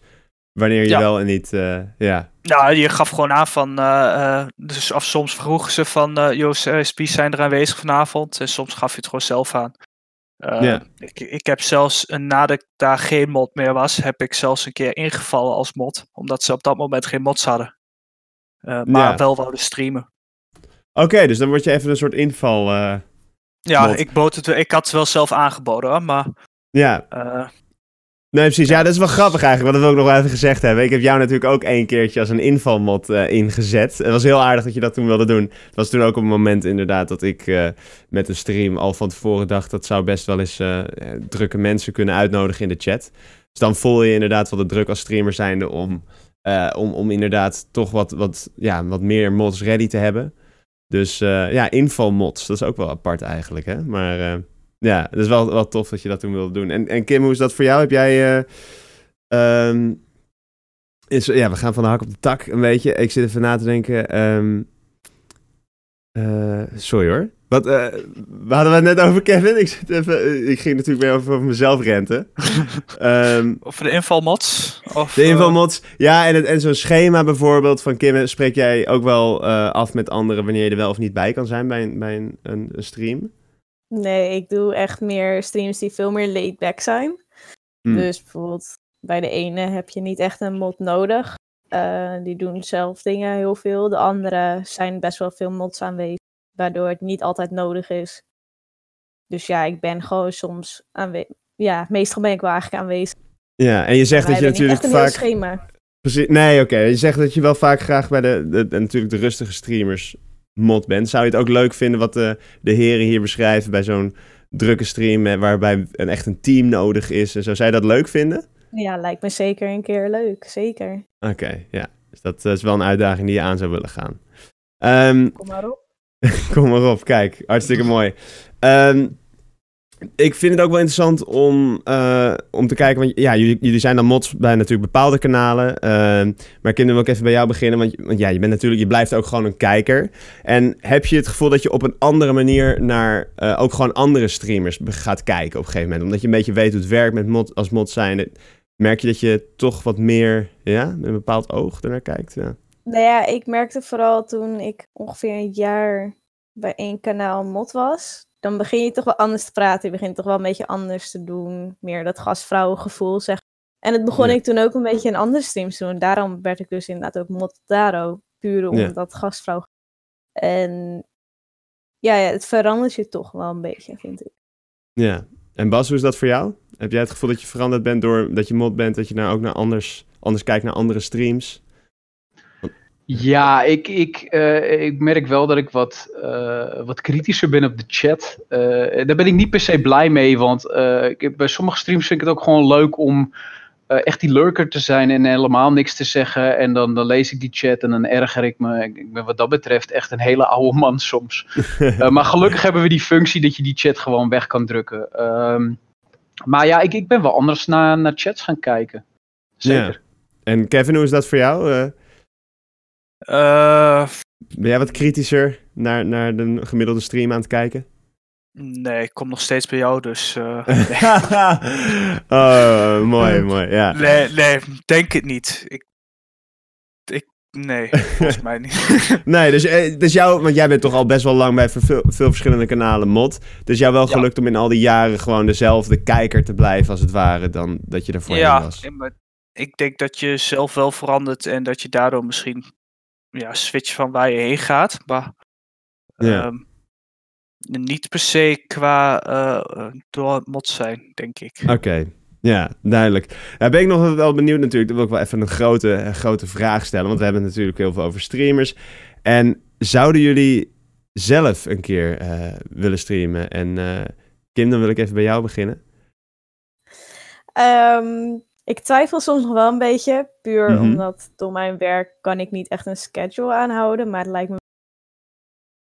wanneer je ja. wel en niet, uh, ja. Nou, je gaf gewoon aan van, uh, dus of soms vroegen ze van, joh, SP's zijn er aanwezig vanavond. En soms gaf je het gewoon zelf aan. ja. ik, ik heb zelfs, nadat ik daar geen mod meer was, heb ik zelfs een keer ingevallen als mod. Omdat ze op dat moment geen mods hadden. maar Ja. wel wouden streamen. Oké, dus dan word je even een soort inval. Ja, ik, bood het, ik had het wel zelf aangeboden, hoor, maar... ja, eh, nee precies. Ja, dat is wel grappig eigenlijk, dat wil ik nog wel even gezegd hebben. Ik heb jou natuurlijk ook één keertje als een invalmod eh, ingezet. Het was heel aardig dat je dat toen wilde doen. Het was toen ook op een moment inderdaad dat ik eh, met een stream al van tevoren dacht... dat zou best wel eens drukke mensen kunnen uitnodigen in de chat. Dus dan voel je inderdaad wel de druk als streamer zijnde om, om, om inderdaad toch wat, wat, ja, wat meer mods ready te hebben. Dus eh, ja, invalmods, dat is ook wel apart eigenlijk, hè. Maar eh, ja, het is wel, wel tof dat je dat toen wilde doen. En, en Kim, hoe is dat voor jou? Heb jij... eh, ehm, is, ja, we gaan van de hak op de tak een beetje. Ik zit even na te denken. eh, sorry hoor. Wat, eh, we hadden het net over Kevin. Ik, zit even, eh, ik ging natuurlijk weer over, over mezelf renten. <laughs> Ehm, of de invalmods. Of, de eh, invalmods. Ja, en, het- en zo'n schema bijvoorbeeld van Kim, spreek jij ook wel eh, af met anderen wanneer je er wel of niet bij kan zijn bij een, bij een, een, een stream? Nee, ik doe echt meer streams die veel meer laid back zijn. Hmm. Dus bijvoorbeeld bij de ene heb je niet echt een mod nodig. Eh, die doen zelf dingen heel veel. De andere zijn best wel veel mods aanwezig. Waardoor het niet altijd nodig is. Dus ja, ik ben gewoon soms aanwezig. Ja, meestal ben ik wel eigenlijk aanwezig. Ja, en je zegt dat je natuurlijk echt een heel vaak... schema. Precies, nee, oké. Je zegt dat je wel vaak graag bij de, de, de- natuurlijk de rustige streamers mod bent. Zou je het ook leuk vinden wat de, de heren hier beschrijven bij zo'n drukke stream... eh, waarbij een, echt een team nodig is en zo? Zou je dat leuk vinden? Ja, lijkt me zeker een keer leuk. Zeker. Oké, ja. Dus dat eh, is wel een uitdaging die je aan zou willen gaan. Ehm, Kom maar op. <laughs> Kom maar op, kijk. Hartstikke mooi. Ehm, ik vind het ook wel interessant om, eh, om te kijken, want ja, jullie, jullie zijn dan mods bij natuurlijk bepaalde kanalen. Ehm, maar ik wil ook even bij jou beginnen, want, want ja, je bent natuurlijk, je blijft ook gewoon een kijker. En heb je het gevoel dat je op een andere manier naar eh, ook gewoon andere streamers gaat kijken op een gegeven moment? Omdat je een beetje weet hoe het werkt met mod, als mod zijn. Merk je dat je toch wat meer, ja, met een bepaald oog ernaar kijkt? Ja. Nou ja, ik merkte vooral toen ik ongeveer een jaar bij één kanaal mod was. Dan begin je toch wel anders te praten. Je begint toch wel een beetje anders te doen. Meer dat gastvrouwengevoel, zeg. En het begon Ja. ik toen ook een beetje in andere streams te doen. Daarom werd ik dus inderdaad ook mod Daro. Puur om Ja. dat gastvrouw. En ja, ja, het verandert je toch wel een beetje, vind ik. ja. En Bas, hoe is dat voor jou? Heb jij het gevoel dat je veranderd bent door dat je mod bent, dat je nou ook naar anders, anders kijkt naar andere streams? Ja, ik, ik, uh, ik merk wel dat ik wat, uh, wat kritischer ben op de chat. Uh, daar ben ik niet per se blij mee, want ik, bij sommige streams vind ik het ook gewoon leuk om echt die lurker te zijn en helemaal niks te zeggen. En dan, dan lees ik die chat en dan erger ik me. Ik ben wat dat betreft echt een hele oude man <laughs> soms. <laughs> maar gelukkig hebben we die functie dat je die chat gewoon weg kan drukken. Um, maar ja, ik, ik ben wel anders naar, naar chats gaan kijken. Zeker. Ja. En Kevin, hoe is dat voor jou? Uh, ben jij wat kritischer naar, naar de gemiddelde stream aan het kijken? Nee, ik kom nog steeds bij jou, dus. <laughs> Uh, oh, mooi, <laughs> mooi. Ja. Nee, nee, denk het niet. Ik, ik, nee, volgens <laughs> mij niet. nee, dus, dus jou, want jij bent toch al best wel lang bij veel, veel verschillende kanalen mod. Dus jou wel gelukt om in al die jaren gewoon dezelfde kijker te blijven, als het ware, dan dat je ervoor ja, was. Ja, maar ik denk dat je zelf wel verandert en dat je daardoor misschien ja, switch van waar je heen gaat. Maar um, niet per se qua uh, door mod zijn, denk ik. Oké, ja, duidelijk. Ja, ben ik nog wel benieuwd natuurlijk. Dan wil ik wel even een grote, een grote vraag stellen. Want we hebben het natuurlijk heel veel over streamers. En zouden jullie zelf een keer uh, willen streamen? En uh, Kim, dan wil ik even bij jou beginnen. Um, ik twijfel soms nog wel een beetje, puur mm-hmm. omdat door mijn werk kan ik niet echt een schedule aanhouden, maar het lijkt me...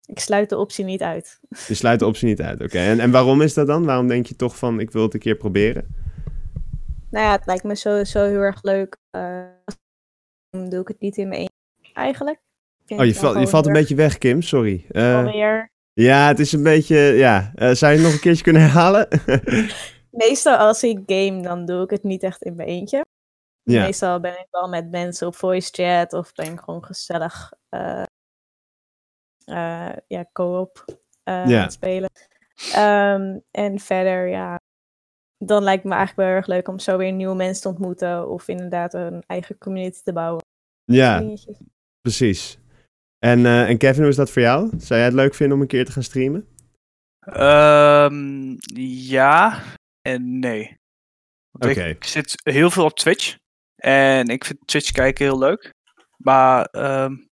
Ik sluit de optie niet uit. <laughs> Je sluit de optie niet uit, oké. En, en waarom is dat dan? Waarom denk je toch van, ik wil het een keer proberen? Nou ja, het lijkt me sowieso heel erg leuk. Uh, dan doe ik het niet in mijn eentje, eigenlijk. Oh, je, val, je valt een beetje weg, Kim, sorry. Uh, ja, het is een beetje, ja. Uh, zou je het nog een keertje kunnen herhalen? <laughs> meestal als ik game, dan doe ik het niet echt in mijn eentje. Ja. Meestal ben ik wel met mensen op voice chat of ben ik gewoon gezellig uh, uh, ja, co-op uh, ja. spelen. Um, en verder, ja, dan lijkt me eigenlijk wel erg leuk om zo weer nieuwe mensen te ontmoeten of inderdaad een eigen community te bouwen. Ja, precies. En, en Kevin, hoe is dat voor jou? Zou jij het leuk vinden om een keer te gaan streamen? Um, ja, en nee. Ik, zit heel veel op Twitch. En ik vind Twitch kijken heel leuk. Maar um,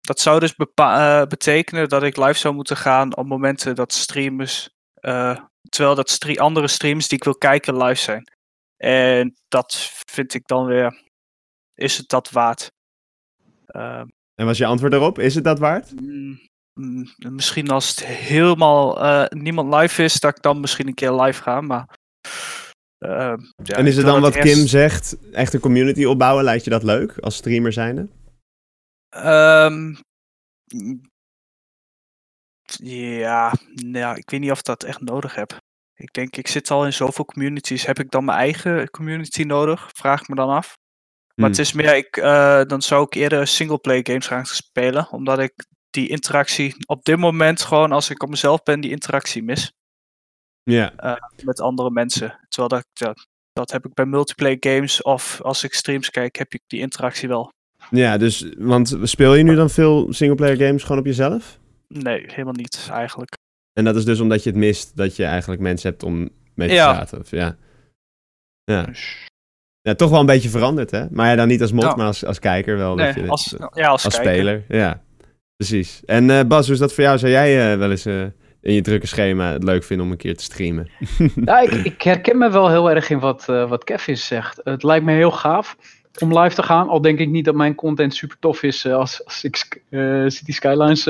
dat zou dus uh, betekenen dat ik live zou moeten gaan op momenten dat streamers. Uh, terwijl dat stre andere streams die ik wil kijken live zijn. En dat vind ik dan weer. Is het dat waard? Uh, en was je antwoord daarop? Is het dat waard? Mm, mm, misschien als het helemaal uh, niemand live is, dat ik dan misschien een keer live ga. Maar uh, ja, en is het dan wat Kim zegt, echt een community opbouwen, lijkt je dat leuk als streamer zijnde? Um, ja, nou, ik weet niet of ik dat echt nodig heb. Ik denk, ik zit al in zoveel communities. Heb ik dan mijn eigen community nodig? Vraag ik me dan af. Maar het hmm. is meer, ik, uh, dan zou ik eerder singleplay games gaan spelen. Omdat ik die interactie op dit moment gewoon, als ik op mezelf ben, die interactie mis. Ja. Uh, met andere mensen. Terwijl dat, dat heb ik bij multiplayer games of als ik streams kijk, heb ik die interactie wel. Ja, dus, want speel je nu dan veel singleplayer games gewoon op jezelf? Nee, helemaal niet eigenlijk. En dat is dus omdat je het mist dat je eigenlijk mensen hebt om mee te ja. praten? Of, ja. Ja. Dus- ja, toch wel een beetje veranderd, hè? Maar ja, dan niet als mod, maar als, als kijker wel. Nee, dat je als, ja, als, als speler. Ja, precies. En uh, Bas, hoe is dat voor jou? Zou jij uh, wel eens in je drukke schema het leuk vinden om een keer te streamen. <laughs> ja, ik, ik, herken me wel heel erg in wat, uh, wat Kevin zegt. Het lijkt me heel gaaf om live te gaan. Al denk ik niet dat mijn content super tof is uh, als, als ik uh, City Skylines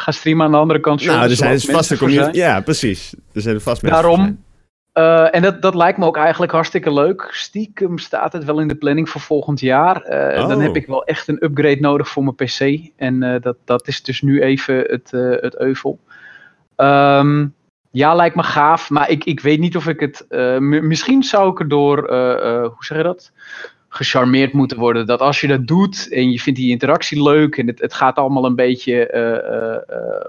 ga streamen aan de andere kant. Nou, er zijn dus vaste community. Ja, precies. Er zijn vast mensen. Daarom. en dat, dat lijkt me ook eigenlijk hartstikke leuk. Stiekem staat het wel in de planning voor volgend jaar. Oh. Dan heb ik wel echt een upgrade nodig voor mijn PC. En dat, dat is dus nu even het, het euvel. Um, ja, lijkt me gaaf, maar ik, ik weet niet of ik het. Uh, misschien zou ik erdoor, uh, uh, hoe zeg je dat? Gecharmeerd moeten worden. Dat als je dat doet en je vindt die interactie leuk en het, het gaat allemaal een beetje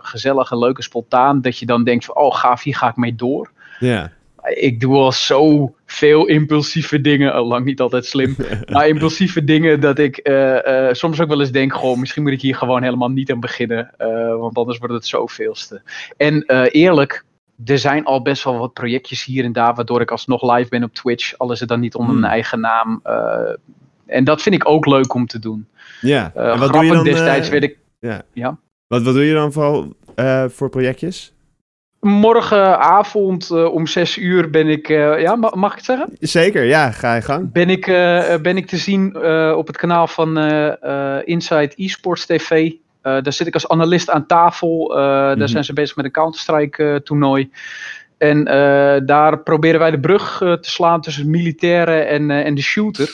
gezellig en leuk en spontaan, dat je dan denkt van, oh gaaf, hier ga ik mee door. Ja ik doe al zo veel impulsieve dingen, al lang niet altijd slim, <laughs> maar impulsieve dingen dat ik uh, uh, soms ook wel eens denk, goh, misschien moet ik hier gewoon helemaal niet aan beginnen, uh, want anders wordt het zoveelste. En eerlijk, er zijn al best wel wat projectjes hier en daar, waardoor ik alsnog live ben op Twitch. Al is het dan niet onder Hmm. mijn eigen naam. eh, en dat vind ik ook leuk om te doen. Ja. Eh en wat doe je dan? destijds eh, werd ik wat, wat doe je dan vooral eh, voor projectjes? Morgenavond eh, om 6 uur ben ik, eh, ja, ma- mag ik het zeggen? Zeker, ja, ga je gang. Ben ik, eh, ben ik te zien op het kanaal van Inside Esports TV. Daar zit ik als analist aan tafel. Eh, Mhm. Daar zijn ze bezig met een Counter-Strike toernooi. En daar proberen wij de brug te slaan tussen het militaire en, en de shooter.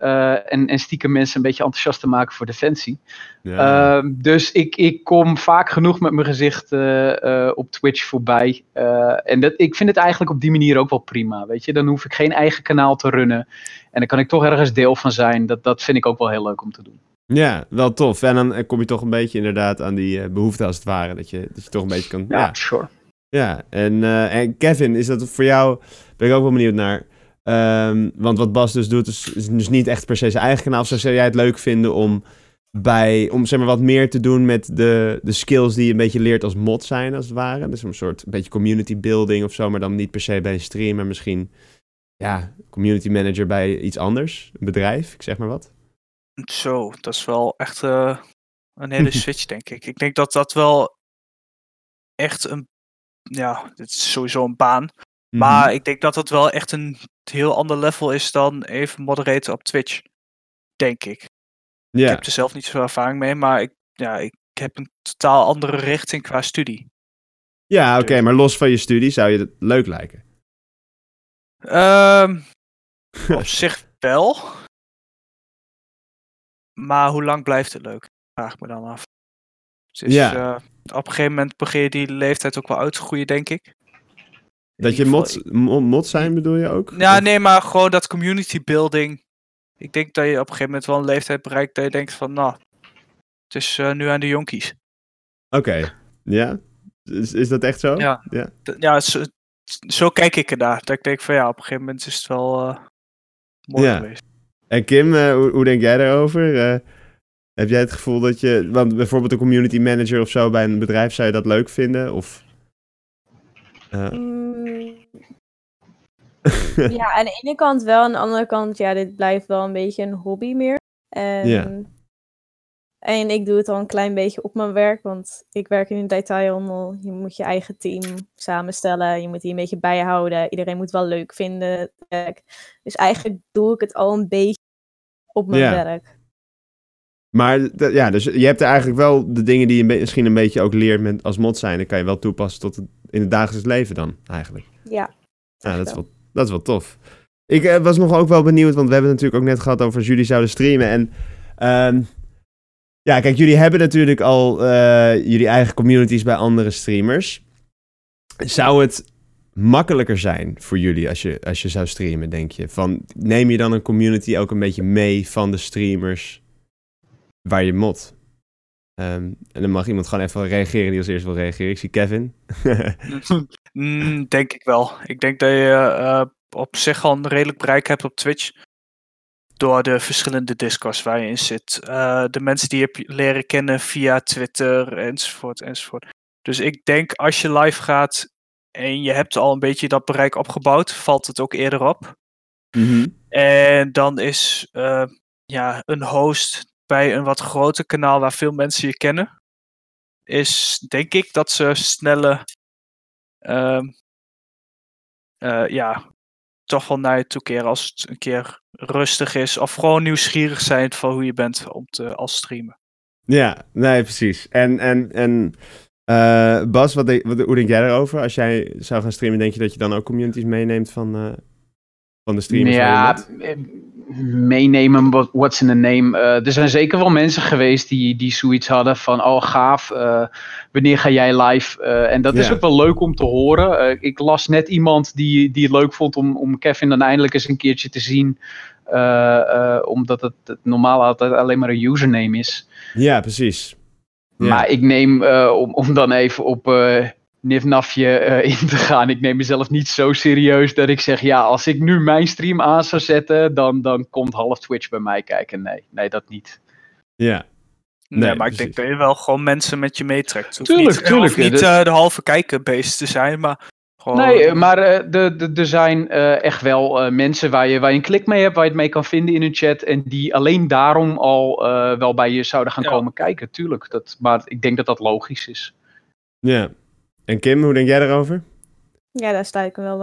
Eh, en, en stiekem mensen een beetje enthousiast te maken voor defensie. Ja. Ehm, dus ik, ik kom vaak genoeg met mijn gezicht eh, eh, op Twitch voorbij. En dat, ik vind het eigenlijk op die manier ook wel prima. Weet je, dan hoef ik geen eigen kanaal te runnen. En dan kan ik toch ergens deel van zijn. Dat, dat vind ik ook wel heel leuk om te doen. ja, wel tof. En dan kom je toch een beetje inderdaad aan die eh, behoefte als het ware. Dat je, dat je toch een beetje kan... Ja, Ja, sure. ja. En, en Kevin, is dat voor jou... Ben ik ook wel benieuwd naar. Ehm, want wat Bas dus doet, is, is dus niet echt per se zijn eigen kanaal. Of zo zou jij het leuk vinden om bij... Om zeg maar wat meer te doen met de, de skills die je een beetje leert als mod zijn, als het ware. Dus een soort een beetje community building of zo. Maar dan niet per se bij een stream, maar misschien... Ja, community manager bij iets anders. Een bedrijf, ik zeg maar wat. Zo, dat is wel echt eh, een hele <laughs> switch, denk ik. Ik denk dat dat wel echt een. Ja, dit is sowieso een baan. Mhm. Maar ik denk dat het wel echt een heel ander level is dan even moderaten op Twitch. Denk ik. Ik heb er zelf niet zoveel ervaring mee, maar ik, ja, ik heb een totaal andere richting qua studie. Ja, oké, Dus- maar los van je studie zou je het leuk lijken. Ehm, <laughs> op zich wel. Maar hoe lang blijft het leuk? Vraag ik me dan af. Dus Ja. eh, op een gegeven moment begin je die leeftijd ook wel uit te groeien, denk ik. Dat je ieder mod, zijn bedoel je ook? Ja, Of- nee, maar gewoon dat community building. Ik denk dat je op een gegeven moment wel een leeftijd bereikt dat je denkt van, nou, het is eh, nu aan de jonkies. Oké, ja? Is, is dat echt zo? Ja. ja. Zo, zo kijk ik ernaar. Dat ik denk van, ja, op een gegeven moment is het wel eh, mooi Ja. geweest. En Kim, eh, hoe, hoe denk jij daarover? Heb jij het gevoel dat je... Want bijvoorbeeld een community manager of zo bij een bedrijf, zou je dat leuk vinden? Of... Eh, Mm, ja, aan de ene kant wel, aan de andere kant, ja, dit blijft wel een beetje een hobby meer. En, Ja. en ik doe het al een klein beetje op mijn werk, want ik werk in een detailhandel. Je moet je eigen team samenstellen, je moet die een beetje bijhouden. Iedereen moet wel leuk vinden. Dus eigenlijk doe ik het al een beetje op mijn werk. Maar ja, dus je hebt er eigenlijk wel de dingen die je misschien een beetje ook leert met, als mod zijn. Dan kan je wel toepassen tot het, in het dagelijks leven dan, eigenlijk. Ja, Ja, dat is wel, dat is wel tof. Ik eh, was nog ook wel benieuwd, want we hebben het natuurlijk ook net gehad over jullie zouden streamen. En ehm, ja, kijk, jullie hebben natuurlijk al eh, jullie eigen communities bij andere streamers. Zou het makkelijker zijn voor jullie als je, als je zou streamen, denk je? Van, neem je dan een community ook een beetje mee van de streamers waar je mod? Ehm, en dan mag iemand gewoon even reageren die als eerst wil reageren. Ik zie Kevin. <laughs> Mm, denk ik wel. Ik denk dat je eh, op zich al een redelijk bereik hebt op Twitch. Door de verschillende discords waar je in zit. Eh, de mensen die je hebt leren kennen via Twitter enzovoort enzovoort. Dus ik denk als je live gaat en je hebt al een beetje dat bereik opgebouwd, valt het ook eerder op. Mhm. En dan is eh, ja, een host bij een wat groter kanaal waar veel mensen je kennen, is denk ik dat ze sneller ehm, eh, ja, toch wel naar je toe keren als het een keer rustig is. Of gewoon nieuwsgierig zijn van hoe je bent om te, als streamen. Ja, nee, precies. En, en, en eh, Bas, wat denk- wat, hoe denk jij daarover? Als jij zou gaan streamen, denk je dat je dan ook communities meeneemt van, eh, van de streamers? Ja, meenemen, what- what's in the name. Eh, er zijn zeker wel mensen geweest die, die zoiets hadden van, oh gaaf, eh, wanneer ga jij live? Eh, en dat is ook wel leuk om te horen. Ik las net iemand die, die het leuk vond om, om Kevin dan eindelijk eens een keertje te zien. omdat het, het normaal altijd alleen maar een username is. Ja, precies. Maar ik neem, om, om dan even op Nifnafje eh, in te gaan, ik neem mezelf niet zo serieus dat ik zeg, ja, als ik nu mijn stream aan zou zetten, dan, dan komt half Twitch bij mij kijken. Nee, nee, dat niet. Ja, Nee, Nee, maar ik denk dat je wel gewoon mensen met je meetrekt. Tuurlijk, niet, tuurlijk, niet dit- eh, de halve kijkerbeest te zijn, maar Nee, maar er zijn echt wel mensen waar je, waar je een klik mee hebt, waar je het mee kan vinden in een chat. En die alleen daarom al wel bij je zouden gaan komen kijken, tuurlijk. Dat, maar ik denk dat dat logisch is. Ja. En Kim, hoe denk jij daarover? Ja, daar sta ik wel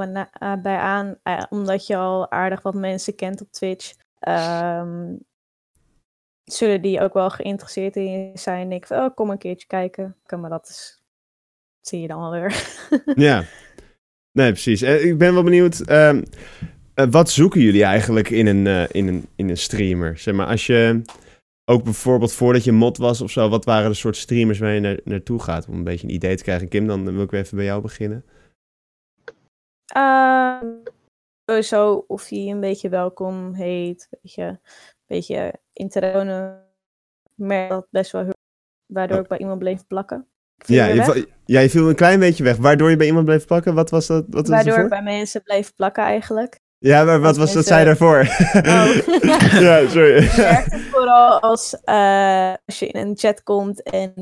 bij aan. omdat je al aardig wat mensen kent op Twitch. Um, zullen die ook wel geïnteresseerd in zijn. Ik van, oh, kom een keertje kijken. Maar dat is, zie je dan alweer. <laughs> ja, nee, precies. Eh, ik ben wel benieuwd. Ehm, eh, wat zoeken jullie eigenlijk in een, in, een, in een streamer? Zeg maar, als je ook bijvoorbeeld voordat je mod was of zo, wat waren de soort streamers waar je naar, naartoe gaat? Om een beetje een idee te krijgen. Kim, dan wil ik weer even bij jou beginnen. Uh, sowieso of hij een beetje welkom heet. Weet je, beetje interone merk dat best wel waardoor oh. ik bij iemand bleef plakken. Ja je, ja, je viel een klein beetje weg. Waardoor je bij iemand bleef plakken? Wat was dat? Wat waardoor ik bij mensen bleef plakken eigenlijk. Ja, maar wat was dat zij daarvoor? Oh. <laughs> ja, sorry. Het werkt vooral als, uh, als je in een chat komt en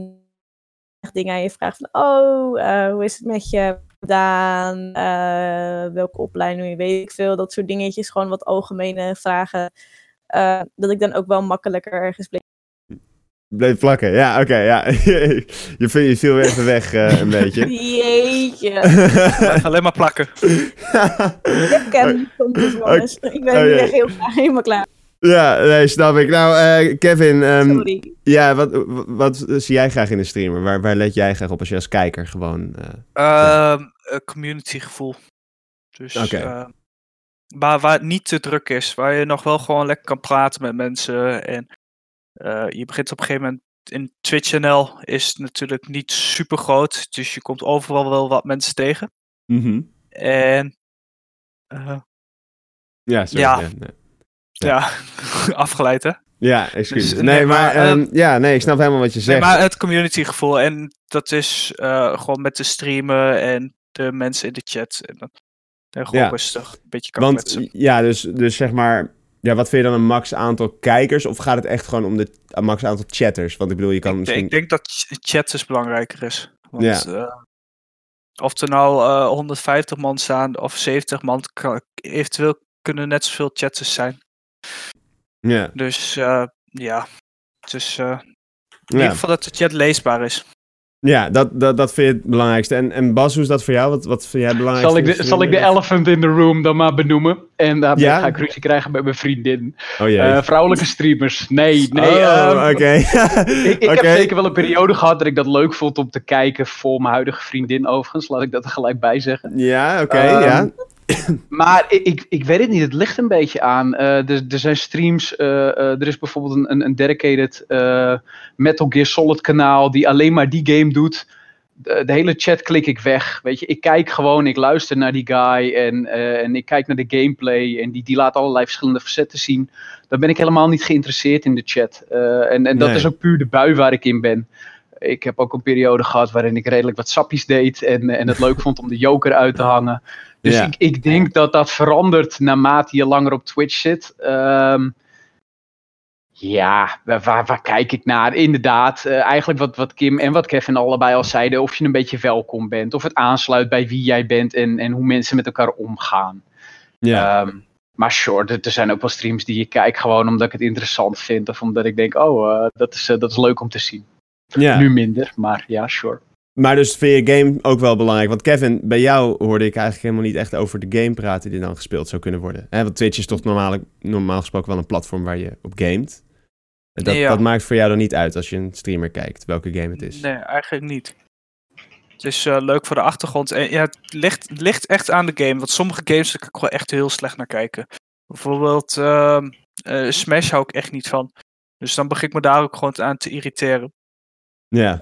dingen aan je vraagt van... Oh, uh, hoe is het met je gedaan? Uh, welke opleiding, weet ik veel. Dat soort dingetjes. Gewoon wat algemene vragen dat ik dan ook wel makkelijker ergens bleef. Bleef plakken, ja, oké, ja. <laughs> je, je viel weer even weg uh, een beetje. <laughs> Jeetje. alleen maar plakken. ik ken soms jongens. Ik ben oh, echt heel klaar, helemaal klaar. Ja, nee, snap ik. Nou, uh, Kevin. Um, Sorry. Ja, wat, wat, zie jij graag in een streamer? Waar, waar let jij graag op als je als kijker gewoon... Uh, um, community gevoel. Dus okay maar waar het niet te druk is. Waar je nog wel gewoon lekker kan praten met mensen. En uh, je begint op een gegeven moment in Twitch NL is natuurlijk niet super groot. Dus je komt overal wel wat mensen tegen. Mm En uh, ja, sorry, ja, ja, ja. <laughs> afgeleid hè. Ja, excuus. Dus, nee, maar, maar um, ja, nee, ik snap helemaal wat je zegt. Nee, maar het community gevoel en dat is uh, gewoon met de streamen en de mensen in de chat. En en gewoon ja. rustig, een beetje kan Want ja, dus, dus zeg maar, ja, wat vind je dan een max aantal kijkers? Of gaat het echt gewoon om de max aantal chatters? Want ik bedoel, je kan ik, misschien... Ik denk dat chatters belangrijker is. Want, ja. Uh, of er nou uh, eh, 150 man staan of 70 man, kan, eventueel kunnen net zoveel chatters zijn. Ja. Dus uh, ja, dus in ieder geval dat de chat leesbaar is. Ja, dat, dat, dat vind je het belangrijkste. En, en Bas, hoe is dat voor jou? Wat, wat vind jij het belangrijkste? Zal ik, de, zal ik de elephant in the room dan maar benoemen? En daar ja? ga ik ruzie krijgen met mijn vriendin. Oh. Uh, vrouwelijke streamers. Nee, nee. Oh, um, oké. <laughs> ik ik heb zeker wel een periode gehad dat ik dat leuk vond om te kijken voor mijn huidige vriendin overigens. Laat ik dat er gelijk bij zeggen. Ja, oké, um, ja. <coughs> maar ik, ik weet het niet, het ligt een beetje aan. Uh, er, er zijn streams, uh, uh, er is bijvoorbeeld een, een dedicated Metal Gear Solid kanaal die alleen maar die game doet. De, de, hele chat klik ik weg. Weet je, ik kijk gewoon, ik luister naar die guy en, en ik kijk naar de gameplay en die, die laat allerlei verschillende facetten zien. Dan ben ik helemaal niet geïnteresseerd in de chat. en en dat is ook puur de bui waar ik in ben ik heb ook een periode gehad waarin ik redelijk wat sappies deed en, en het leuk vond om de joker uit te hangen. Dus ik, ik denk dat dat verandert naarmate je langer op Twitch zit. Um, ja, waar, waar, kijk ik naar? Inderdaad, uh, eigenlijk wat, wat Kim en wat Kevin allebei al zeiden. Of je een beetje welkom bent. Of het aansluit bij wie jij bent en, en hoe mensen met elkaar omgaan. Ja. Um, maar sure, er zijn ook wel streams die je kijkt gewoon omdat ik het interessant vind. Of omdat ik denk, oh, uh, dat, is, uh, dat is leuk om te zien. Ja. Nu minder, maar ja, sure. Maar dus vind je game ook wel belangrijk? Want Kevin, bij jou hoorde ik eigenlijk helemaal niet echt over de game praten die dan gespeeld zou kunnen worden. Hè? Want Twitch is toch normaal, normaal gesproken wel een platform waar je op gamet. Dat, dat maakt voor jou dan niet uit als je een streamer kijkt, welke game het is? Nee, eigenlijk niet. Het is uh, leuk voor de achtergrond. En ja, het ligt, ligt echt aan de game. Want sommige games kan ik gewoon echt heel slecht naar kijken. Bijvoorbeeld uh, uh, Smash hou ik echt niet van. Dus dan begin ik me daar ook gewoon aan te irriteren. Ja.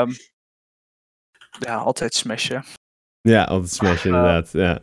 Um, ja, altijd smashen. Ja, altijd smashen, inderdaad. Ja.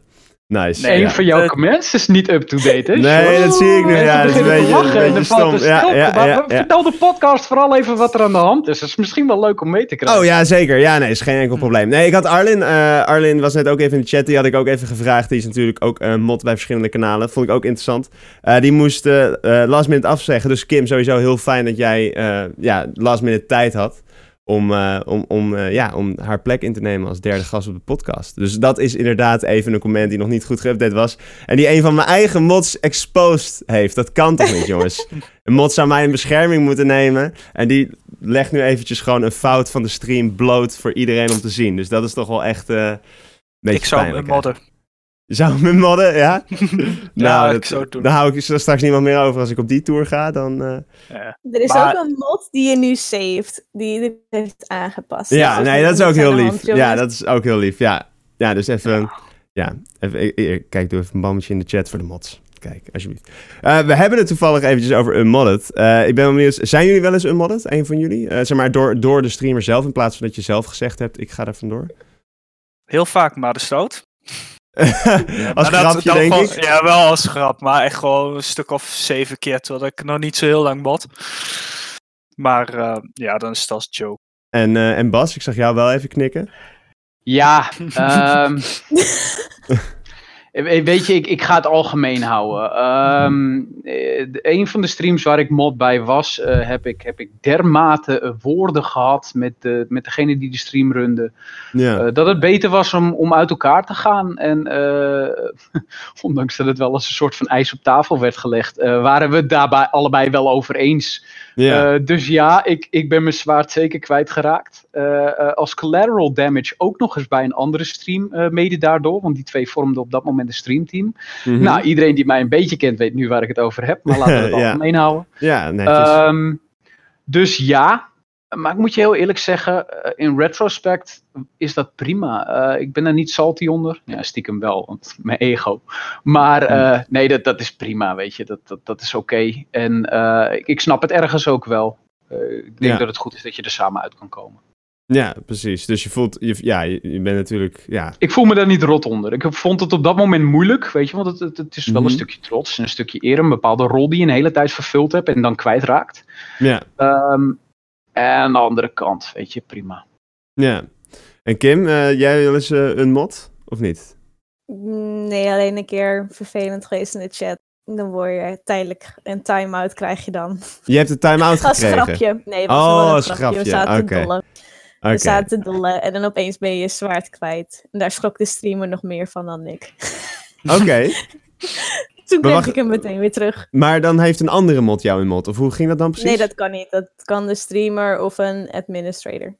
Nice. Nee, een van jouw comments is niet up-to-date, hè? Nee, dat zie ik nu. Ja, dat is een beetje, een beetje stom. Ja, ja, ja, Vertel de podcast vooral even wat er aan de hand is. Dat is misschien wel leuk om mee te krijgen. Oh ja, zeker. Ja, nee, is geen enkel probleem. Nee, ik had Arlin. Uh, Arlin was net ook even in de chat. Die had ik ook even gevraagd. Die is natuurlijk ook uh, mod bij verschillende kanalen. Vond ik ook interessant. Uh, die moest last minute afzeggen. Dus Kim, sowieso heel fijn dat jij ja, last minute tijd had om, uh, om, om, uh, ja, om haar plek in te nemen als derde gast op de podcast. Dus dat is inderdaad even een comment die nog niet goed geüpdate was. En die een van mijn eigen mods exposed heeft. Dat kan toch niet, jongens? Een mod zou mij in bescherming moeten nemen. En die legt nu eventjes gewoon een fout van de stream bloot voor iedereen om te zien. Dus dat is toch wel echt... Uh, ik zou hem modden. Zou me modden, ja? <laughs> nou, dat, ik zou doen. Dan hou ik straks niemand meer over als ik op die tour ga. Dan, uh... ja. Er is ook een mod die je nu saved, die je heeft aangepast. Ja, nee, dat is ook heel lief. ja, dat is ook heel lief. Ja, ja dus even... Ja, even, kijk, doe even een bammetje in de chat voor de mods. Kijk, alsjeblieft. Uh, we hebben het toevallig eventjes over Unmodded. Uh, ik ben benieuwd, zijn jullie wel eens Unmodded? Een van jullie? zeg maar door, door de streamer zelf, in plaats van dat je zelf gezegd hebt, ik ga er vandoor? Heel vaak, maar de stoot. Als grapje, denk ik. Ja, wel als grap, maar echt gewoon een stuk of zeven keer, terwijl ik nog niet zo heel lang bot. Maar uh, ja, dan is het als joke. En, uh, en Bas, ik zag jou wel even knikken. Ja, um, <laughs> Weet je, ik, ik ga het algemeen houden. Um, een van de streams waar ik mod bij was, uh, heb, ik, heb ik dermate woorden gehad met, de, met degene die de stream runde. Ja. Uh, dat het beter was om, om uit elkaar te gaan. En <laughs> ondanks dat het wel als een soort van ijs op tafel werd gelegd, waren we het daarbij allebei wel over eens. Ja. dus ja, ik, ik ben mijn zwaard zeker kwijtgeraakt. als collateral damage ook nog eens bij een andere stream mede daardoor, want die twee vormden op dat moment de streamteam. Mm Nou, iedereen die mij een beetje kent weet nu waar ik het over heb, maar laten we <laughs> het ja. algemeen houden. Ja, netjes. Um, dus ja, maar ik moet je heel eerlijk zeggen, eh, in retrospect is dat prima. Uh, ik ben er niet salty onder. Ja, stiekem wel, want <laughs> mijn ego. Maar uh, nee, dat, dat is prima, weet je. Dat, dat, dat is oké. Okay. En uh, ik, ik snap het ergens ook wel. ik denk ja. dat het goed is dat je er samen uit kan komen. Ja, precies. Dus je voelt, je, ja, je, je, bent natuurlijk, ja. Ik voel me daar niet rot onder. Ik vond het op dat moment moeilijk, weet je, want het, het, het is wel een mhm. stukje trots, een stukje eer, een bepaalde rol die je een hele tijd vervuld hebt en dan kwijtraakt. Ja. Um, en aan de andere kant, weet je, prima. Ja. En Kim, uh, jij wel eens uh, een mod, of niet? Nee, alleen een keer vervelend geweest in de chat. Dan word je tijdelijk een time-out krijg je dan. Je hebt <laughs> een time-out gekregen? Als grapje. Nee, was oh, een grapje. We zaten okay. Okay. We zaten te dollen en dan opeens ben je je zwaard kwijt. En daar schrok de streamer nog meer van dan ik. Oké. <laughs> Toen kreeg ik hem meteen weer terug. Maar dan heeft een andere mod jou in mod, of hoe ging dat dan precies? Nee, dat kan niet. Dat kan de streamer of een administrator.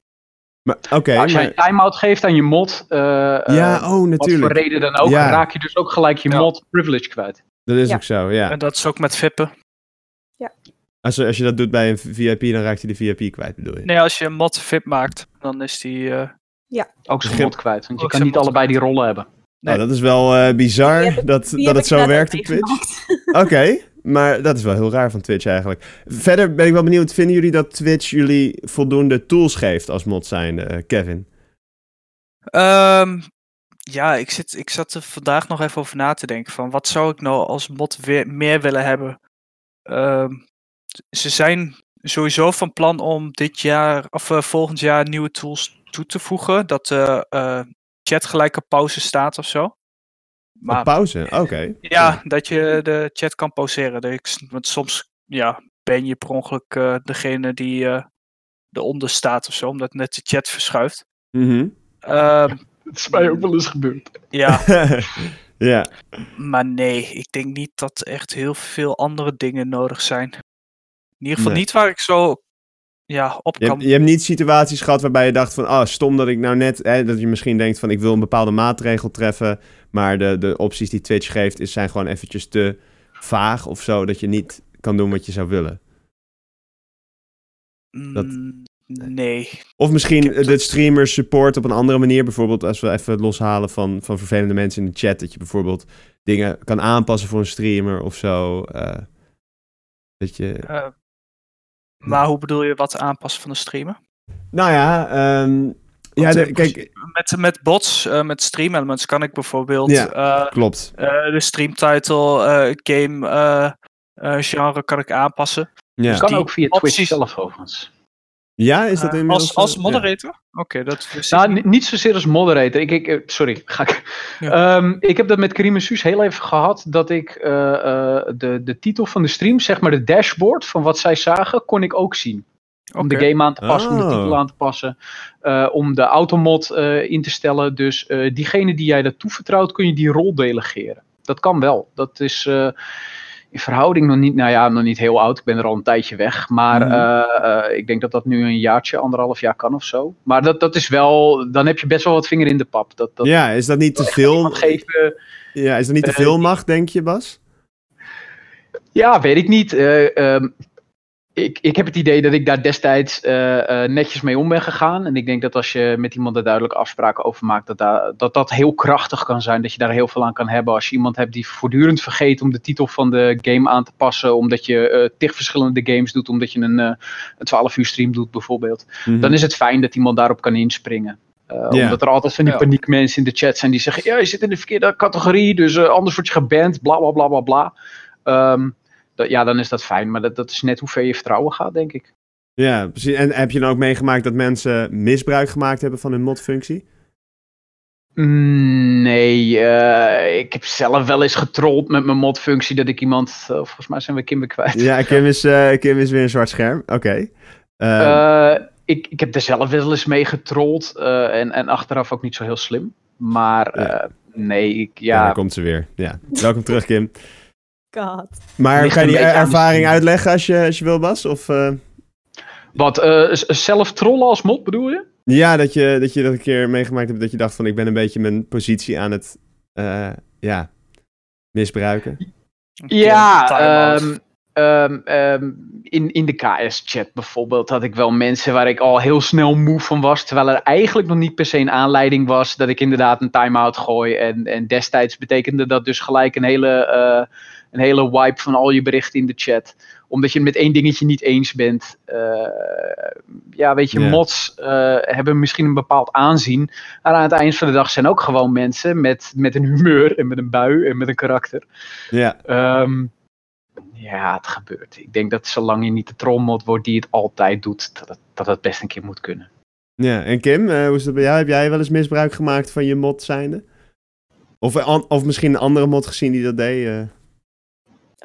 Maar, okay, Als maar... je een time-out geeft aan je mod, uh, ja, oh, natuurlijk. wat voor reden dan ook, ja. raak je dus ook gelijk je mod privilege kwijt. Dat is ook zo, ja. En dat is ook met vippen. Ja. Als, als je dat doet bij een VIP, dan raakt hij de VIP kwijt, bedoel je? Nee, als je een mod VIP maakt, dan is die... Uh... Ja. Ook zijn mod kwijt, want je kan niet allebei die rollen hebben. Nee. Nou, dat is wel uh, bizar dat, dat het zo werkt op Twitch. <laughs> Oké, okay, maar dat is wel heel raar van Twitch eigenlijk. Verder ben ik wel benieuwd, vinden jullie dat Twitch jullie voldoende tools geeft als mod zijnde, uh, Kevin? Um, ja, ik, zit, ik zat er vandaag nog even over na te denken van wat zou ik nou als mod weer meer willen hebben? Um, ze zijn sowieso van plan om dit jaar of uh, volgend jaar nieuwe tools toe te voegen. Dat de uh, chat gelijk op pauze staat of zo. Maar, op pauze? Oké. Ja, dat je de chat kan pauzeren. Want soms ja, ben je per ongeluk uh, degene die uh, eronder staat of zo, omdat net de chat verschuift. Mm <laughs> dat is mij ook wel eens gebeurd. Ja. <laughs> ja. Maar nee, ik denk niet dat echt heel veel andere dingen nodig zijn. In ieder geval niet waar ik zo ja, op je kan. Hebt, je hebt niet situaties gehad waarbij je dacht van, ah, oh, stom dat ik nou net, hè, dat je misschien denkt van, ik wil een bepaalde maatregel treffen, maar de, de opties die Twitch geeft, is, zijn gewoon eventjes te vaag of zo, dat je niet kan doen wat je zou willen. Dat... Mm, nee. Of misschien de streamers support op een andere manier. Bijvoorbeeld als we even loshalen van, van vervelende mensen in de chat. Dat je bijvoorbeeld dingen kan aanpassen voor een streamer of zo. Uh, dat je... Uh, maar hoe bedoel je wat aanpassen van de streamer? Nou ja, um, ja de, kijk... Met, met bots, uh, met stream elements kan ik bijvoorbeeld... Ja, klopt. de streamtitle, game genre kan ik aanpassen. Ja. Dus kan ook via Twitch zelf overigens. Ja, is dat uh, Als, als moderator? Ja. Oké, okay, dat Nou, niet zozeer als moderator. Ik, ik, sorry, ga ik. Ja. Um, ik heb dat met Karim Suus heel even gehad. Dat ik uh, uh, de, de titel van de stream, zeg maar de dashboard van wat zij zagen, kon ik ook zien. Om de game aan te passen, om de titel Oh. aan te passen. eh, om de automod eh, in te stellen. Dus eh, diegene die jij dat toevertrouwt, kun je die rol delegeren. Dat kan wel. Dat is eh, in verhouding nog niet, nou ja, nog niet heel oud. Ik ben er al een tijdje weg. Maar Mhm. eh, eh, ik denk dat dat nu een jaartje, anderhalf jaar kan of zo. Maar dat, dat is wel, dan heb je best wel wat vinger in de pap. Dat, dat ja, is dat niet te veel? geven. Ja, is dat niet te Eh, veel macht, denk je, Bas? Ja, weet ik niet. Eh, ehm, ik, ik heb het idee dat ik daar destijds eh, eh, netjes mee om ben gegaan. En ik denk dat als je met iemand er duidelijke afspraken over maakt, dat, daar- dat dat heel krachtig kan zijn. Dat je daar heel veel aan kan hebben. Als je iemand hebt die voortdurend vergeet om de titel van de game aan te passen. Omdat je eh tig verschillende games doet. Omdat je een, eh, een 12 uur stream doet bijvoorbeeld. Mhm. Dan is het fijn dat iemand daarop kan inspringen. Eh. Omdat er altijd van die Ja. paniekmensen in de chat zijn die zeggen: Ja, je zit in de verkeerde categorie, dus eh, anders word je geband, bla bla bla bla bla. Ehm, dat, ja, dan is dat fijn, maar dat, dat is net hoe ver je vertrouwen gaat, denk ik. Ja, precies. En heb je dan ook meegemaakt dat mensen misbruik gemaakt hebben van hun modfunctie? Mm, Nee, eh, ik heb zelf wel eens getrold met mijn modfunctie dat ik iemand, eh, volgens mij zijn we Kimber kwijt. Ja, Kim is, eh, Kim is weer een zwart scherm. Oké. Eh, Eh, ik, ik heb er zelf wel eens mee getrold en, en achteraf ook niet zo heel slim. Maar Ja. nee, ik, ja, ja, daar komt ze weer. Ja. Welkom terug, Kim. God. Maar kan je die ervaring uitleggen als je, als je wil, Bas? Of, eh, wat, eh, zelf trollen als mod bedoel je? ja, dat je, dat je dat een keer meegemaakt hebt dat je dacht van ik ben een beetje mijn positie aan het eh, ja, misbruiken. Ja, ehm, ehm, ehm, in, in de KS-chat bijvoorbeeld had ik wel mensen waar ik al heel snel moe van was. Terwijl er eigenlijk nog niet per se een aanleiding was dat ik inderdaad een time-out gooi. En, en destijds betekende dat dus gelijk een hele, eh, een hele wipe van al je berichten in de chat. Omdat je het met één dingetje niet eens bent. Eh, ja, weet je, mods eh, hebben misschien een bepaald aanzien. Maar aan het eind van de dag zijn ook gewoon mensen met, met een humeur en met een bui en met een karakter. Ja, Ehm, ja, het gebeurt. Ik denk dat zolang je niet de trommel wordt die het altijd doet, dat het, dat het best een keer moet kunnen. ja. En Kim, eh, hoe is dat bij jou? Heb jij wel eens misbruik gemaakt van je mod zijnde? Of, of misschien een andere mod gezien die dat deed? eh?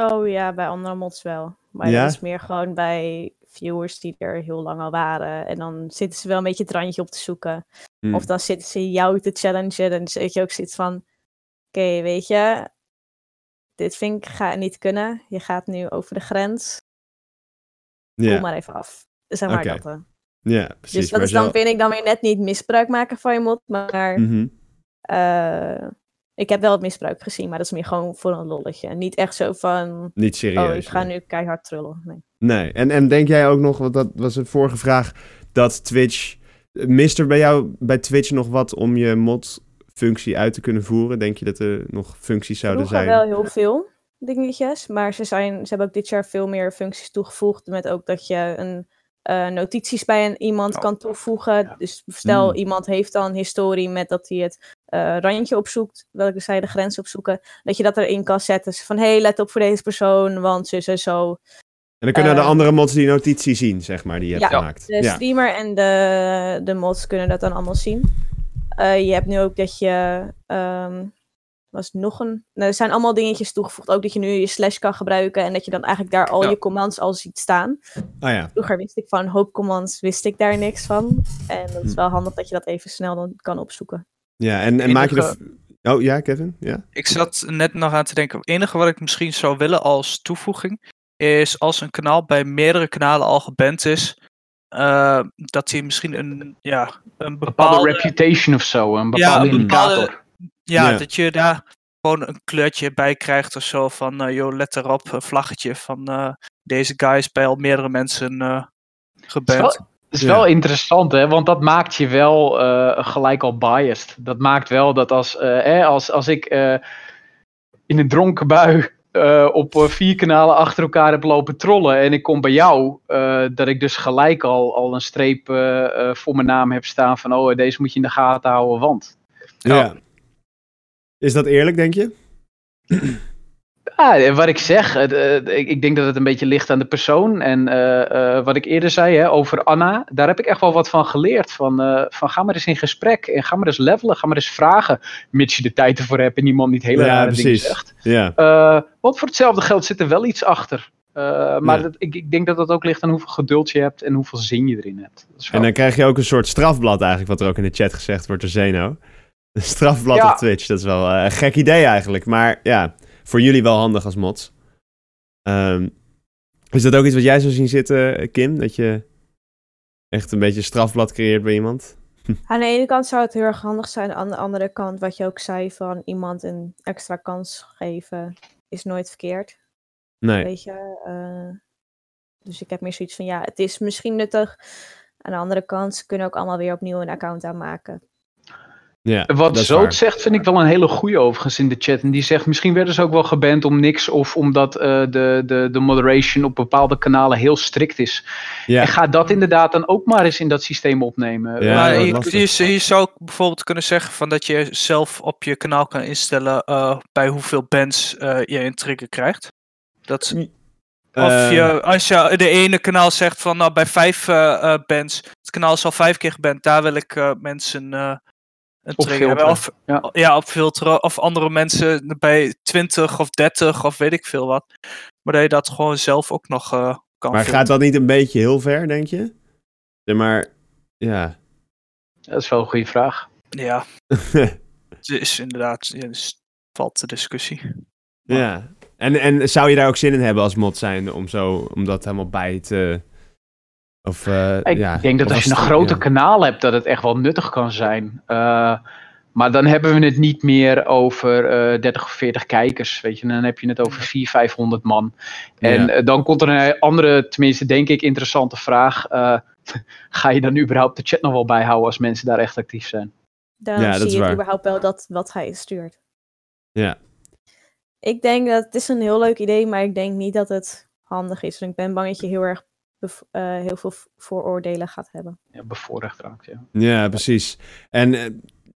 Oh ja, bij andere mods wel. Maar Ja? dat is meer gewoon bij viewers die er heel lang al waren. En dan zitten ze wel een beetje het randje op te zoeken. Hm. Of dan zitten ze jou te challengen. En dan zit je ook zoiets van... Oké, weet je... Dit vind ik ga niet kunnen. Je gaat nu over de grens. Kom maar even af. Zeg maar Oké, dat. hè. ja, precies. Dus dat Maar is dan, vind ik dan weer net niet misbruik maken van je mod. Maar Mhm. eh, ik heb wel het misbruik gezien. Maar dat is meer gewoon voor een lolletje. En niet echt zo van... Niet serieus. oh, ik ga nee. nu keihard trullen. Nee. Nee, en, en denk jij ook nog, want dat was een vorige vraag, dat Twitch... Mist er bij jou bij Twitch nog wat om je mod-functie uit te kunnen voeren? Denk je dat er nog functies zouden Vroeger zijn? wel heel veel dingetjes, maar ze, zijn, ze hebben ook dit jaar veel meer functies toegevoegd. Met ook dat je een, eh, notities bij een, iemand Oh. kan toevoegen. Dus stel Hmm. iemand heeft dan historie met dat hij het eh, randje opzoekt, welke zij de grens opzoeken. Dat je dat erin kan zetten. Dus van hé, hey, let op voor deze persoon, want zo en zo. En dan kunnen de Eh, andere mods die notitie zien, zeg maar, die je hebt Ja. gemaakt. De streamer en de, de mods kunnen dat dan allemaal zien. Eh, je hebt nu ook dat je. ehm, was nog een. Nou, er zijn allemaal dingetjes toegevoegd. Ook dat je nu je slash kan gebruiken. En dat je dan eigenlijk daar al Ja. je commands al ziet staan. Ah ja, Vroeger wist ik van een hoop commands, wist ik daar niks van. En dat is Hm. wel handig dat je dat even snel dan kan opzoeken. ja en, en maak je. Oh ja, Kevin? Ja? Ik zat net nog aan te denken. Het enige wat ik misschien zou willen als toevoeging. Is als een kanaal bij meerdere kanalen al geband is. eh, dat hij misschien een, ja, een bepaalde bepaalde. reputation of zo, een Ja, bepaalde een bepaalde- indicator. Ja, Ja. dat je daar gewoon een kleurtje bij krijgt of zo. Van, eh joh, let erop, een vlaggetje van eh, deze guy is bij al meerdere mensen eh Het is geband. wel, het is Ja. wel interessant, hè? want dat maakt je wel eh, gelijk al biased. Dat maakt wel dat als, eh, hè, als, als ik eh, in een dronken bui eh, op eh, vier kanalen achter elkaar heb lopen trollen en ik kom bij jou, eh, dat ik dus gelijk al, al een streep eh, eh, voor mijn naam heb staan van oh, deze moet je in de gaten houden, want... ja. Ja. Is dat eerlijk, denk je? Ja, wat ik zeg, het, eh, ik, ik denk dat het een beetje ligt aan de persoon. En eh, eh, wat ik eerder zei hè, over Anna, daar heb ik echt wel wat van geleerd. Van, van ga maar eens in gesprek en ga maar eens levelen, ga maar eens vragen. Mits je de tijd ervoor hebt en iemand niet hele Ja, rare dingen precies. zegt. Ja. Want voor hetzelfde geld zit er wel iets achter. maar dat, ik, ik, denk dat dat ook ligt aan hoeveel geduld je hebt en hoeveel zin je erin hebt. En dan krijg je ook een soort strafblad eigenlijk, wat er ook in de chat gezegd wordt door Zeno. Een <laughs> strafblad op Twitch, dat is wel een gek idee eigenlijk. Maar ja, voor jullie wel handig als mods. Um, is dat ook iets wat jij zou zien zitten, Kim? Dat je echt een beetje strafblad creëert bij iemand? <laughs> Aan de ene kant zou het heel erg handig zijn. Aan de andere kant, wat je ook zei, van iemand een extra kans geven, is nooit verkeerd. Nee. Weet je? Uh, dus ik heb meer zoiets van, ja, het is misschien nuttig. Aan de andere kant, ze kunnen ook allemaal weer opnieuw een account aanmaken. Ja, Wat Zoot zegt, vind ik wel een hele goede overigens in de chat. En die zegt, misschien werden ze ook wel geband om niks of omdat uh, de, de, de moderation op bepaalde kanalen heel strikt is. Ja. En ga dat inderdaad dan ook maar eens in dat systeem opnemen. Ja, maar je, je, zou bijvoorbeeld kunnen zeggen van dat je zelf op je kanaal kan instellen uh, bij hoeveel bands uh, je een trigger krijgt. Dat, of je, als je de ene kanaal zegt van nou bij vijf bands, het kanaal is al vijf keer geband, daar wil ik mensen een trigger Of, ja. ja, op filteren. Of andere mensen bij 20 of 30 of weet ik veel wat. Maar dat je dat gewoon zelf ook nog uh, kan Maar gaat dat niet een beetje heel ver, denk je? Ja, maar, ja. Dat is wel een goede vraag. Ja. <laughs> het is inderdaad, ja, dus valt de discussie. Ja. En, en zou je daar ook zin in hebben als mod zijn om, zo, om dat helemaal bij te of, uh, ik ja, denk dat als je een grote kanaal hebt, dat het echt wel nuttig kan zijn. Uh, maar dan hebben we het niet meer over uh, 30 of 40 kijkers. Weet je, dan heb je het over 400, 500 man. En ja. dan komt er een andere, tenminste denk ik, interessante vraag. <laughs> ga je dan überhaupt de chat nog wel bijhouden als mensen daar echt actief zijn? Dan ja, zie je überhaupt wel dat wat hij stuurt. Ja. Ik denk dat het is een heel leuk idee, maar ik denk niet dat het handig is. En ik ben bang dat je heel erg uh, heel veel vooroordelen gaat hebben. Ja, bevoorrecht raakt, ja. Ja, precies. En uh,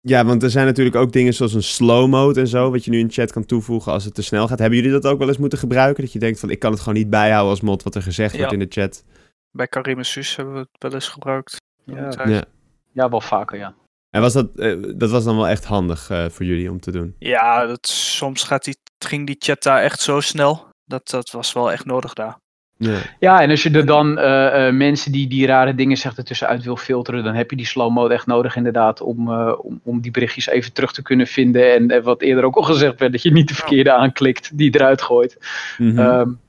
ja, want er zijn natuurlijk ook dingen zoals een slow mode en zo, wat je nu in chat kan toevoegen als het te snel gaat. Hebben jullie dat ook wel eens moeten gebruiken? Dat je denkt van, ik kan het gewoon niet bijhouden als mod wat er gezegd ja. wordt in de chat. Bij Karim en Suus hebben we het wel eens gebruikt. Ja, ja. ja wel vaker, ja. En was dat, uh, dat was dan wel echt handig voor jullie om te doen? Ja, dat, soms gaat die, ging die chat daar echt zo snel. Dat, dat was wel echt nodig daar. Ja. ja, en als je er dan uh, uh, mensen die die rare dingen zegt ertussenuit wil filteren, dan heb je die slow mode echt nodig inderdaad om, uh, om, om die berichtjes even terug te kunnen vinden. En, en, wat eerder ook al gezegd werd, dat je niet de verkeerde aanklikt die eruit gooit. Mm -hmm. um,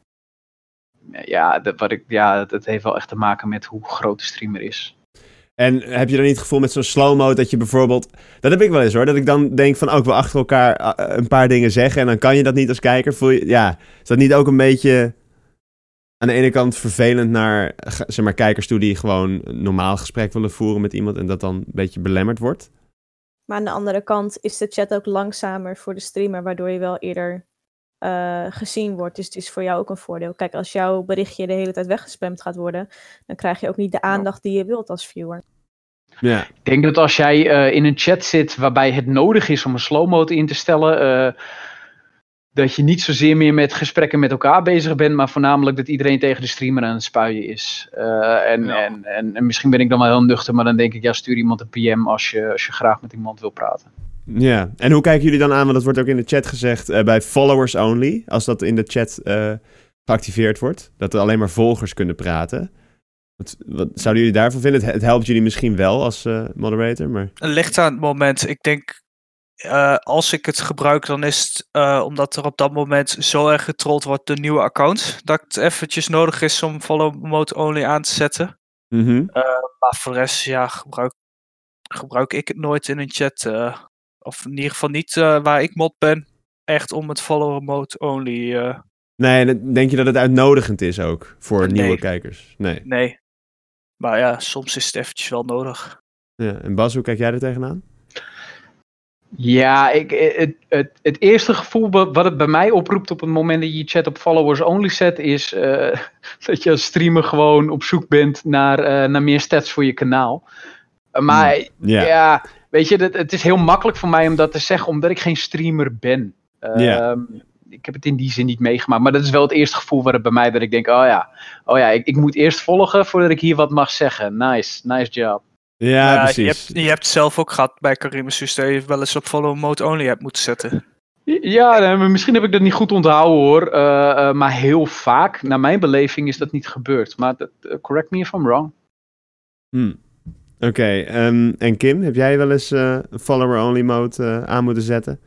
ja, dat, wat ik, ja, dat heeft wel echt te maken met hoe groot de streamer is. En heb je dan niet het gevoel met zo'n slow mode dat je bijvoorbeeld... Dat heb ik wel eens hoor, dat ik dan denk van... Oh, ik wil achter elkaar een paar dingen zeggen en dan kan je dat niet als kijker. Voel je, ja, is dat niet ook een beetje aan de ene kant vervelend naar zeg maar, kijkers toe die gewoon een normaal gesprek willen voeren met iemand en dat dan een beetje belemmerd wordt. Maar aan de andere kant is de chat ook langzamer voor de streamer, waardoor je wel eerder uh, gezien wordt. Dus het is voor jou ook een voordeel. Kijk, als jouw berichtje de hele tijd weggespamd gaat worden, dan krijg je ook niet de aandacht die je wilt als viewer. Ja. Ik denk dat als jij uh, in een chat zit waarbij het nodig is om een slow mode in te stellen, uh, dat je niet zozeer meer met gesprekken met elkaar bezig bent, maar voornamelijk dat iedereen tegen de streamer aan het spuien is. Uh, en, ja. en, en, en, misschien ben ik dan wel heel nuchter, maar dan denk ik, ja, stuur iemand een PM als je, als je graag met iemand wil praten. Ja, en hoe kijken jullie dan aan, want dat wordt ook in de chat gezegd, uh, bij followers only, als dat in de chat uh, geactiveerd wordt, dat er alleen maar volgers kunnen praten. Wat, wat zouden jullie daarvan vinden? Het, het helpt jullie misschien wel als moderator, maar... Het ligt aan het moment. Ik denk uh, als ik het gebruik, dan is het uh, omdat er op dat moment zo erg getrold wordt de nieuwe account. Dat het eventjes nodig is om follow mode only aan te zetten. Mm -hmm. uh, maar voor de rest, ja, gebruik, gebruik ik het nooit in een chat. of in ieder geval niet waar ik mod ben. Echt om het follow mode only. Nee, denk je dat het uitnodigend is ook voor nee. nieuwe kijkers? Nee. Nee. Maar ja, soms is het eventjes wel nodig. Ja, en Bas, hoe kijk jij er tegenaan? Ja, ik, het, het, het, eerste gevoel wat het bij mij oproept op het moment dat je je chat op followers only zet, is uh, <laughs> dat je als streamer gewoon op zoek bent naar, uh, naar meer stats voor je kanaal. Maar yeah. ja, weet je, het, het is heel makkelijk voor mij om dat te zeggen, omdat ik geen streamer ben. Yeah. Ik heb het in die zin niet meegemaakt, maar dat is wel het eerste gevoel waar het bij mij dat ik denk, oh ja, oh ja ik, ik moet eerst volgen voordat ik hier wat mag zeggen. Nice, nice job. Ja, precies. Je hebt, je hebt zelf ook gehad bij Karim Sus dat je wel eens op follow mode only hebt moeten zetten. Ja, misschien heb ik dat niet goed onthouden hoor. Uh, maar heel vaak, naar mijn beleving, is dat niet gebeurd. Maar correct me if I'm wrong. Hmm. Oké, ehm, en Kim, heb jij wel eens een follower-only mode aan moeten zetten?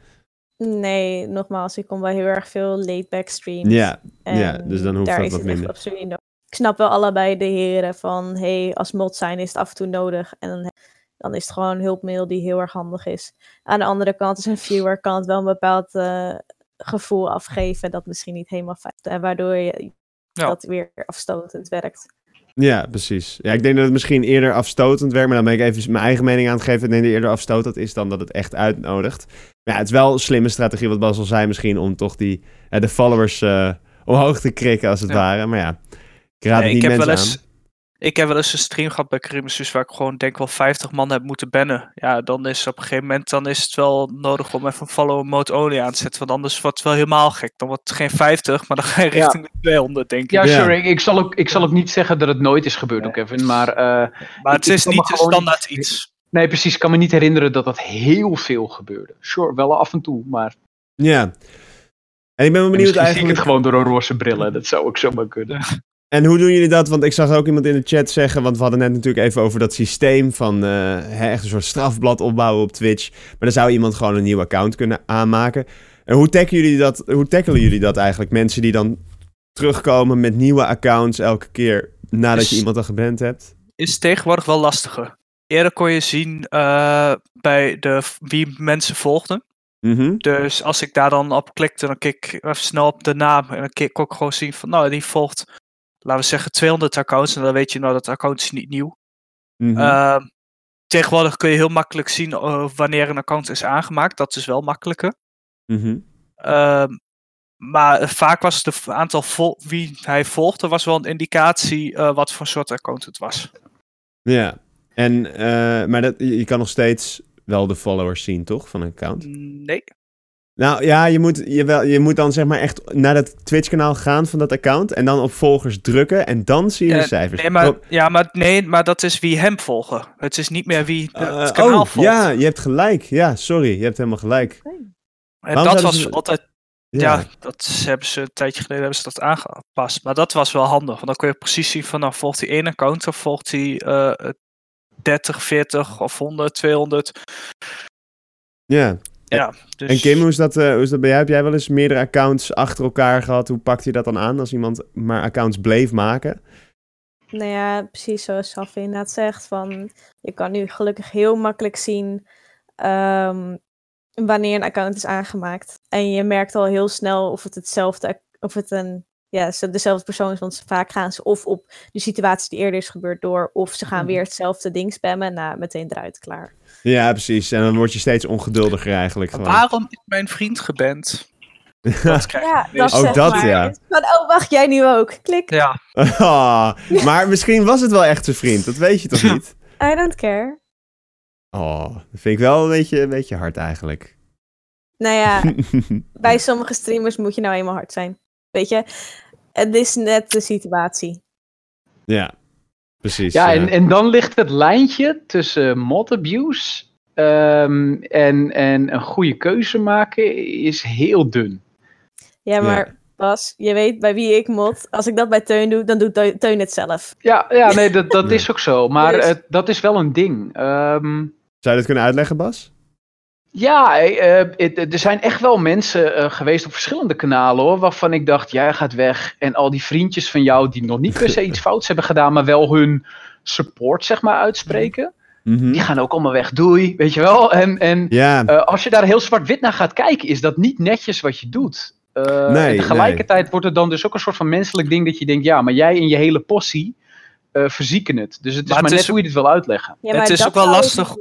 Nee, nogmaals, ik kom wel heel erg veel laid-back streams. Ja, ja, dus dan hoeft dat wat minder. Ik snap wel allebei de heren van, hey, als mod zijn is het af en toe nodig. En dan, dan is het gewoon een hulpmiddel die heel erg handig is. Aan de andere kant is een viewer kan het wel een bepaald uh, gevoel afgeven dat misschien niet helemaal fijn is. En waardoor je dat weer afstotend werkt. Ja, precies. Ja, ik denk dat het misschien eerder afstotend werkt, maar dan ben ik even mijn eigen mening aan het geven. Ik denk dat eerder afstotend is dan dat het echt uitnodigt. Maar ja, het is wel een slimme strategie, wat Bas al zei, misschien om toch die, de followers uh, omhoog te krikken, als het ware. Maar ja, ik raad het niet mensen aan. Ik heb wel eens een stream gehad bij Crimus, waar ik gewoon denk wel 50 man heb moeten bannen. Ja, dan is op een gegeven moment dan is het wel nodig om even een follow mode only aan te zetten. Want anders wordt het wel helemaal gek. Dan wordt het geen 50, maar dan ga je richting de 200, denk ik. Ja, sorry. Ik, zal ook, ik zal ook niet zeggen dat het nooit is gebeurd, ook Kevin. Maar, uh, maar het is niet standaard iets. Nee, precies. Ik kan me niet herinneren dat dat heel veel gebeurde. Sure, wel af en toe, maar... Ja. En ik ben wel benieuwd eigenlijk... zie ik het gewoon door een roze brillen. Dat zou ook zomaar kunnen. En hoe doen jullie dat? Want ik zag ook iemand in de chat zeggen, want we hadden net natuurlijk even over dat systeem van uh, echt een soort strafblad opbouwen op Twitch. Maar dan zou iemand gewoon een nieuw account kunnen aanmaken. En hoe tackelen jullie dat, hoe tackelen jullie dat eigenlijk? Mensen die dan terugkomen met nieuwe accounts elke keer nadat je iemand al geband hebt? Is tegenwoordig wel lastiger. Eerder kon je zien uh, bij de, wie mensen volgden. Mm Dus als ik daar dan op klikte, dan kijk ik even snel op de naam. En dan kon ik gewoon zien van, nou, die volgt laten we zeggen, 200 accounts. En dan weet je nou dat account is niet nieuw. Mm tegenwoordig kun je heel makkelijk zien uh, wanneer een account is aangemaakt. Dat is wel makkelijker. Mm maar vaak was het aantal vol wie hij volgde, was wel een indicatie uh, wat voor soort account het was. Ja, en, uh, maar dat, je kan nog steeds wel de followers zien, toch, van een account? Nee. Nou ja, je moet, je, wel, je moet dan zeg maar echt naar dat Twitch-kanaal gaan van dat account. En dan op volgers drukken. En dan zie je de cijfers. Nee, maar, ja, maar, nee, maar dat is wie hem volgen. Het is niet meer wie het uh, kanaal oh, volgt. Ja, je hebt gelijk. Ja, sorry. Je hebt helemaal gelijk. En dat was altijd. Ja. dat hebben ze een tijdje geleden hebben ze dat aangepast. Maar dat was wel handig. Want dan kun je precies zien van nou volgt hij één account of volgt hij uh, 30, 40 of 100, 200. Ja, ja, dus... En Kim, hoe is, dat, uh, hoe is dat bij jou? Heb jij wel eens meerdere accounts achter elkaar gehad? Hoe pakt je dat dan aan als iemand maar accounts bleef maken? Nou ja, precies zoals Safi inderdaad zegt. Van, je kan nu gelukkig heel makkelijk zien um, wanneer een account is aangemaakt. En je merkt al heel snel of het hetzelfde, of het een ja, dezelfde persoon is. Want vaak gaan ze of op de situatie die eerder is gebeurd door, of ze gaan mhm. weer hetzelfde ding spammen. Nou, meteen eruit klaar. Ja, precies. En dan word je steeds ongeduldiger eigenlijk. Gewoon. Waarom is mijn vriend geband? Dat <laughs> ja, dat ook dat, maar. ja. Van, oh, wacht, jij nu ook. Klik. Ja. Oh, <laughs> maar misschien was het wel echt zijn vriend. Dat weet je toch <laughs> niet? I don't care. Oh, dat vind ik wel een beetje, een beetje hard eigenlijk. Nou ja, bij sommige streamers moet je nou eenmaal hard zijn. Weet je, het is net de situatie. Ja, precies. Ja, en, en dan ligt het lijntje tussen mod abuse um, en, en een goede keuze maken is heel dun. Ja, maar ja. Bas, je weet bij wie ik mod. Als ik dat bij Teun doe, dan doet Teun het zelf. Ja, ja nee, dat, dat <laughs> is ook zo. Maar dus... het, dat is wel een ding. Um, Zou je dat kunnen uitleggen, Bas? Ja, uh, er zijn echt wel mensen uh, geweest op verschillende kanalen hoor, waarvan ik dacht, jij gaat weg. En al die vriendjes van jou die nog niet per se iets <laughs> fouts hebben gedaan, maar wel hun support zeg maar uitspreken. Mm -hmm. Die gaan ook allemaal weg, doei, weet je wel. En, en yeah. uh, als je daar heel zwart-wit naar gaat kijken, is dat niet netjes wat je doet. nee, en tegelijkertijd nee. wordt het dan dus ook een soort van menselijk ding dat je denkt, ja, maar jij en je hele possie verzieken het. Dus het is maar, maar het net is... hoe je dit wil uitleggen. Ja, het is ook wel lastig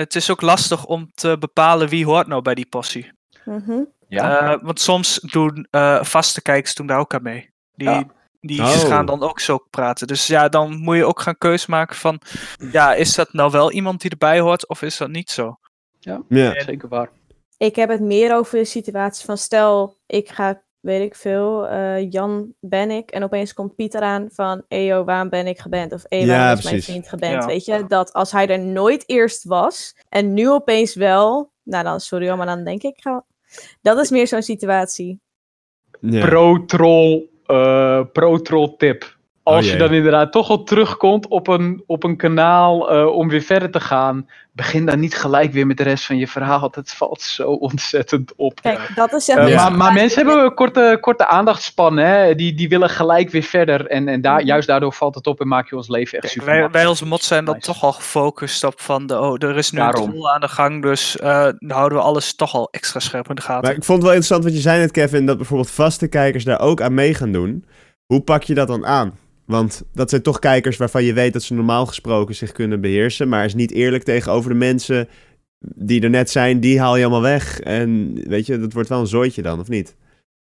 het is ook lastig om te bepalen wie hoort nou bij die possie. Mm ja. Uh, want soms doen uh, vaste kijkers doen daar ook aan mee. Die, die oh. gaan dan ook zo praten. Dus ja, dan moet je ook gaan keus maken van... Ja, is dat nou wel iemand die erbij hoort of is dat niet zo? Ja, ja. zeker waar. Ik heb het meer over de situatie van... Stel, ik ga weet ik veel, uh, Jan ben ik. En opeens komt Piet eraan van, eyo, waarom ben ik geband? Of, eyo, waarom is mijn vriend geband? Weet je, dat als hij er nooit eerst was en nu opeens wel, nou dan, sorry maar dan denk ik, ga, Dat is meer zo'n situatie. Ja. Pro-troll uh, pro-troll tip. Als oh, je dan inderdaad toch al terugkomt op een, op een kanaal uh, om weer verder te gaan, begin dan niet gelijk weer met de rest van je verhaal. Het valt zo <laughs> ontzettend op. Kijk, dat is uh, maar, maar mensen hebben een korte, korte aandachtspan. Hè? Die, die willen gelijk weer verder. En, en daar, juist daardoor valt het op en maak je ons leven echt super. Wij, wij als mod zijn dan toch al gefocust op van de, oh, er is nu Daarom. een tool aan de gang. Dus uh, dan houden we alles toch al extra scherp in de gaten. Maar ik vond het wel interessant wat je zei net, Kevin. Dat bijvoorbeeld vaste kijkers daar ook aan mee gaan doen. Hoe pak je dat dan aan? Want dat zijn toch kijkers waarvan je weet dat ze normaal gesproken zich kunnen beheersen. Maar is niet eerlijk tegenover de mensen die er net zijn. Die haal je allemaal weg. En weet je, dat wordt wel een zooitje dan, of niet?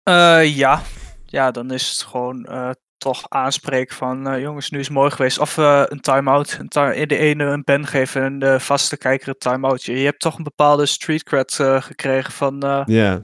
Uh, ja. ja, dan is het gewoon uh, toch aanspreken van... Uh, jongens, nu is het mooi geweest. Of een time-out. Een de ene een pen geven en de vaste kijker een time-out. Je hebt toch een bepaalde street cred gekregen van... Ja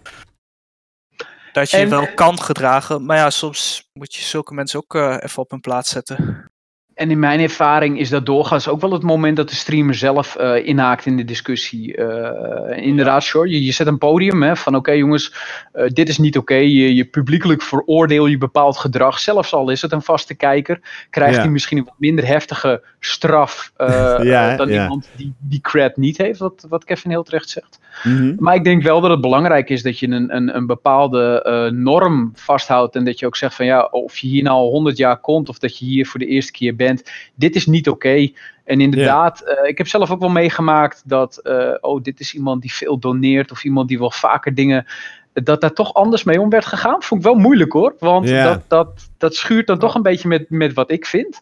dat je wel kan gedragen. Maar ja, soms moet je zulke mensen ook uh, even op hun plaats zetten. En in mijn ervaring is dat doorgaans ook wel het moment dat de streamer zelf uh, inhaakt in de discussie. Uh, inderdaad, sure, je, je zet een podium hè, van oké jongens, uh, dit is niet oké. Je, je publiekelijk veroordeel je bepaald gedrag. Zelfs al is het een vaste kijker, krijgt hij misschien een wat minder heftige straf <laughs> ja, dan iemand die die cred niet heeft, wat, wat Kevin heel terecht zegt. Mhm. Maar ik denk wel dat het belangrijk is dat je een, een, een bepaalde norm vasthoudt en dat je ook zegt van ja, of je hier nou al 100 jaar komt of dat je hier voor de eerste keer bent dit is niet oké. En inderdaad, eh, ik heb zelf ook wel meegemaakt dat, uh, oh, dit is iemand die veel doneert of iemand die wel vaker dingen, dat daar toch anders mee om werd gegaan. Vond ik wel moeilijk hoor, want dat, dat, dat schuurt dan toch een beetje met, met wat ik vind.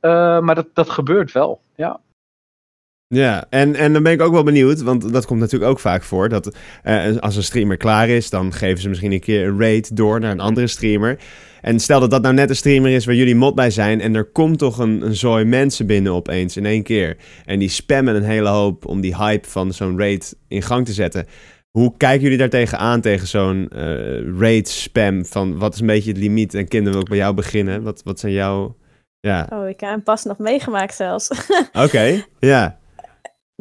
Uh, maar dat, dat gebeurt wel, ja. Ja, en, en dan ben ik ook wel benieuwd, want dat komt natuurlijk ook vaak voor. Dat uh, als een streamer klaar is, dan geven ze misschien een keer een raid door naar een andere streamer. En stel dat dat nou net een streamer is waar jullie mod bij zijn. En er komt toch een, een zooi mensen binnen opeens in één keer. En die spammen een hele hoop om die hype van zo'n raid in gang te zetten. Hoe kijken jullie daar tegenaan, tegen zo'n uh, raid spam? Van wat is een beetje het limiet? En kinderen wil ook bij jou beginnen. Wat, wat zijn jouw... Ja. Oh, ik heb hem pas nog meegemaakt zelfs. Oké, ja.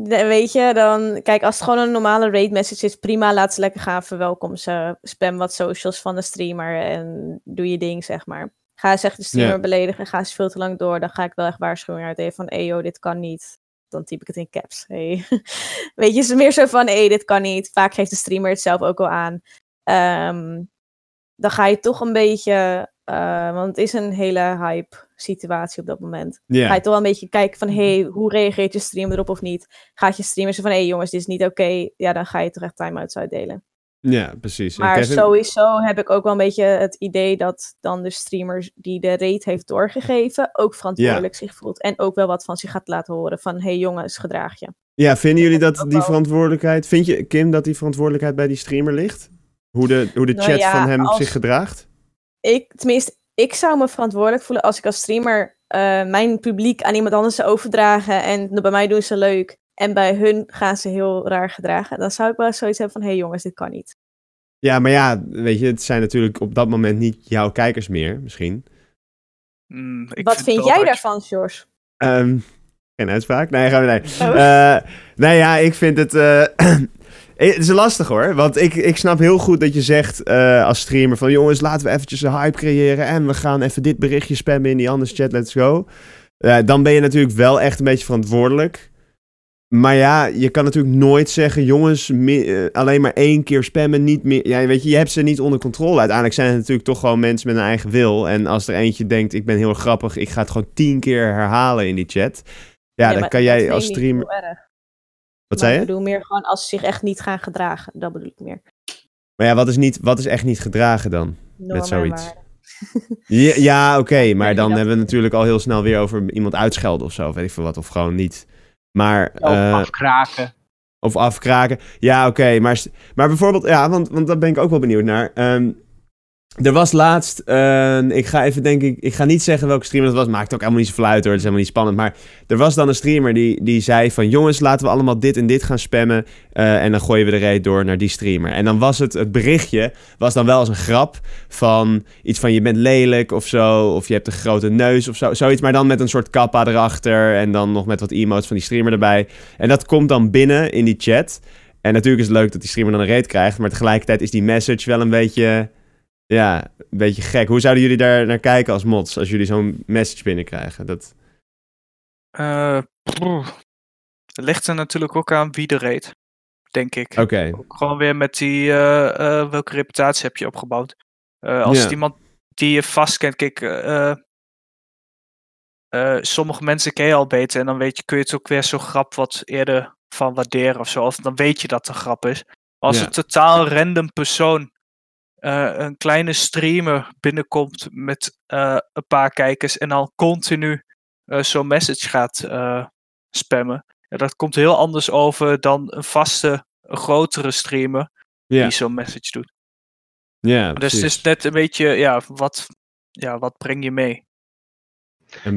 Weet je, dan kijk, als het gewoon een normale raid message is, prima, laat ze lekker gaan. Verwelkom ze, spam wat socials van de streamer en doe je ding, zeg maar. Ga zeg de streamer beledigen en ga ze veel te lang door, dan ga ik wel echt waarschuwing uitdelen van, hey dit kan niet. Dan typ ik het in caps. Hey. <laughs> Weet je, is meer zo van, hey, dit kan niet. Vaak geeft de streamer het zelf ook al aan. Um, dan ga je toch een beetje, uh, want het is een hele hype situatie op dat moment. Ga je toch wel een beetje kijken van, hey, hoe reageert je streamer erop of niet? Gaat je streamer van, hé hey, jongens, dit is niet oké. Ja, dan ga je toch echt time-outs uitdelen. Ja, precies. Maar sowieso heb ik ook wel een beetje het idee dat dan de streamer die de rate heeft doorgegeven ook verantwoordelijk zich voelt. En ook wel wat van zich gaat laten horen van, hey jongens, gedraag je. Ja, vinden jullie dat die verantwoordelijkheid, vind je Kim dat die verantwoordelijkheid bij die streamer ligt? Hoe de, hoe de nou chat van hem zich gedraagt? Ik, tenminste, ik zou me verantwoordelijk voelen als ik als streamer uh, mijn publiek aan iemand anders zou overdragen. En bij mij doen ze leuk. En bij hun gaan ze heel raar gedragen. Dan zou ik wel zoiets hebben van: hé hey jongens, dit kan niet. Ja, maar ja, weet je, het zijn natuurlijk op dat moment niet jouw kijkers meer, misschien. Mm, Wat vind, jij daarvan, George? Um, geen uitspraak? Nee, gaan we nee. Oh. Uh, nee, ja, ik vind het. Uh, Eh, <clears throat> het is lastig hoor, want ik, ik snap heel goed dat je zegt uh, als streamer van jongens, laten we eventjes een hype creëren en we gaan even dit berichtje spammen in die andere chat, let's go. Uh, dan ben je natuurlijk wel echt een beetje verantwoordelijk. Maar ja, je kan natuurlijk nooit zeggen, jongens, alleen maar één keer spammen, niet meer. Ja, weet je, je hebt ze niet onder controle. Uiteindelijk zijn het natuurlijk toch gewoon mensen met een eigen wil. En als er eentje denkt, ik ben heel grappig, ik ga het gewoon tien keer herhalen in die chat. Ja, dan kan jij als streamer. Wat zei je? Ik bedoel meer gewoon als ze zich echt niet gaan gedragen. Dat bedoel ik meer. Maar ja, wat is, niet, wat is echt niet gedragen dan? met zoiets. ja, ja <laughs> oké. maar dan hebben we natuurlijk al heel snel weer over iemand uitschelden of zo. Of weet ik veel wat. Of gewoon niet. Maar, of uh, afkraken. Of afkraken. Ja, oké. maar, maar bijvoorbeeld, ja, want, want daar ben ik ook wel benieuwd naar. Um, er was laatst, ik ga even denk ik, ik ga niet zeggen welke streamer dat was, maakt ook helemaal niet zo fluit hoor, het is helemaal niet spannend. Maar er was dan een streamer die, die zei van jongens, laten we allemaal dit en dit gaan spammen uh, en dan gooien we de reet door naar die streamer. En dan was het, het berichtje was dan wel als een grap van iets van je bent lelijk of zo, of je hebt een grote neus of zo, zoiets, maar dan met een soort kappa erachter en dan nog met wat emotes van die streamer erbij. En dat komt dan binnen in die chat. En natuurlijk is het leuk dat die streamer dan een reet krijgt, maar tegelijkertijd is die message wel een beetje, ja, een beetje gek. Hoe zouden jullie daar naar kijken als mods, als jullie zo'n message binnenkrijgen? Dat... Uh, het ligt er natuurlijk ook aan wie de reed, denk ik. Oké. Gewoon weer met die, uh, uh, welke reputatie heb je opgebouwd? als ja. iemand die je vast kent, kijk, sommige mensen ken je al beter en dan weet je, kun je het ook weer zo grap wat eerder van waarderen of zo. Of dan weet je dat het een grap is. Als een totaal random persoon een kleine streamer binnenkomt met een paar kijkers en dan continu zo'n message gaat spammen. Ja, dat komt heel anders over dan een vaste, een grotere streamer die zo'n message doet. Ja, dus het is net een beetje, ja, wat, ja, wat breng je mee?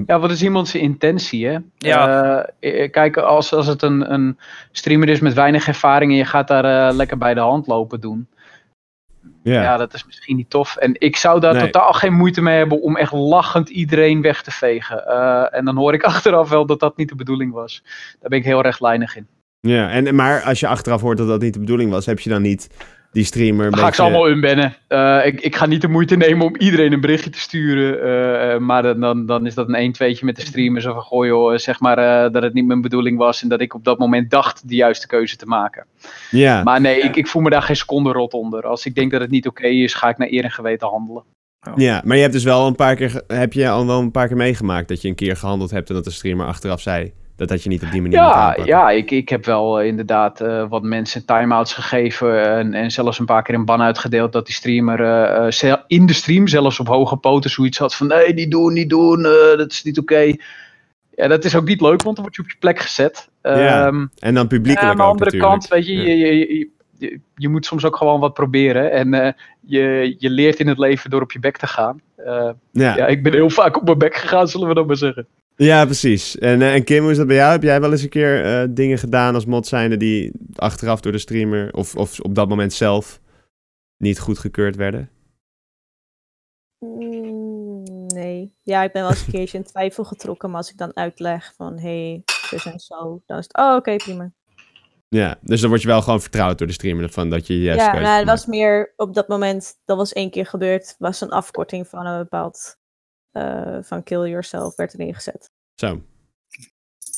Ja, wat is iemands intentie, hè? Ja. Uh, kijk, als, als het een, een streamer is met weinig ervaring en je gaat daar uh, lekker bij de hand lopen doen. Ja. ja, dat is misschien niet tof. En ik zou daar totaal geen moeite mee hebben om echt lachend iedereen weg te vegen. Uh, en dan hoor ik <laughs> achteraf wel dat dat niet de bedoeling was. Daar ben ik heel rechtlijnig in. Ja, en, maar als je achteraf hoort dat dat niet de bedoeling was, heb je dan niet die streamer. Ga beetje... ik ze allemaal unbannen. Uh, ik, ik ga niet de moeite nemen om iedereen een berichtje te sturen. Uh, maar dan, dan is dat een 1 2 met de streamer. Zo van, goh joh, zeg maar uh, dat het niet mijn bedoeling was. En dat ik op dat moment dacht de juiste keuze te maken. Ja. Maar nee, ik, ik voel me daar geen seconde rot onder. Als ik denk dat het niet oké okay is, ga ik naar eer en geweten handelen. Oh. Ja, maar je hebt dus wel een paar keer, heb je al wel een paar keer meegemaakt dat je een keer gehandeld hebt en dat de streamer achteraf zei dat dat je niet op die manier ja, Ja, ik, ik heb wel uh, inderdaad uh, wat mensen time-outs gegeven en, en zelfs een paar keer een ban uitgedeeld dat die streamer uh, in de stream zelfs op hoge poten zoiets had van nee, niet doen, niet doen, dat is niet oké. Okay. Ja, dat is ook niet leuk, want dan word je op je plek gezet. Ja, um, en dan publiekelijk Aan de andere natuurlijk. kant, weet je, ja. je, je, je, je, moet soms ook gewoon wat proberen. En je, je leert in het leven door op je bek te gaan. ja. ja, ik ben heel vaak op mijn bek gegaan, zullen we dat maar zeggen. Ja, precies. En, en Kim, hoe is dat bij jou? Heb jij wel eens een keer uh, dingen gedaan als mod zijnde die achteraf door de streamer of, of op dat moment zelf niet goedgekeurd werden? Mm, nee. Ja, ik ben wel eens een keertje in twijfel getrokken, maar als ik dan uitleg van hé, hey, dus en zo, dan is het oh, oké, okay, prima. Ja, dus dan word je wel gewoon vertrouwd door de streamer van dat je juist Ja, nou, het was meer op dat moment, dat was één keer gebeurd, was een afkorting van een bepaald uh, van Kill Yourself werd erin gezet. Zo.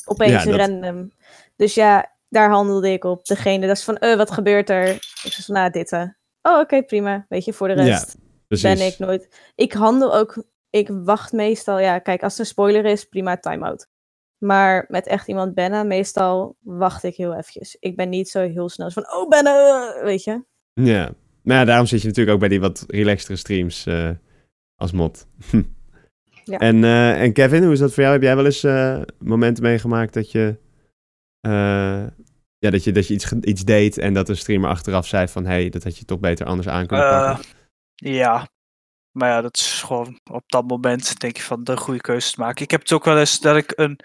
Opeens ja, dat... random. Dus ja, daar handelde ik op. Degene, dat is van, uh, wat gebeurt er? Ik zei van, nou, dit. Uh. Oh, oké, okay, prima. Weet je, voor de rest ja, ben ik nooit... Ik handel ook... Ik wacht meestal... Ja, kijk, als het een spoiler is, prima, time-out. Maar met echt iemand bannen, meestal wacht ik heel eventjes. Ik ben niet zo heel snel van, oh, bannen, weet je. Ja, nou ja, daarom zit je natuurlijk ook bij die wat relaxtere streams uh, als mod. <laughs> Ja. En, uh, en Kevin, hoe is dat voor jou? Heb jij wel eens uh, momenten meegemaakt dat je, uh, ja, dat je, dat je iets, iets deed en dat een streamer achteraf zei van hé, hey, dat had je toch beter anders aan kunnen pakken? Ja, maar ja, dat is gewoon op dat moment denk je van de goede keuze te maken. Ik heb het ook wel eens dat ik een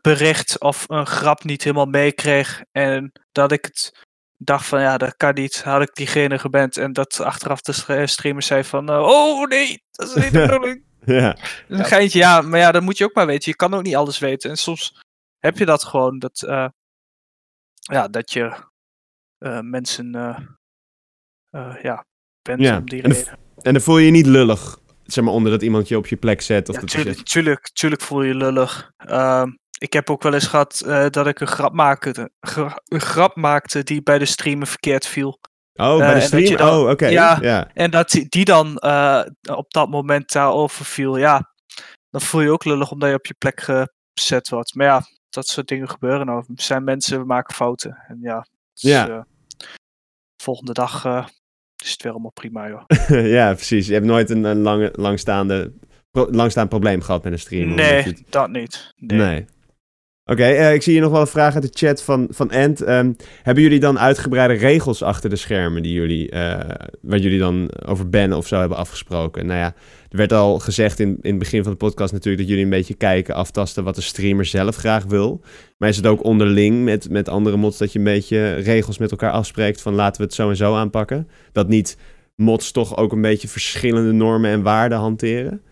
bericht of een grap niet helemaal meekreeg en dat ik het dacht van ja, dat kan niet, had ik diegene geband en dat achteraf de streamer zei van oh nee, dat is niet de <laughs> bedoeling. <laughs> Ja. Een geintje, ja, maar ja, dat moet je ook maar weten. Je kan ook niet alles weten. En soms heb je dat gewoon, dat, uh, ja, dat je uh, mensen, uh, ja, bent ja. om die en reden. En dan voel je je niet lullig, zeg maar, onder dat iemand je op je plek zet? Of ja, dat tuurlijk, tuurlijk, tuurlijk voel je je lullig. Uh, ik heb ook wel eens gehad dat ik een grap maakte, een grap maakte die bij de streamer verkeerd viel. Oh, bij de uh, stream? Dan, oh, oké. Okay. Ja, en dat die, dan uh, op dat moment daarover viel, ja, dan voel je ook lullig omdat je op je plek gezet wordt. Maar ja, dat soort dingen gebeuren nou. Er zijn mensen, we maken fouten. En ja, dus, ja. Uh, volgende dag is het weer allemaal prima, joh. <laughs> ja, precies. Je hebt nooit een, een lange, langstaande, pro, langstaand probleem gehad met een stream? Nee, het... dat niet. Nee. nee. Oké, uh, ik zie hier nog wel een vraag uit de chat van, van Ant. Um, hebben jullie dan uitgebreide regels achter de schermen die jullie, uh, waar jullie dan over bannen of zo hebben afgesproken? Nou ja, er werd al gezegd in, in het begin van de podcast natuurlijk dat jullie een beetje kijken, aftasten wat de streamer zelf graag wil. Maar is het ook onderling met, met andere mods dat je een beetje regels met elkaar afspreekt van laten we het zo en zo aanpakken? Dat niet mods toch ook een beetje verschillende normen en waarden hanteren?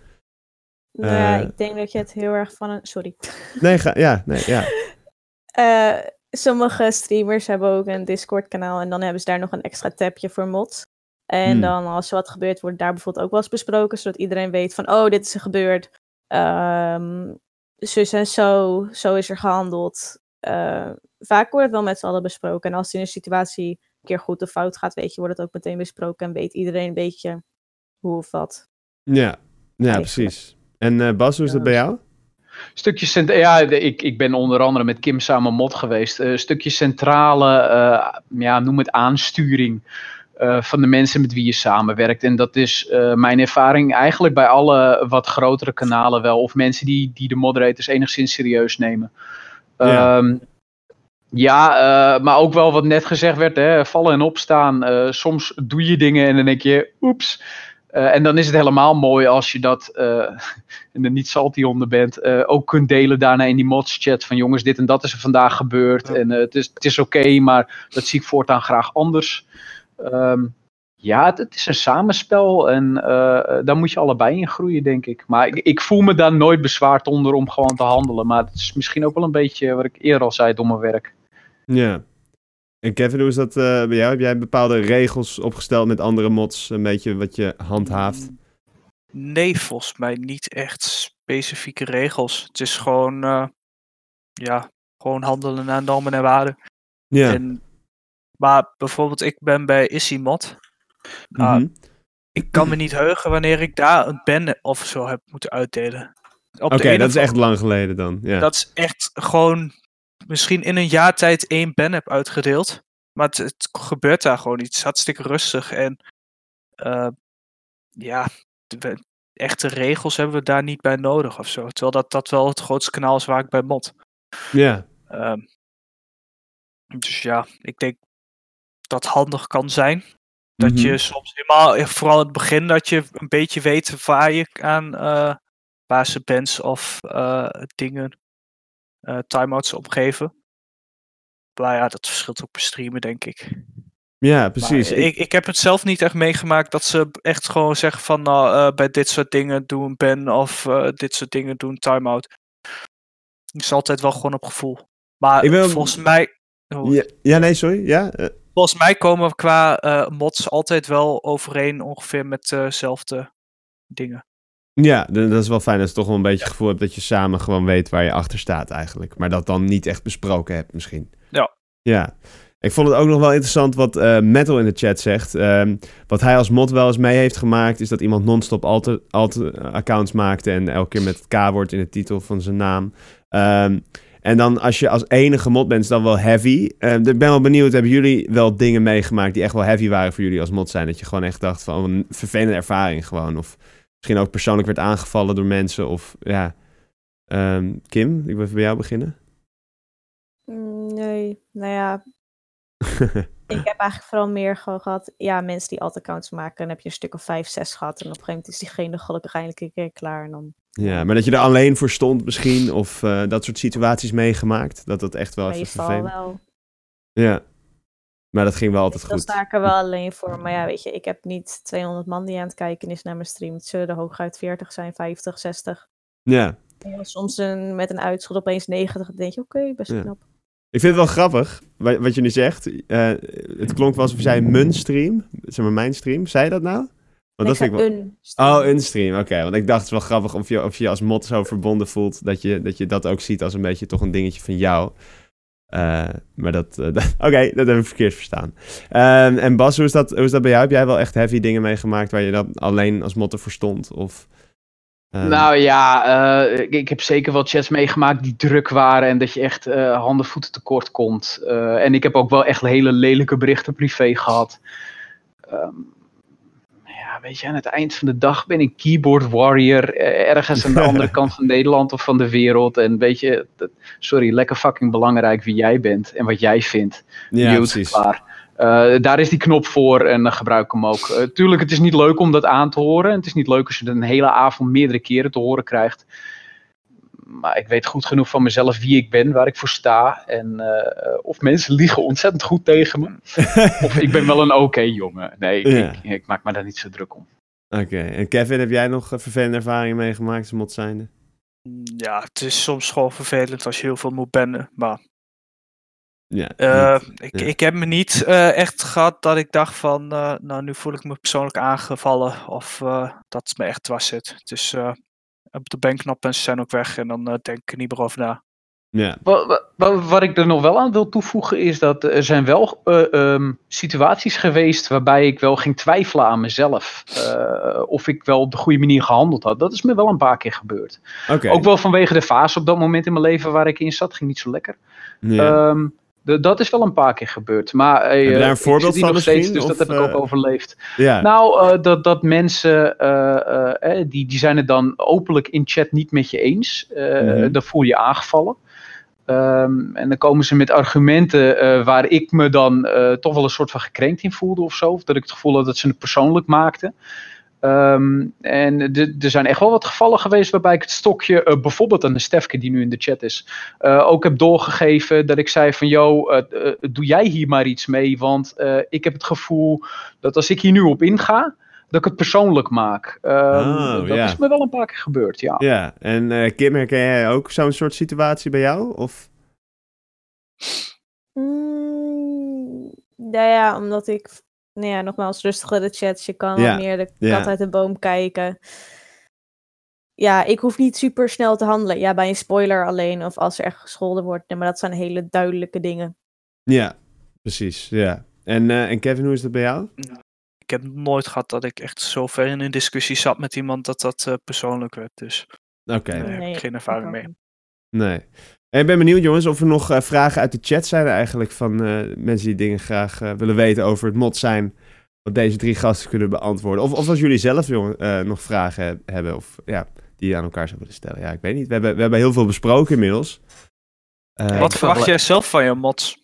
Nou ja, uh, ik denk dat je het heel erg van een. Sorry. <laughs> Nee, ga, ja, nee, ja. uh, <laughs> sommige streamers hebben ook een Discord-kanaal en dan hebben ze daar nog een extra tabje voor mods. En Hmm. dan als er wat gebeurt, wordt daar bijvoorbeeld ook wel eens besproken, zodat iedereen weet van, oh, dit is er gebeurd. Ehm zus en zo, zo is er gehandeld. Eh, vaak wordt het wel met z'n allen besproken. En als het in een situatie een keer goed of fout gaat, weet je, wordt het ook meteen besproken en weet iedereen een beetje hoe of wat. Ja, ja Eigenlijk. precies. En eh, Bas, hoe is dat bij jou? Stukje cent ja, ik, ik ben onder andere met Kim samen mod geweest. Een stukje centrale, eh, ja, noem het aansturing eh, van de mensen met wie je samenwerkt. En dat is eh, mijn ervaring eigenlijk bij alle wat grotere kanalen wel. Of mensen die, die de moderators enigszins serieus nemen. Ja. Ehm, ja, eh, maar ook wel wat net gezegd werd, hè, vallen en opstaan. Eh, soms doe je dingen en dan denk je, oeps. Eh, en dan is het helemaal mooi als je dat, eh, <laughs> en er niet salty onder bent, eh, ook kunt delen daarna in die mods chat van jongens, dit en dat is er vandaag gebeurd. Ja. En het is, het is oké, maar dat zie ik voortaan graag anders. Ehm, ja, het, het is een samenspel en daar moet je allebei in groeien, denk ik. Maar ik, ik voel me daar nooit bezwaard onder om gewoon te handelen. Maar het is misschien ook wel een beetje wat ik eerder al zei, domme werk. Ja. En Kevin, hoe is dat eh, bij jou? Heb jij bepaalde regels opgesteld met andere mods? Een beetje wat je handhaaft? Nee, volgens mij niet echt specifieke regels. Het is gewoon, eh, ja, gewoon handelen naar normen en waarden. Ja. En, maar bijvoorbeeld, ik ben bij Issimod. Nou, Mhm. Ik kan me niet heugen wanneer ik daar een pen of zo heb moeten uitdelen. Oké, dat is echt lang geleden dan. Ja. Dat is echt gewoon misschien in een jaar tijd één pen heb uitgedeeld. Maar het, het gebeurt daar gewoon iets. Het is hartstikke rustig. En eh, ja, de, echte regels hebben we daar niet bij nodig of zo. Terwijl dat, dat wel het grootste kanaal is waar ik bij mod. ja. Ehm, dus ja, ik denk dat handig kan zijn. Dat Mhm. je soms helemaal, vooral in het begin, dat je een beetje weet waar je aan waar ze bands of eh, dingen, eh timeouts opgeven. Maar ja, dat verschilt ook per streamen, denk ik. Ja, Maar precies. ik, ik, heb het zelf niet echt meegemaakt dat ze echt gewoon zeggen van nou, eh, bij dit soort dingen doe een ban of eh, dit soort dingen doen timeout. Het is altijd wel gewoon op gevoel. Maar volgens mij. oh, ja, ja, nee, sorry. Ja? Volgens mij komen we qua mods altijd wel overeen ongeveer met dezelfde dingen. Ja, dat is wel fijn dat je toch wel een beetje het gevoel hebt dat je samen gewoon weet waar je achter staat eigenlijk. Maar dat dan niet echt besproken hebt misschien. Ja. Ja. Ik vond het ook nog wel interessant wat eh, Metal in de chat zegt. Ehm, wat hij als mod wel eens mee heeft gemaakt, is dat iemand non-stop alt- alt- accounts maakte en elke keer met het K-woord in de titel van zijn naam. Ehm, en dan als je als enige mod bent, is dat wel heavy. Ehm, ik ben wel benieuwd, hebben jullie wel dingen meegemaakt die echt wel heavy waren voor jullie als mod zijn? Dat je gewoon echt dacht van oh, een vervelende ervaring gewoon. Of misschien ook persoonlijk werd aangevallen door mensen. Of ja. Ehm, Kim, ik wil even bij jou beginnen. Mm, Nee, nou ja, <laughs> ik heb eigenlijk vooral meer gewoon gehad, ja, mensen die alt accounts maken. Dan heb je een stuk of vijf, zes gehad. En op een gegeven moment is diegene gelukkig eindelijk een keer klaar. En dan Ja, maar dat je er alleen voor stond misschien, of eh, dat soort situaties meegemaakt, dat dat echt wel even meestal vervelend. wel. Ja, maar dat ging wel altijd Dan goed. sta ik er wel alleen voor. Maar ja, weet je, ik heb niet 200 man die aan het kijken is naar mijn stream. Het zullen er hooguit 40 zijn, 50, 60. Ja, En soms een, met een uitschot opeens 90. Dan denk je, oké, best Ja. knap. ik vind het wel grappig wa- wat je nu zegt. Eh, het klonk wel alsof je zei mijn stream, zeg maar mijn stream. Zei je dat nou? Want dat ik vind ik wel... een stream. Oh, een stream, oké. Want ik dacht het is wel grappig of je, of je als mod zo verbonden voelt dat je, dat je dat ook ziet als een beetje toch een dingetje van jou. Eh, maar dat, eh, <laughs> dat- oké, dat heb ik verkeerd verstaan. Ehm, en Bas, hoe is, dat, hoe is dat bij jou? Heb jij wel echt heavy dingen meegemaakt waar je dan alleen als mod ervoor stond? Of, ehm, Nou ja, eh, ik, ik heb zeker wel chats meegemaakt die druk waren en dat je echt handen voeten tekort komt. En ik heb ook wel echt hele lelijke berichten privé gehad. Ehm, ja, weet je, aan het eind van de dag ben ik keyboard warrior eh, ergens aan de <laughs> andere kant van Nederland of van de wereld. En weet je, sorry, lekker fucking belangrijk wie jij bent en wat jij vindt. ja, Mute, precies. klaar. Eh, daar is die knop voor en dan gebruik ik hem ook. Eh, tuurlijk, het is niet leuk om dat aan te horen. En het is niet leuk als je het een hele avond meerdere keren te horen krijgt. Maar ik weet goed genoeg van mezelf wie ik ben, waar ik voor sta. En eh, of mensen liegen ontzettend goed tegen me. <laughs> Of ik ben wel een oké jongen. Nee, ik, Ja. ik, ik maak me daar niet zo druk om. Oké, en Kevin, heb jij nog eh, vervelende ervaringen meegemaakt als mod zijnde? Ja, het is soms gewoon vervelend als je heel veel moet bannen. Maar Ja, Uh, niet. ik, Ja. ik heb me niet eh, echt gehad dat ik dacht van, eh, nou nu voel ik me persoonlijk aangevallen of eh, dat het me echt dwars zit. Dus eh, de bankknoppen zijn ook weg en dan eh, denk ik er niet meer over na. Ja. Wat, wat- wat, ik er nog wel aan wil toevoegen is dat er zijn wel eh, ehm, situaties geweest waarbij ik wel ging twijfelen aan mezelf. eh, of ik wel op de goede manier gehandeld had. Dat is me wel een paar keer gebeurd. Oké. Ook wel vanwege de fase op dat moment in mijn leven waar ik in zat. Ging niet zo lekker. Ja. Ehm, de- dat is wel een paar keer gebeurd. Maar eh, je daar een voorbeeld van nog steeds? Dus dat heb ik ook eh, overleefd. Nou, eh, dat, dat mensen, die, die zijn het dan openlijk in chat niet met je eens. Mhm. Dan voel je aangevallen. Ehm, en dan komen ze met argumenten waar ik me dan toch wel een soort van gekrenkt in voelde of zo. Of dat ik het gevoel had dat ze het persoonlijk maakten. Ehm, en er zijn echt wel wat gevallen geweest waarbij ik het stokje, eh, bijvoorbeeld aan de Stefke die nu in de chat is, eh, ook heb doorgegeven. Dat ik zei van, yo, eh, eh, doe jij hier maar iets mee? Want eh, ik heb het gevoel dat als ik hier nu op inga, dat ik het persoonlijk maak. Ehm, Oh, dat ja. is me wel een paar keer gebeurd, ja. Ja, en eh, Kim, herken jij ook zo'n soort situatie bij jou? Of? Mm, nou ja, omdat ik, nou ja, nogmaals, rustiger de chats. Je kan Ja, meer de ja. kat uit de boom kijken. Ja, ik hoef niet super snel te handelen. Ja, bij een spoiler alleen of als er echt gescholden wordt. Nee, maar dat zijn hele duidelijke dingen. Ja, precies, ja. En, eh, en Kevin, hoe is dat bij jou? Ik heb nooit gehad dat ik echt zo ver in een discussie zat met iemand dat dat eh, persoonlijk werd. Dus Oké, daar heb ik geen ervaring mee. nee. En ik ben benieuwd, jongens, of er nog eh, vragen uit de chat zijn eigenlijk van eh, mensen die dingen graag eh, willen weten over het mod zijn. Wat deze drie gasten kunnen beantwoorden. Of, of als jullie zelf jongen, eh, nog vragen heb- hebben of ja, die je aan elkaar zou willen stellen. Ja, ik weet niet. We hebben, we hebben heel veel besproken inmiddels. Eh, Wat verwacht jij zelf van je mods?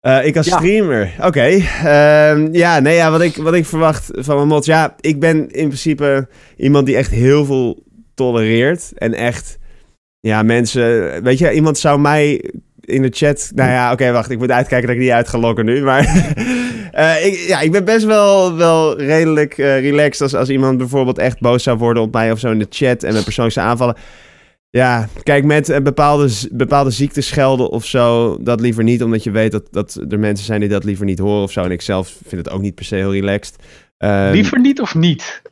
Eh, ik als Ja. streamer. Oké. Ehm, ja, nee, ja, wat ik, wat ik verwacht van mijn mods. Ja, ik ben in principe iemand die echt heel veel tolereert. En echt, ja, mensen. Weet je, iemand zou mij in de chat. Nou ja, oké, wacht. Ik moet uitkijken dat ik niet uit ga lokken nu. Maar <laughs> eh, ik, ja, ik ben best wel, wel redelijk eh, relaxed. Als, als iemand bijvoorbeeld echt boos zou worden op mij of zo in de chat. En me persoonlijk zou aanvallen. Ja, kijk, met eh, bepaalde, bepaalde ziektes schelden of zo, dat liever niet, omdat je weet dat, dat er mensen zijn die dat liever niet horen of zo. En ik zelf vind het ook niet per se heel relaxed. Ehm, Liever niet of niet?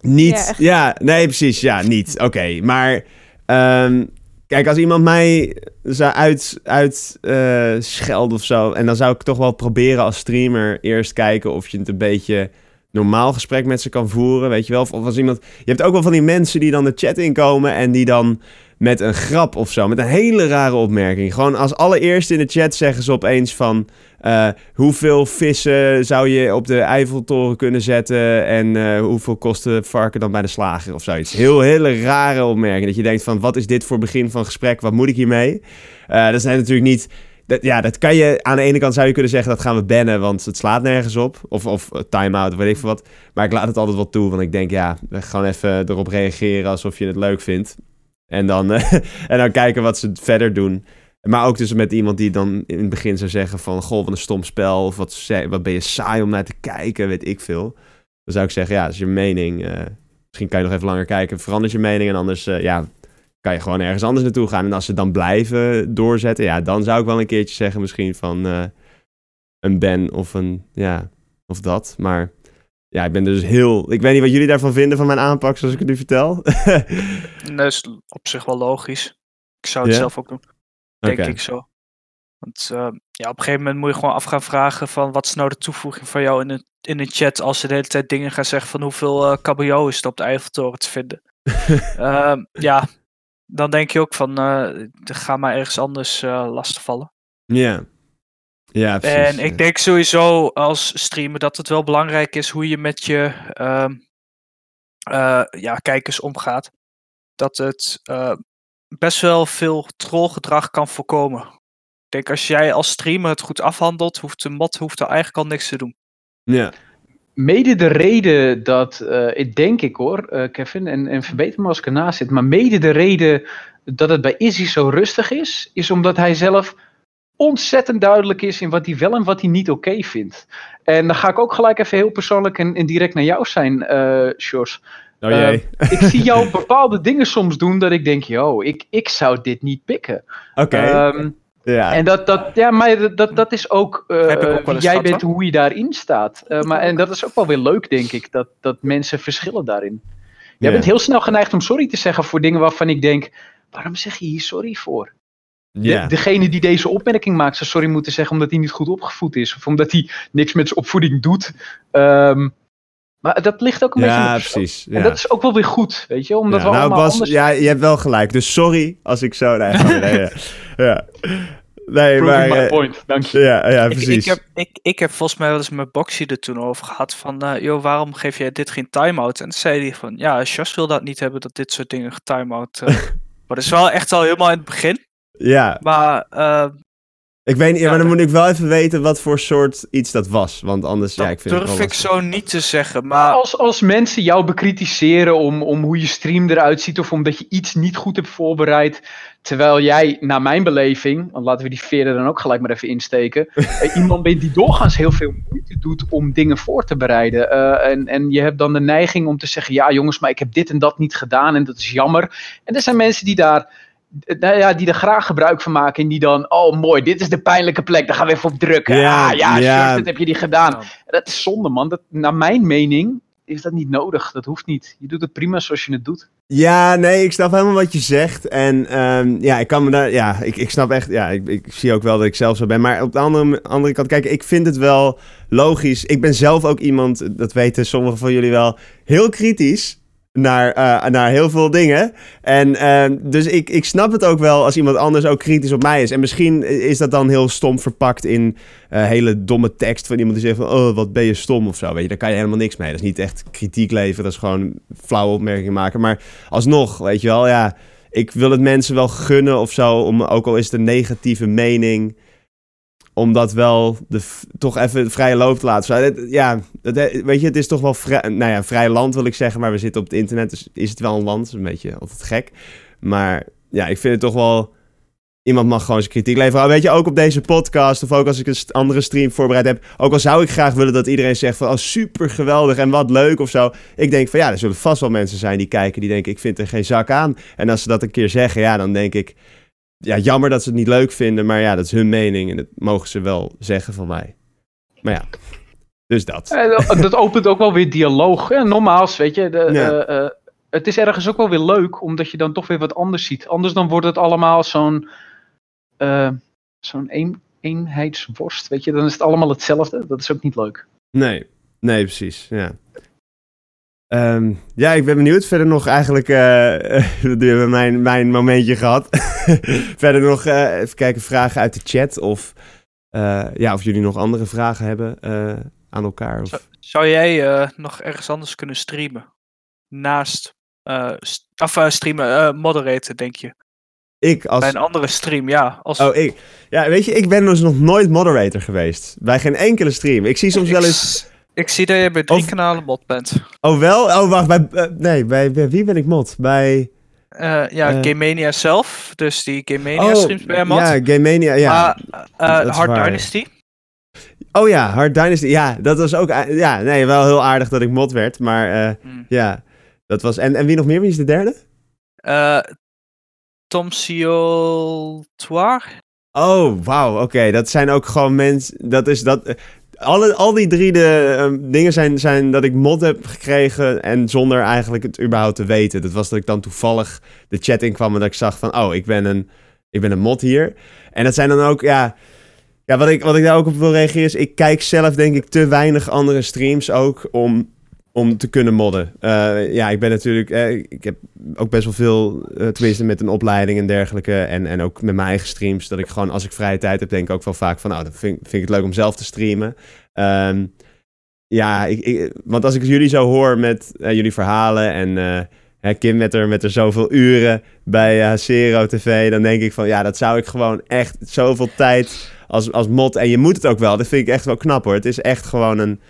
niet. Ja, nee, precies. Ja, niet. Oké, maar ehm, kijk, als iemand mij zou uit, uit schelden of zo, en dan zou ik toch wel proberen als streamer eerst kijken of je het een beetje normaal gesprek met ze kan voeren, weet je wel. Of, of als iemand, je hebt ook wel van die mensen die dan de chat inkomen en die dan met een grap of zo, met een hele rare opmerking. Gewoon als allereerste in de chat zeggen ze opeens van... eh, hoeveel vissen zou je op de Eiffeltoren kunnen zetten... en eh, hoeveel kost varken dan bij de slager of zoiets. Heel, hele rare opmerking. Dat je denkt van, wat is dit voor begin van gesprek? Wat moet ik hiermee? Eh dat zijn natuurlijk niet... Dat, ja, dat kan je... Aan de ene kant zou je kunnen zeggen, dat gaan we bannen... want het slaat nergens op. Of, of time-out, weet ik veel wat. Maar ik laat het altijd wel toe, want ik denk... ja, we gaan even erop reageren alsof je het leuk vindt. En dan, <laughs> en dan kijken wat ze verder doen. Maar ook dus met iemand die dan in het begin zou zeggen van... Goh, wat een stom spel. Of wat, wat ben je saai om naar te kijken, weet ik veel. Dan zou ik zeggen, ja, dat is je mening. eh, misschien kan je nog even langer kijken. Verandert je mening en anders, eh, ja... Kan je gewoon ergens anders naartoe gaan. En als ze dan blijven doorzetten, ja, dan zou ik wel een keertje zeggen, misschien van eh, een ban of een, ja, of dat. Maar ja, ik ben dus heel. Ik weet niet wat jullie daarvan vinden van mijn aanpak, zoals ik het nu vertel. <laughs> Dat is op zich wel logisch. Ik zou het Ja? zelf ook doen. Denk ik zo. Want eh, ja, op een gegeven moment moet je gewoon af gaan vragen van wat is nou de toevoeging van jou in de, in de chat als ze de hele tijd dingen gaan zeggen van hoeveel kabeljauw is er op de Eiffeltoren te vinden. <laughs> Ehm, ja, dan denk je ook van eh, ga maar ergens anders eh lastigvallen. Ja. Ja, precies. En ik denk sowieso als streamer dat het wel belangrijk is hoe je met je ehm, eh, ja, kijkers omgaat. Dat het best wel veel trollgedrag kan voorkomen. Ik denk als jij als streamer het goed afhandelt, hoeft de mod hoeft er eigenlijk al niks te doen. Ja. Mede de reden dat, eh, ik denk ik hoor, eh, Kevin, en, en verbeter me als ik ernaast zit, maar mede de reden dat het bij Izzy zo rustig is, is omdat hij zelf ontzettend duidelijk is in wat hij wel en wat hij niet oké vindt. En dan ga ik ook gelijk even heel persoonlijk en, en direct naar jou zijn, eh Sjors. Oh jee. Ik zie jou <laughs> bepaalde dingen soms doen dat ik denk, yo, ik, ik zou dit niet pikken. Oké. Ehm, Ja. En dat, dat, ja, maar dat, dat is ook, uh, wie jij bent, hoe je daarin staat. Uh, maar, en dat is ook wel weer leuk, denk ik, dat, dat mensen verschillen daarin. Jij bent heel snel geneigd om sorry te zeggen voor dingen waarvan ik denk, waarom zeg je hier sorry voor? De, degene die deze opmerking maakt, zou sorry moeten zeggen omdat hij niet goed opgevoed is. Of omdat hij niks met zijn opvoeding doet. Um, maar dat ligt ook een beetje Ja, precies. Ja. En dat is ook wel weer goed, weet je. Omdat ja, we nou, allemaal Bas, anders... ja, je hebt wel gelijk. Dus sorry als ik zo... <laughs> Nee, nee, ja. ja. Nee, maar... my point, dank je. Ja, ja precies. Ik, ik, heb, ik, ik heb volgens mij wel eens met Boxy er toen over gehad van... Uh, joh, waarom geef jij dit geen time-out? En toen zei hij van... Ja, Jos wil dat niet hebben, dat dit soort dingen getime-out... Uh, <laughs> maar dat is wel echt al helemaal in het begin. Ja. Maar uh, ik weet niet, maar dan moet ik wel even weten wat voor soort iets dat was. Want anders, dat ja, ik vind durf het ik zo niet te zeggen. Maar als, als mensen jou bekritiseren om, om hoe je stream eruit ziet... of omdat je iets niet goed hebt voorbereid... terwijl jij, naar mijn beleving... want laten we die veren dan ook gelijk maar even insteken... <laughs> Eh, iemand bent die doorgaans heel veel moeite doet om dingen voor te bereiden. Uh, en, en je hebt dan de neiging om te zeggen... ja jongens, maar ik heb dit en dat niet gedaan en dat is jammer. En er zijn mensen die daar nou ja, die er graag gebruik van maken. En die dan, oh mooi, dit is de pijnlijke plek, daar gaan we even op drukken. Ja, ah, ja, ja. dat heb je die gedaan. Dat is zonde, man. Dat, naar mijn mening is dat niet nodig. Dat hoeft niet. Je doet het prima zoals je het doet. Ja, nee, ik snap helemaal wat je zegt. En um, ja, ik kan me daar, ja, ik, ik snap echt, ja, ik, ik zie ook wel dat ik zelf zo ben. Maar op de andere, andere kant, kijk, ik vind het wel logisch. Ik ben zelf ook iemand, dat weten sommigen van jullie wel, heel kritisch naar, uh, naar heel veel dingen. En uh, dus ik, ik snap het ook wel als iemand anders ook kritisch op mij is. En misschien is dat dan heel stom verpakt in uh, hele domme tekst van iemand die zegt van... oh, wat ben je stom of zo, weet je. Daar kan je helemaal niks mee. Dat is niet echt kritiek leveren, dat is gewoon flauwe opmerkingen maken. Maar alsnog, weet je wel, ja... Ik wil het mensen wel gunnen of zo, om, ook al is het een negatieve mening om dat wel de, toch even vrije loop te laten. Ja, dat, weet je, het is toch wel vrij, nou ja, vrij land wil ik zeggen, maar we zitten op het internet, dus is het wel een land. Dat is een beetje altijd gek. Maar ja, ik vind het toch wel... Iemand mag gewoon zijn kritiek leveren. Weet je, ook op deze podcast of ook als ik een andere stream voorbereid heb. Ook al zou ik graag willen dat iedereen zegt van... Oh, super geweldig en wat leuk of zo. Ik denk van ja, er zullen vast wel mensen zijn die kijken die denken... Ik vind er geen zak aan. En als ze dat een keer zeggen, ja, dan denk ik ja, jammer dat ze het niet leuk vinden, maar ja, dat is hun mening en dat mogen ze wel zeggen van mij. Maar ja, dus dat. <laughs> dat opent ook wel weer dialoog. Ja, normaals, weet je. De, eh, eh, het is ergens ook wel weer leuk, omdat je dan toch weer wat anders ziet. Anders dan wordt het allemaal zo'n uh, zo'n een, eenheidsworst, weet je. Dan is het allemaal hetzelfde. Dat is ook niet leuk. Nee, nee, precies, ja. Um, ja, ik ben benieuwd. Verder nog eigenlijk, uh, we hebben mijn, mijn momentje gehad. <laughs> Verder nog, uh, even kijken, vragen uit de chat. Of, uh, ja, of jullie nog andere vragen hebben aan elkaar. Of... Zou, zou jij nog ergens anders kunnen streamen? Naast, of streamen, moderaten, denk je? Ik als... Bij een andere stream, ja. Als... Oh, ik. Ja, weet je, ik ben dus nog nooit moderator geweest. Bij geen enkele stream. Ik zie soms wel eens... Ik zie dat je bij drie kanalen mod bent. Oh, wel? Oh, wacht. Bij, uh, nee, bij, bij, wie ben ik mod? Bij... Uh, ja, uh, Game Mania zelf. Dus die Game Mania oh, streams bij mod. Ja, Game Mania, ja. Uh, Hard Dynasty. Oh ja, Hard Dynasty. Ja, dat was ook... Ja, nee, wel heel aardig dat ik mod werd. Maar mm. ja, dat was... En, en wie nog meer? Wie is de derde? Tom Sioltoir. Oh, wauw. Oké, okay. dat zijn ook gewoon mensen... Dat is dat alle, al die drie de, um, dingen zijn, zijn dat ik mod heb gekregen en zonder eigenlijk het überhaupt te weten. Dat was dat ik dan toevallig de chat in kwam en dat ik zag van, oh, ik ben een, ik ben een mod hier. En dat zijn dan ook, ja, ja wat, ik, wat ik daar ook op wil reageren is, ik kijk zelf denk ik te weinig andere streams ook om om te kunnen modden. Uh, ja, ik ben natuurlijk, uh, ik heb ook best wel veel, uh, tenminste met een opleiding en dergelijke. En, en ook met mijn eigen streams, dat ik gewoon als ik vrije tijd heb, denk ik ook wel vaak van, nou, dan vind, vind ik het leuk om zelf te streamen. Um, ja, ik, ik, want als ik jullie zo hoor met jullie verhalen en Kim met er, met er zoveel uren bij Zero TV, dan denk ik van, ja, dat zou ik gewoon echt zoveel tijd als, als mod. En je moet het ook wel, dat vind ik echt wel knap hoor. Het is echt gewoon een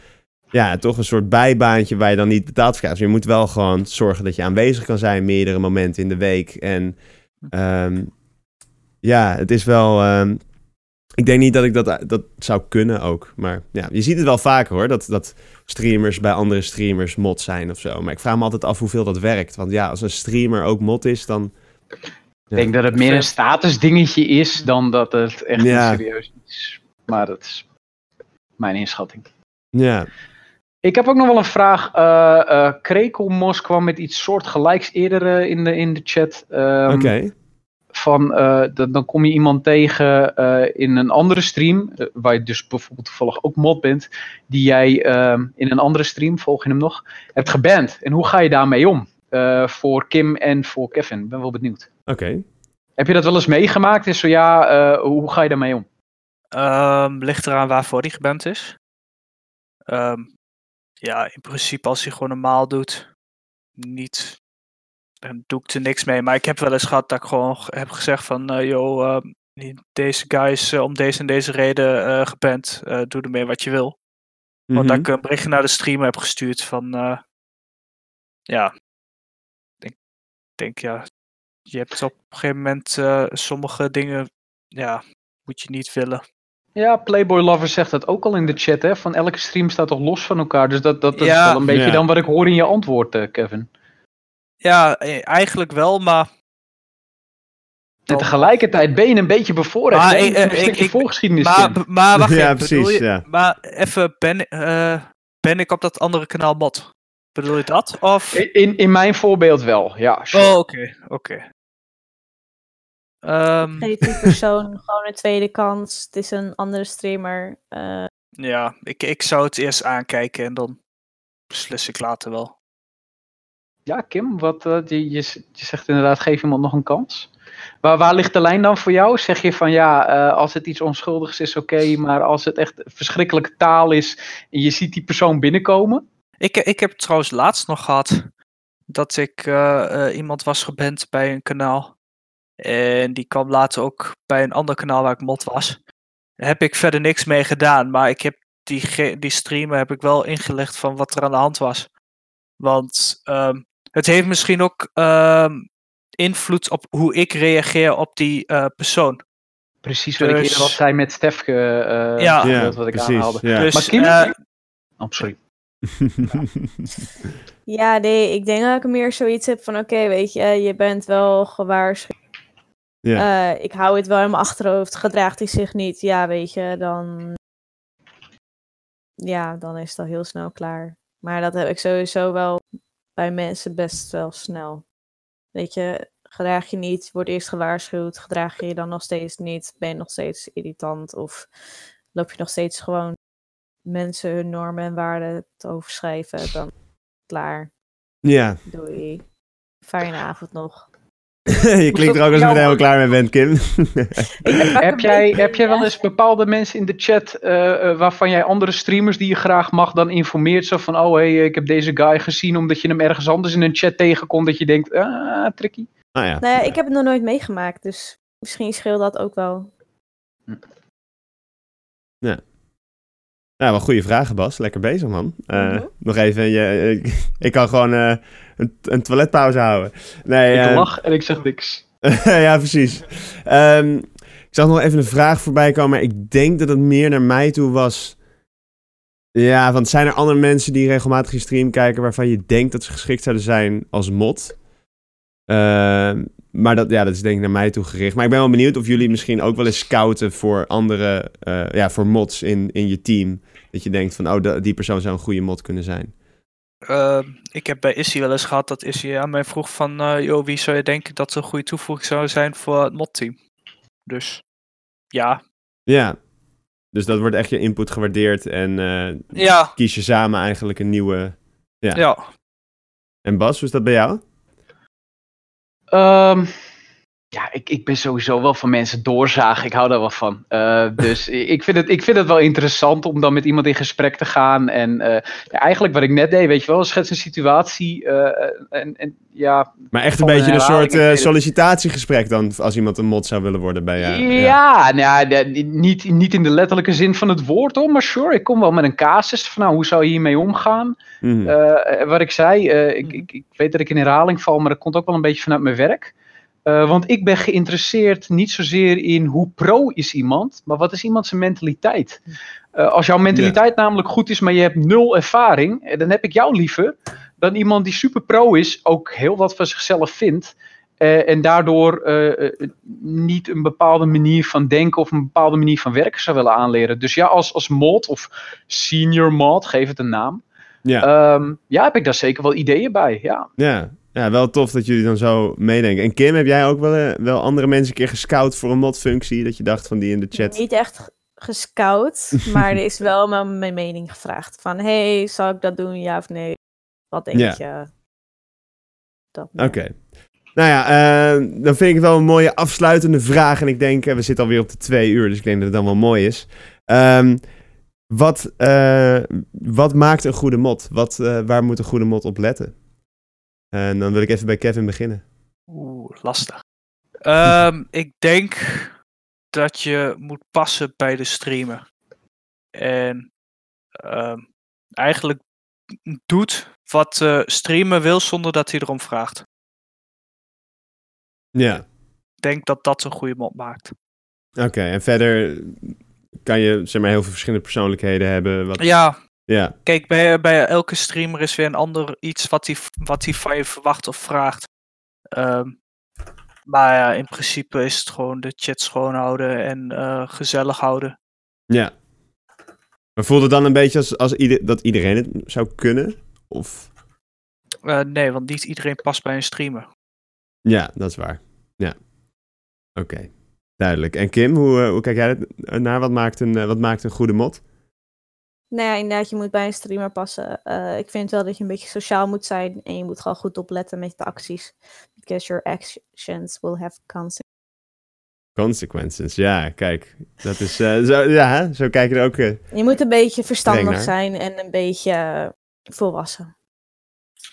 ja, toch een soort bijbaantje waar je dan niet betaald voor krijgt. Dus je moet wel gewoon zorgen dat je aanwezig kan zijn meerdere momenten in de week. En um, ja, het is wel. Um, ik denk niet dat ik dat, dat zou kunnen ook. Maar ja, je ziet het wel vaker hoor. Dat, dat streamers bij andere streamers mod zijn of zo. Maar ik vraag me altijd af hoeveel dat werkt. Want ja, als een streamer ook mod is, dan Ik denk dat het meer een status dingetje is dan dat het echt Ja. serieus is. Maar dat is mijn inschatting. Ja. Ik heb ook nog wel een vraag. eh eh Krekelmos kwam met iets soortgelijks eerder eh, in, de, in de chat. Ehm, Oké. Van, eh, dan kom je iemand tegen eh, in een andere stream, waar je dus bijvoorbeeld toevallig ook mod bent, die jij ehm, in een andere stream, volg je hem nog, hebt geband. En hoe ga je daarmee om? Eh, voor Kim en voor Kevin. Ik ben wel benieuwd. Oké. Heb je dat wel eens meegemaakt? En zo ja, eh, hoe ga je daarmee om? Ehm, ligt eraan waarvoor die geband is. Ehm, ja, in principe als hij gewoon normaal doet, niet, dan doe ik er niks mee. Maar ik heb wel eens gehad dat ik gewoon heb gezegd van, eh joh, ehm, deze guy is eh, om deze en deze reden eh geband. Eh, doe ermee wat je wil. Want dat Mhm. ik een berichtje naar de streamer heb gestuurd van, ja, ik denk, denk ja, je hebt op een gegeven moment sommige dingen, ja, moet je niet willen. Ja, Playboy Lover zegt dat ook al in de chat, hè? Van elke stream staat toch los van elkaar. Dus dat, dat, dat Ja. is wel een beetje Ja. dan wat ik hoor in je antwoord, eh, Kevin. Ja, e- eigenlijk wel, maar. En tegelijkertijd ben je een beetje bevoorrecht. Maar ik- een eh, stukje ik- ik- voorgeschiedenis Maar, maar wacht Ja, even, bedoel precies, je- ja. Maar even, ben, eh, ben ik op dat andere kanaal bot? Bedoel je dat? Of... In, in mijn voorbeeld wel, ja. sure. Oh, oké, oké. Ehm, Geef die persoon <laughs> gewoon een tweede kans. Het is een andere streamer. Eh, ja, ik, ik zou het eerst aankijken en dan beslis ik later wel. Ja, Kim, wat, eh, je, je, zegt inderdaad, geef iemand nog een kans. Waar, waar ligt de lijn dan voor jou? Zeg je van ja, eh, als het iets onschuldigs is, oké, maar als het echt verschrikkelijke taal is en je ziet die persoon binnenkomen? Ik, ik heb trouwens laatst nog gehad dat ik iemand was geband bij een kanaal. En die kwam later ook bij een ander kanaal waar ik mod was. Daar heb ik verder niks mee gedaan, maar ik heb die, die streamer heb ik wel ingelegd van wat er aan de hand was. Want ehm, het heeft misschien ook ehm, invloed op hoe ik reageer op die eh, persoon. Precies wat ik Dus- eerder al zei met Stefke, eh, Ja. dat wat ik precies. aanhaalde. Ja. Dus, Maar Kim- eh, Oh, sorry. <laughs> ja, nee, ik denk dat ik meer zoiets heb van: oké, weet je, je bent wel gewaarschuwd. Ja. Eh, ik hou het wel in mijn achterhoofd. Gedraagt hij zich niet, ja, weet je, dan. Ja, dan is al heel snel klaar. Maar dat heb ik sowieso wel bij mensen best wel snel. Weet je, gedraag je niet, wordt eerst gewaarschuwd. Gedraag je je dan nog steeds niet, ben je nog steeds irritant. Of loop je nog steeds gewoon mensen hun normen en waarden te overschrijven. Dan klaar, ja. doei. Fijne avond nog. <laughs> je klinkt er ook alsof je er helemaal klaar mee bent, Kim. Heb jij, heb jij wel eens bepaalde mensen in de chat eh, eh, waarvan jij andere streamers die je graag mag dan informeert? Zo van, oh hey, ik heb deze guy gezien omdat je hem ergens anders in een chat tegenkomt. Dat je denkt, ah, tricky. ah ja. Nou ja, ik heb het nog nooit meegemaakt, dus misschien scheelt dat ook wel. Nou, wel goede vragen, Bas. Lekker bezig, man. Eh, Mhm. Nog even, je, ik, <laughs> ik kan gewoon eh, een, een toiletpauze houden. Nee, Ik eh, lach en ik zeg niks. <laughs> ja, precies. Ehm, ik zag nog even een vraag voorbij komen, maar ik denk dat het meer naar mij toe was. Ja, want zijn er andere mensen die regelmatig je stream kijken waarvan je denkt dat ze geschikt zouden zijn als mod? Maar dat, ja, dat is denk ik naar mij toe gericht. Maar ik ben wel benieuwd of jullie misschien ook wel eens scouten voor andere, eh, ja, voor mods in, in je team. Dat je denkt van, oh, die persoon zou een goede mod kunnen zijn. Ehm, ik heb bij Issy wel eens gehad dat Issy aan mij vroeg van, eh joh, wie zou je denken dat een goede toevoeging zou zijn voor het modteam? Dus ja, Ja, dus dat wordt echt je input gewaardeerd en eh, ja, kies je samen eigenlijk een nieuwe... Ja. ja. En Bas, hoe is dat bij jou? Um, ja, ik, ik ben sowieso wel van mensen doorzagen. Ik hou daar wel van. Eh, dus <laughs> ik vind, het, ik vind het wel interessant om dan met iemand in gesprek te gaan. En eh, ja, eigenlijk wat ik net deed, weet je wel, schets een situatie. eh, en, en ja, Maar echt een beetje een soort sollicitatiegesprek dan, als iemand een mod zou willen worden bij jou. Ja, nou, ja, de- niet, niet in de letterlijke zin van het woord hoor, maar sure, ik kom wel met een casus van nou, hoe zou je hiermee omgaan? Mhm. Wat ik zei, ik, ik, ik weet dat ik in herhaling val, maar dat komt ook wel een beetje vanuit mijn werk. Eh, want ik ben geïnteresseerd niet zozeer in hoe pro is iemand, maar wat is iemand zijn mentaliteit? Eh, als jouw mentaliteit namelijk goed is, maar je hebt nul ervaring, eh, dan heb ik jou liever dan iemand die super pro is, ook heel wat van zichzelf vindt. Uh, en daardoor niet een bepaalde manier van denken of een bepaalde manier van werken zou willen aanleren. Dus ja, als, als mod of senior mod, geef het een naam. Ja. Um, ja, heb ik daar zeker wel ideeën bij. Ja. Ja. Ja, wel tof dat jullie dan zo meedenken. En Kim, heb jij ook wel, wel andere mensen een keer gescout voor een mod-functie? Dat je dacht van die in de chat? Niet echt gescout, <laughs> maar er is wel mijn mening gevraagd. Van, hey, zal ik dat doen, ja of nee? Wat denk ja. je? Oké. Nou ja, uh, dan vind ik het wel een mooie afsluitende vraag. En ik denk, uh, we zitten alweer op de twee uur, dus ik denk dat het dan wel mooi is. Um, wat, uh, wat maakt een goede mod? Wat, waar moet een goede mod op letten? En dan wil ik even bij Kevin beginnen. Oeh, lastig. Um, <laughs> ik denk dat je moet passen bij de streamer. En um, eigenlijk doet wat de streamer wil zonder dat hij erom vraagt. Ja. Ik denk dat dat een goede mod maakt. Oké, en verder kan je zeg maar heel veel verschillende persoonlijkheden hebben. Wat... Ja. Ja. Kijk, bij, bij elke streamer is weer een ander iets wat hij wat van je verwacht of vraagt. Um, maar ja, in principe is het gewoon de chat schoonhouden en uh, gezellig houden. Ja. Maar voelt het dan een beetje als, als ieder, dat iedereen het zou kunnen? Of? Uh, nee, want niet iedereen past bij een streamer. Ja, dat is waar. Ja. Oké, duidelijk. En Kim, hoe, uh, hoe kijk jij naar? Wat maakt een, wat maakt een goede mod? Nou ja, inderdaad, je moet bij een streamer passen. Uh, ik vind wel dat je een beetje sociaal moet zijn en je moet gewoon goed opletten met de acties. Because your actions will have consequences. Consequences, ja, kijk. Dat is, uh, zo, ja, zo kijk je er ook uh, Je moet een beetje verstandig zijn en een beetje volwassen.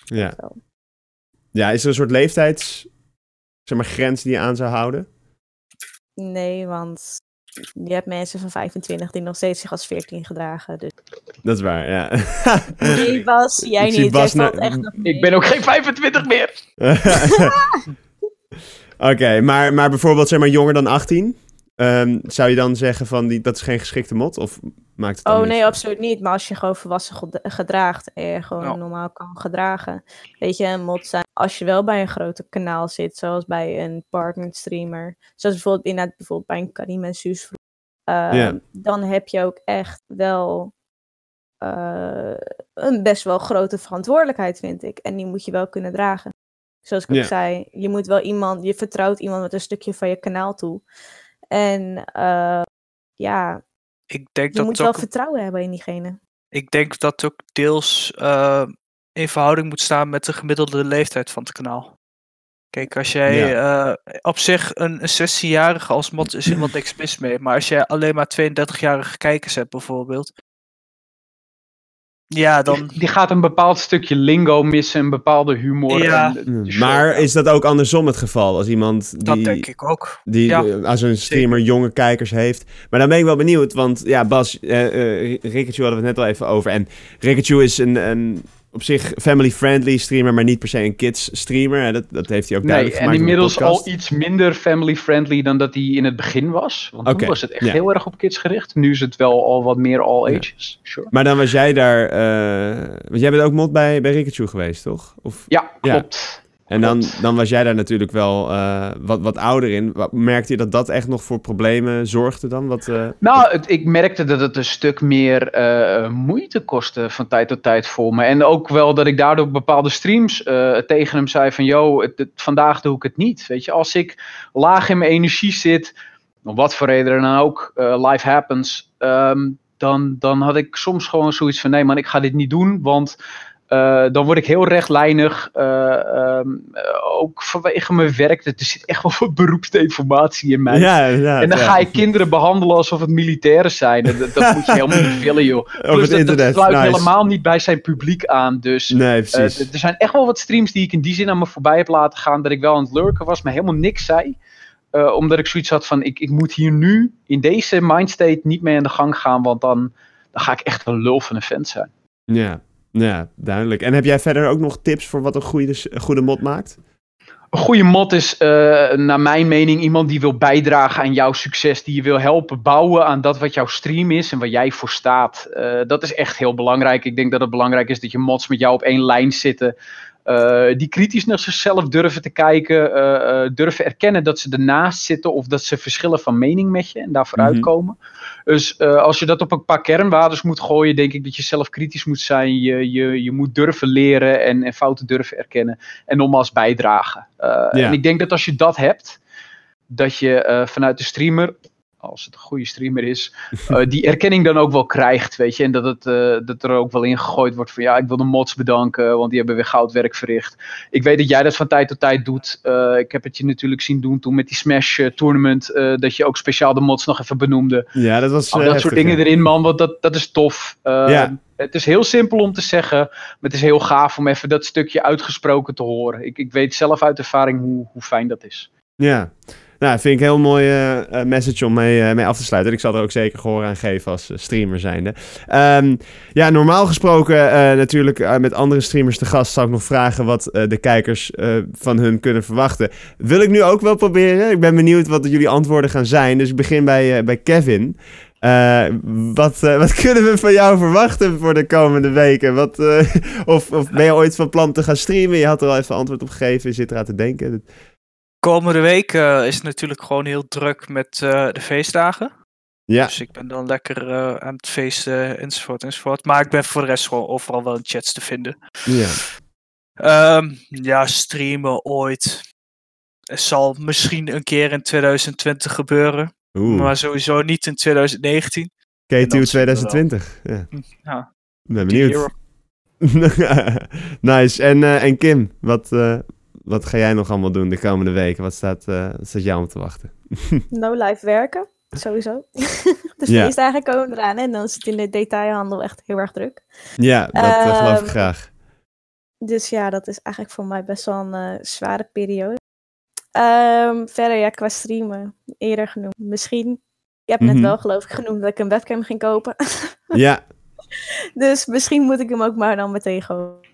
Ja. Ja, is er een soort leeftijds, zeg maar, grens die je aan zou houden? Nee, want je hebt mensen van 25 die nog steeds zich als 14 gedragen. Dus. Dat is waar, ja. Nee, Bas, jij niet. Bas jij echt nog Ik ben ook geen 25 meer. <laughs> <laughs> Oké, maar, maar bijvoorbeeld zeg maar jonger dan 18? Um, zou je dan zeggen van die, dat is geen geschikte mod? Of maakt het oh nee, absoluut niet. Maar als je gewoon volwassen gedraagt en je gewoon normaal kan gedragen. Weet je, een mod zijn als je wel bij een grote kanaal zit, zoals bij een partner streamer. Zoals bijvoorbeeld, inderdaad, bijvoorbeeld bij een Karim en Suus. Uh, Dan heb je ook echt wel uh, een best wel grote verantwoordelijkheid, vind ik. En die moet je wel kunnen dragen. Zoals ik ook zei, je moet wel iemand, je vertrouwt iemand met een stukje van je kanaal toe. En uh, ja, ik denk je dat moet wel vertrouwen hebben in diegene. Ik denk dat ook deels uh, in verhouding moet staan met de gemiddelde leeftijd van het kanaal. Kijk, als jij ja. uh, op zich een, een 16-jarige als mod is iemand niks mis mee. Maar als jij alleen maar 32-jarige kijkers hebt bijvoorbeeld, ja, dan... Die, gaat een bepaald stukje lingo missen, een bepaalde humor. Ja. En, maar is dat ook andersom het geval? Als iemand die, dat denk ik ook. Die, ja. Eh, als een streamer jonge kijkers heeft. Maar dan ben ik wel benieuwd, want ja, Bas, uh, uh, Rikachu hadden we het net al even over. En Rikachu is een, een op zich family-friendly streamer, maar niet per se een kids streamer. Dat, dat heeft hij ook duidelijk nee, gemaakt. En inmiddels al iets minder family-friendly dan dat hij in het begin was. Want okay. toen was het echt heel erg op kids gericht. Nu is het wel al wat meer all ages. Ja. Sure. Maar dan was jij daar. Uh, want jij bent ook mod bij, bij Rikachu geweest, toch? Of, ja, klopt. En dan, dan was jij daar natuurlijk wel uh, wat, wat ouder in. Merkte je dat dat echt nog voor problemen zorgde dan? Wat, uh, nou, het, ik merkte dat het een stuk meer uh, moeite kostte van tijd tot tijd voor me. En ook wel dat ik daardoor bepaalde streams tegen hem zei van... Yo, het, het, vandaag doe ik het niet. Weet je, als ik laag in mijn energie zit... Om wat voor reden dan ook, life happens... Um, dan, dan had ik soms gewoon zoiets van... Nee man, ik ga dit niet doen, want... Uh, dan word ik heel rechtlijnig. Uh, um, ook vanwege mijn werk. Er zit echt wel wat beroepsdeformatie in mij. Ja, ja, en dan ja. ga je kinderen behandelen alsof het militairen zijn. Dat, dat moet je helemaal niet willen, joh. <laughs> Plus, dat, dat sluit nice. helemaal niet bij zijn publiek aan. Dus nee. Uh, er zijn echt wel wat streams die ik in die zin aan me voorbij heb laten gaan. Dat ik wel aan het lurken was, maar helemaal niks zei. omdat ik zoiets had van: ik, ik moet hier nu in deze mindstate niet mee aan de gang gaan. Want dan, dan ga ik echt een lul van een vent zijn. Ja. Ja, duidelijk. En heb jij verder ook nog tips voor wat een goede, een goede mod maakt? Een goede mod is, uh, naar mijn mening, iemand die wil bijdragen aan jouw succes. Die je wil helpen bouwen aan dat wat jouw stream is en waar jij voor staat. Uh, dat is echt heel belangrijk. Ik denk dat het belangrijk is dat je mods met jou op één lijn zitten. die kritisch naar zichzelf durven te kijken, durven erkennen dat ze ernaast zitten of dat ze verschillen van mening met je en daarvoor mm uitkomen. Dus als je dat op een paar kernwaarden moet gooien, denk ik dat je zelf kritisch moet zijn. Je, je, je moet durven leren en, en fouten durven erkennen en nogmaals bijdragen. En ik denk dat als je dat hebt, dat je vanuit de streamer als het een goede streamer is, uh, die erkenning dan ook wel krijgt, weet je. En dat, het, uh, dat er ook wel in gegooid wordt van, ja, ik wil de mods bedanken, want die hebben weer goudwerk verricht. Ik weet dat jij dat van tijd tot tijd doet. Uh, ik heb het je natuurlijk zien doen toen met die Smash Tournament, dat je ook speciaal de mods nog even benoemde. Ja, dat was Al dat soort dingen erin, man, want dat, dat is tof. ja. Het is heel simpel om te zeggen, maar het is heel gaaf om even dat stukje uitgesproken te horen. Ik, ik weet zelf uit ervaring hoe, hoe fijn dat is. Ja, nou, vind ik een heel mooi uh, message om mee, uh, mee af te sluiten. Ik zal er ook zeker gehoor aan geven als streamer zijnde. Um, ja, normaal gesproken natuurlijk met andere streamers te gast zou ik nog vragen wat de kijkers van hun kunnen verwachten. Wil ik nu ook wel proberen. Ik ben benieuwd wat jullie antwoorden gaan zijn. Dus ik begin bij, bij Kevin. wat, wat <laughs> kunnen we van jou verwachten voor de komende weken? Wat, <laughs> of, of ben je ooit van plan te gaan streamen? Je had er al even antwoord op gegeven. Je zit eraan te denken komende week uh, is het natuurlijk gewoon heel druk met uh, de feestdagen. Ja. Dus ik ben dan lekker uh, aan het feesten enzovoort enzovoort. Maar ik ben voor de rest gewoon overal wel in chats te vinden. Ja. Um, ja, streamen ooit. Het zal misschien een keer in 2020 gebeuren. Oeh. Maar sowieso niet in 2019. KTU 2020. Ja. Hm, ja. Ben benieuwd. <laughs> nice. En, en Kim, wat, wat ga jij nog allemaal doen de komende weken? Wat staat, uh, wat staat jou om te wachten? <laughs> no live werken, sowieso. <laughs> dus ja. feestdagen komen eraan en dan is het in de detailhandel echt heel erg druk. Ja, dat uh, geloof ik ehm, graag. Dus ja, dat is eigenlijk voor mij best wel een uh, zware periode. Um, verder, ja, qua streamen, eerder genoemd. Misschien, ik heb net mm -hmm. wel geloof ik genoemd dat ik een webcam ging kopen. <laughs> ja. Dus misschien moet ik hem ook maar dan meteen gewoon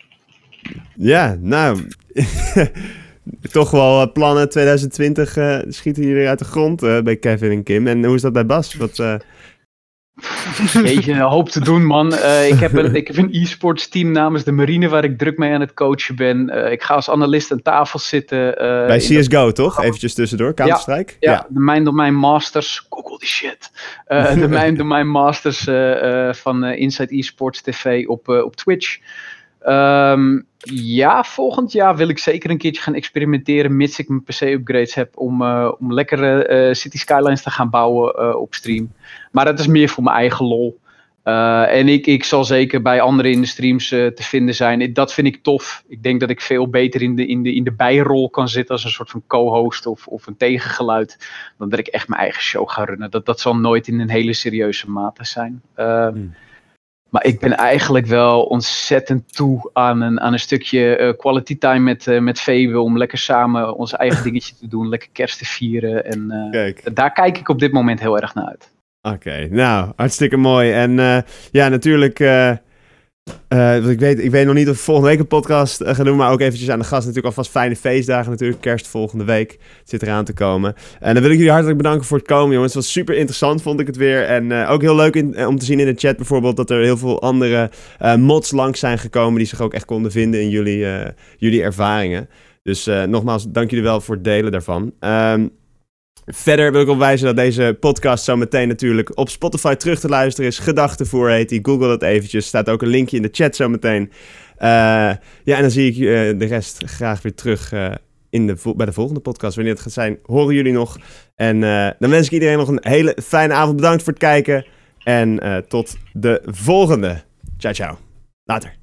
ja, nou, <laughs> toch wel uh, plannen 2020 uh, schieten jullie uit de grond uh, bij Kevin en Kim. En hoe is dat bij Bas? Wat, <laughs> Jeetje, een hoop te doen, man. ik, heb een, ik heb een e-sports team namens de Marine waar ik druk mee aan het coachen ben. ik ga als analist aan tafel zitten. Bij CSGO, toch? Eventjes tussendoor, Counter-Strike? Ja, ja, de Mijn Domein Masters. Google die shit. de Mijn Domein Masters van Inside Esports TV op, op Twitch. Um, ja, volgend jaar wil ik zeker een keertje gaan experimenteren, mits ik mijn PC-upgrades heb, om, uh, om lekkere uh, City Skylines te gaan bouwen uh, op stream. Maar dat is meer voor mijn eigen lol. en ik, ik zal zeker bij anderen in de streams te vinden zijn. Dat vind ik tof. Ik denk dat ik veel beter in de, in de, in de bijrol kan zitten als een soort van co-host of, of een tegengeluid. Dan dat ik echt mijn eigen show ga runnen. Dat, dat zal nooit in een hele serieuze mate zijn. Hmm. Maar ik ben eigenlijk wel ontzettend toe aan een, aan een stukje uh, quality time met, uh, met Febe. Om lekker samen ons eigen <laughs> dingetje te doen. Lekker kerst te vieren. En uh, daar kijk ik op dit moment heel erg naar uit. Oké, nou, hartstikke mooi. En ja, natuurlijk uh, ik, weet, ik weet nog niet of we volgende week een podcast uh, gaan doen, maar ook eventjes aan de gast. Natuurlijk alvast fijne feestdagen natuurlijk. Kerst volgende week zit eraan te komen. En dan wil ik jullie hartelijk bedanken voor het komen, jongens. Het was super interessant, vond ik het weer. En uh, ook heel leuk om te zien in de chat bijvoorbeeld dat er heel veel andere mods langs zijn gekomen die zich ook echt konden vinden in jullie, jullie ervaringen. Dus nogmaals, dank jullie wel voor het delen daarvan. Um, Verder wil ik opwijzen dat deze podcast zo meteen natuurlijk op Spotify terug te luisteren is. Gedachtenvoer heet die. Google dat eventjes. Staat ook een linkje in de chat zo meteen. Uh, ja, en dan zie ik uh, de rest graag weer terug uh, in de, bij de volgende podcast. Wanneer het gaat zijn, horen jullie nog. En dan wens ik iedereen nog een hele fijne avond. Bedankt voor het kijken. En tot de volgende. Ciao, ciao. Later.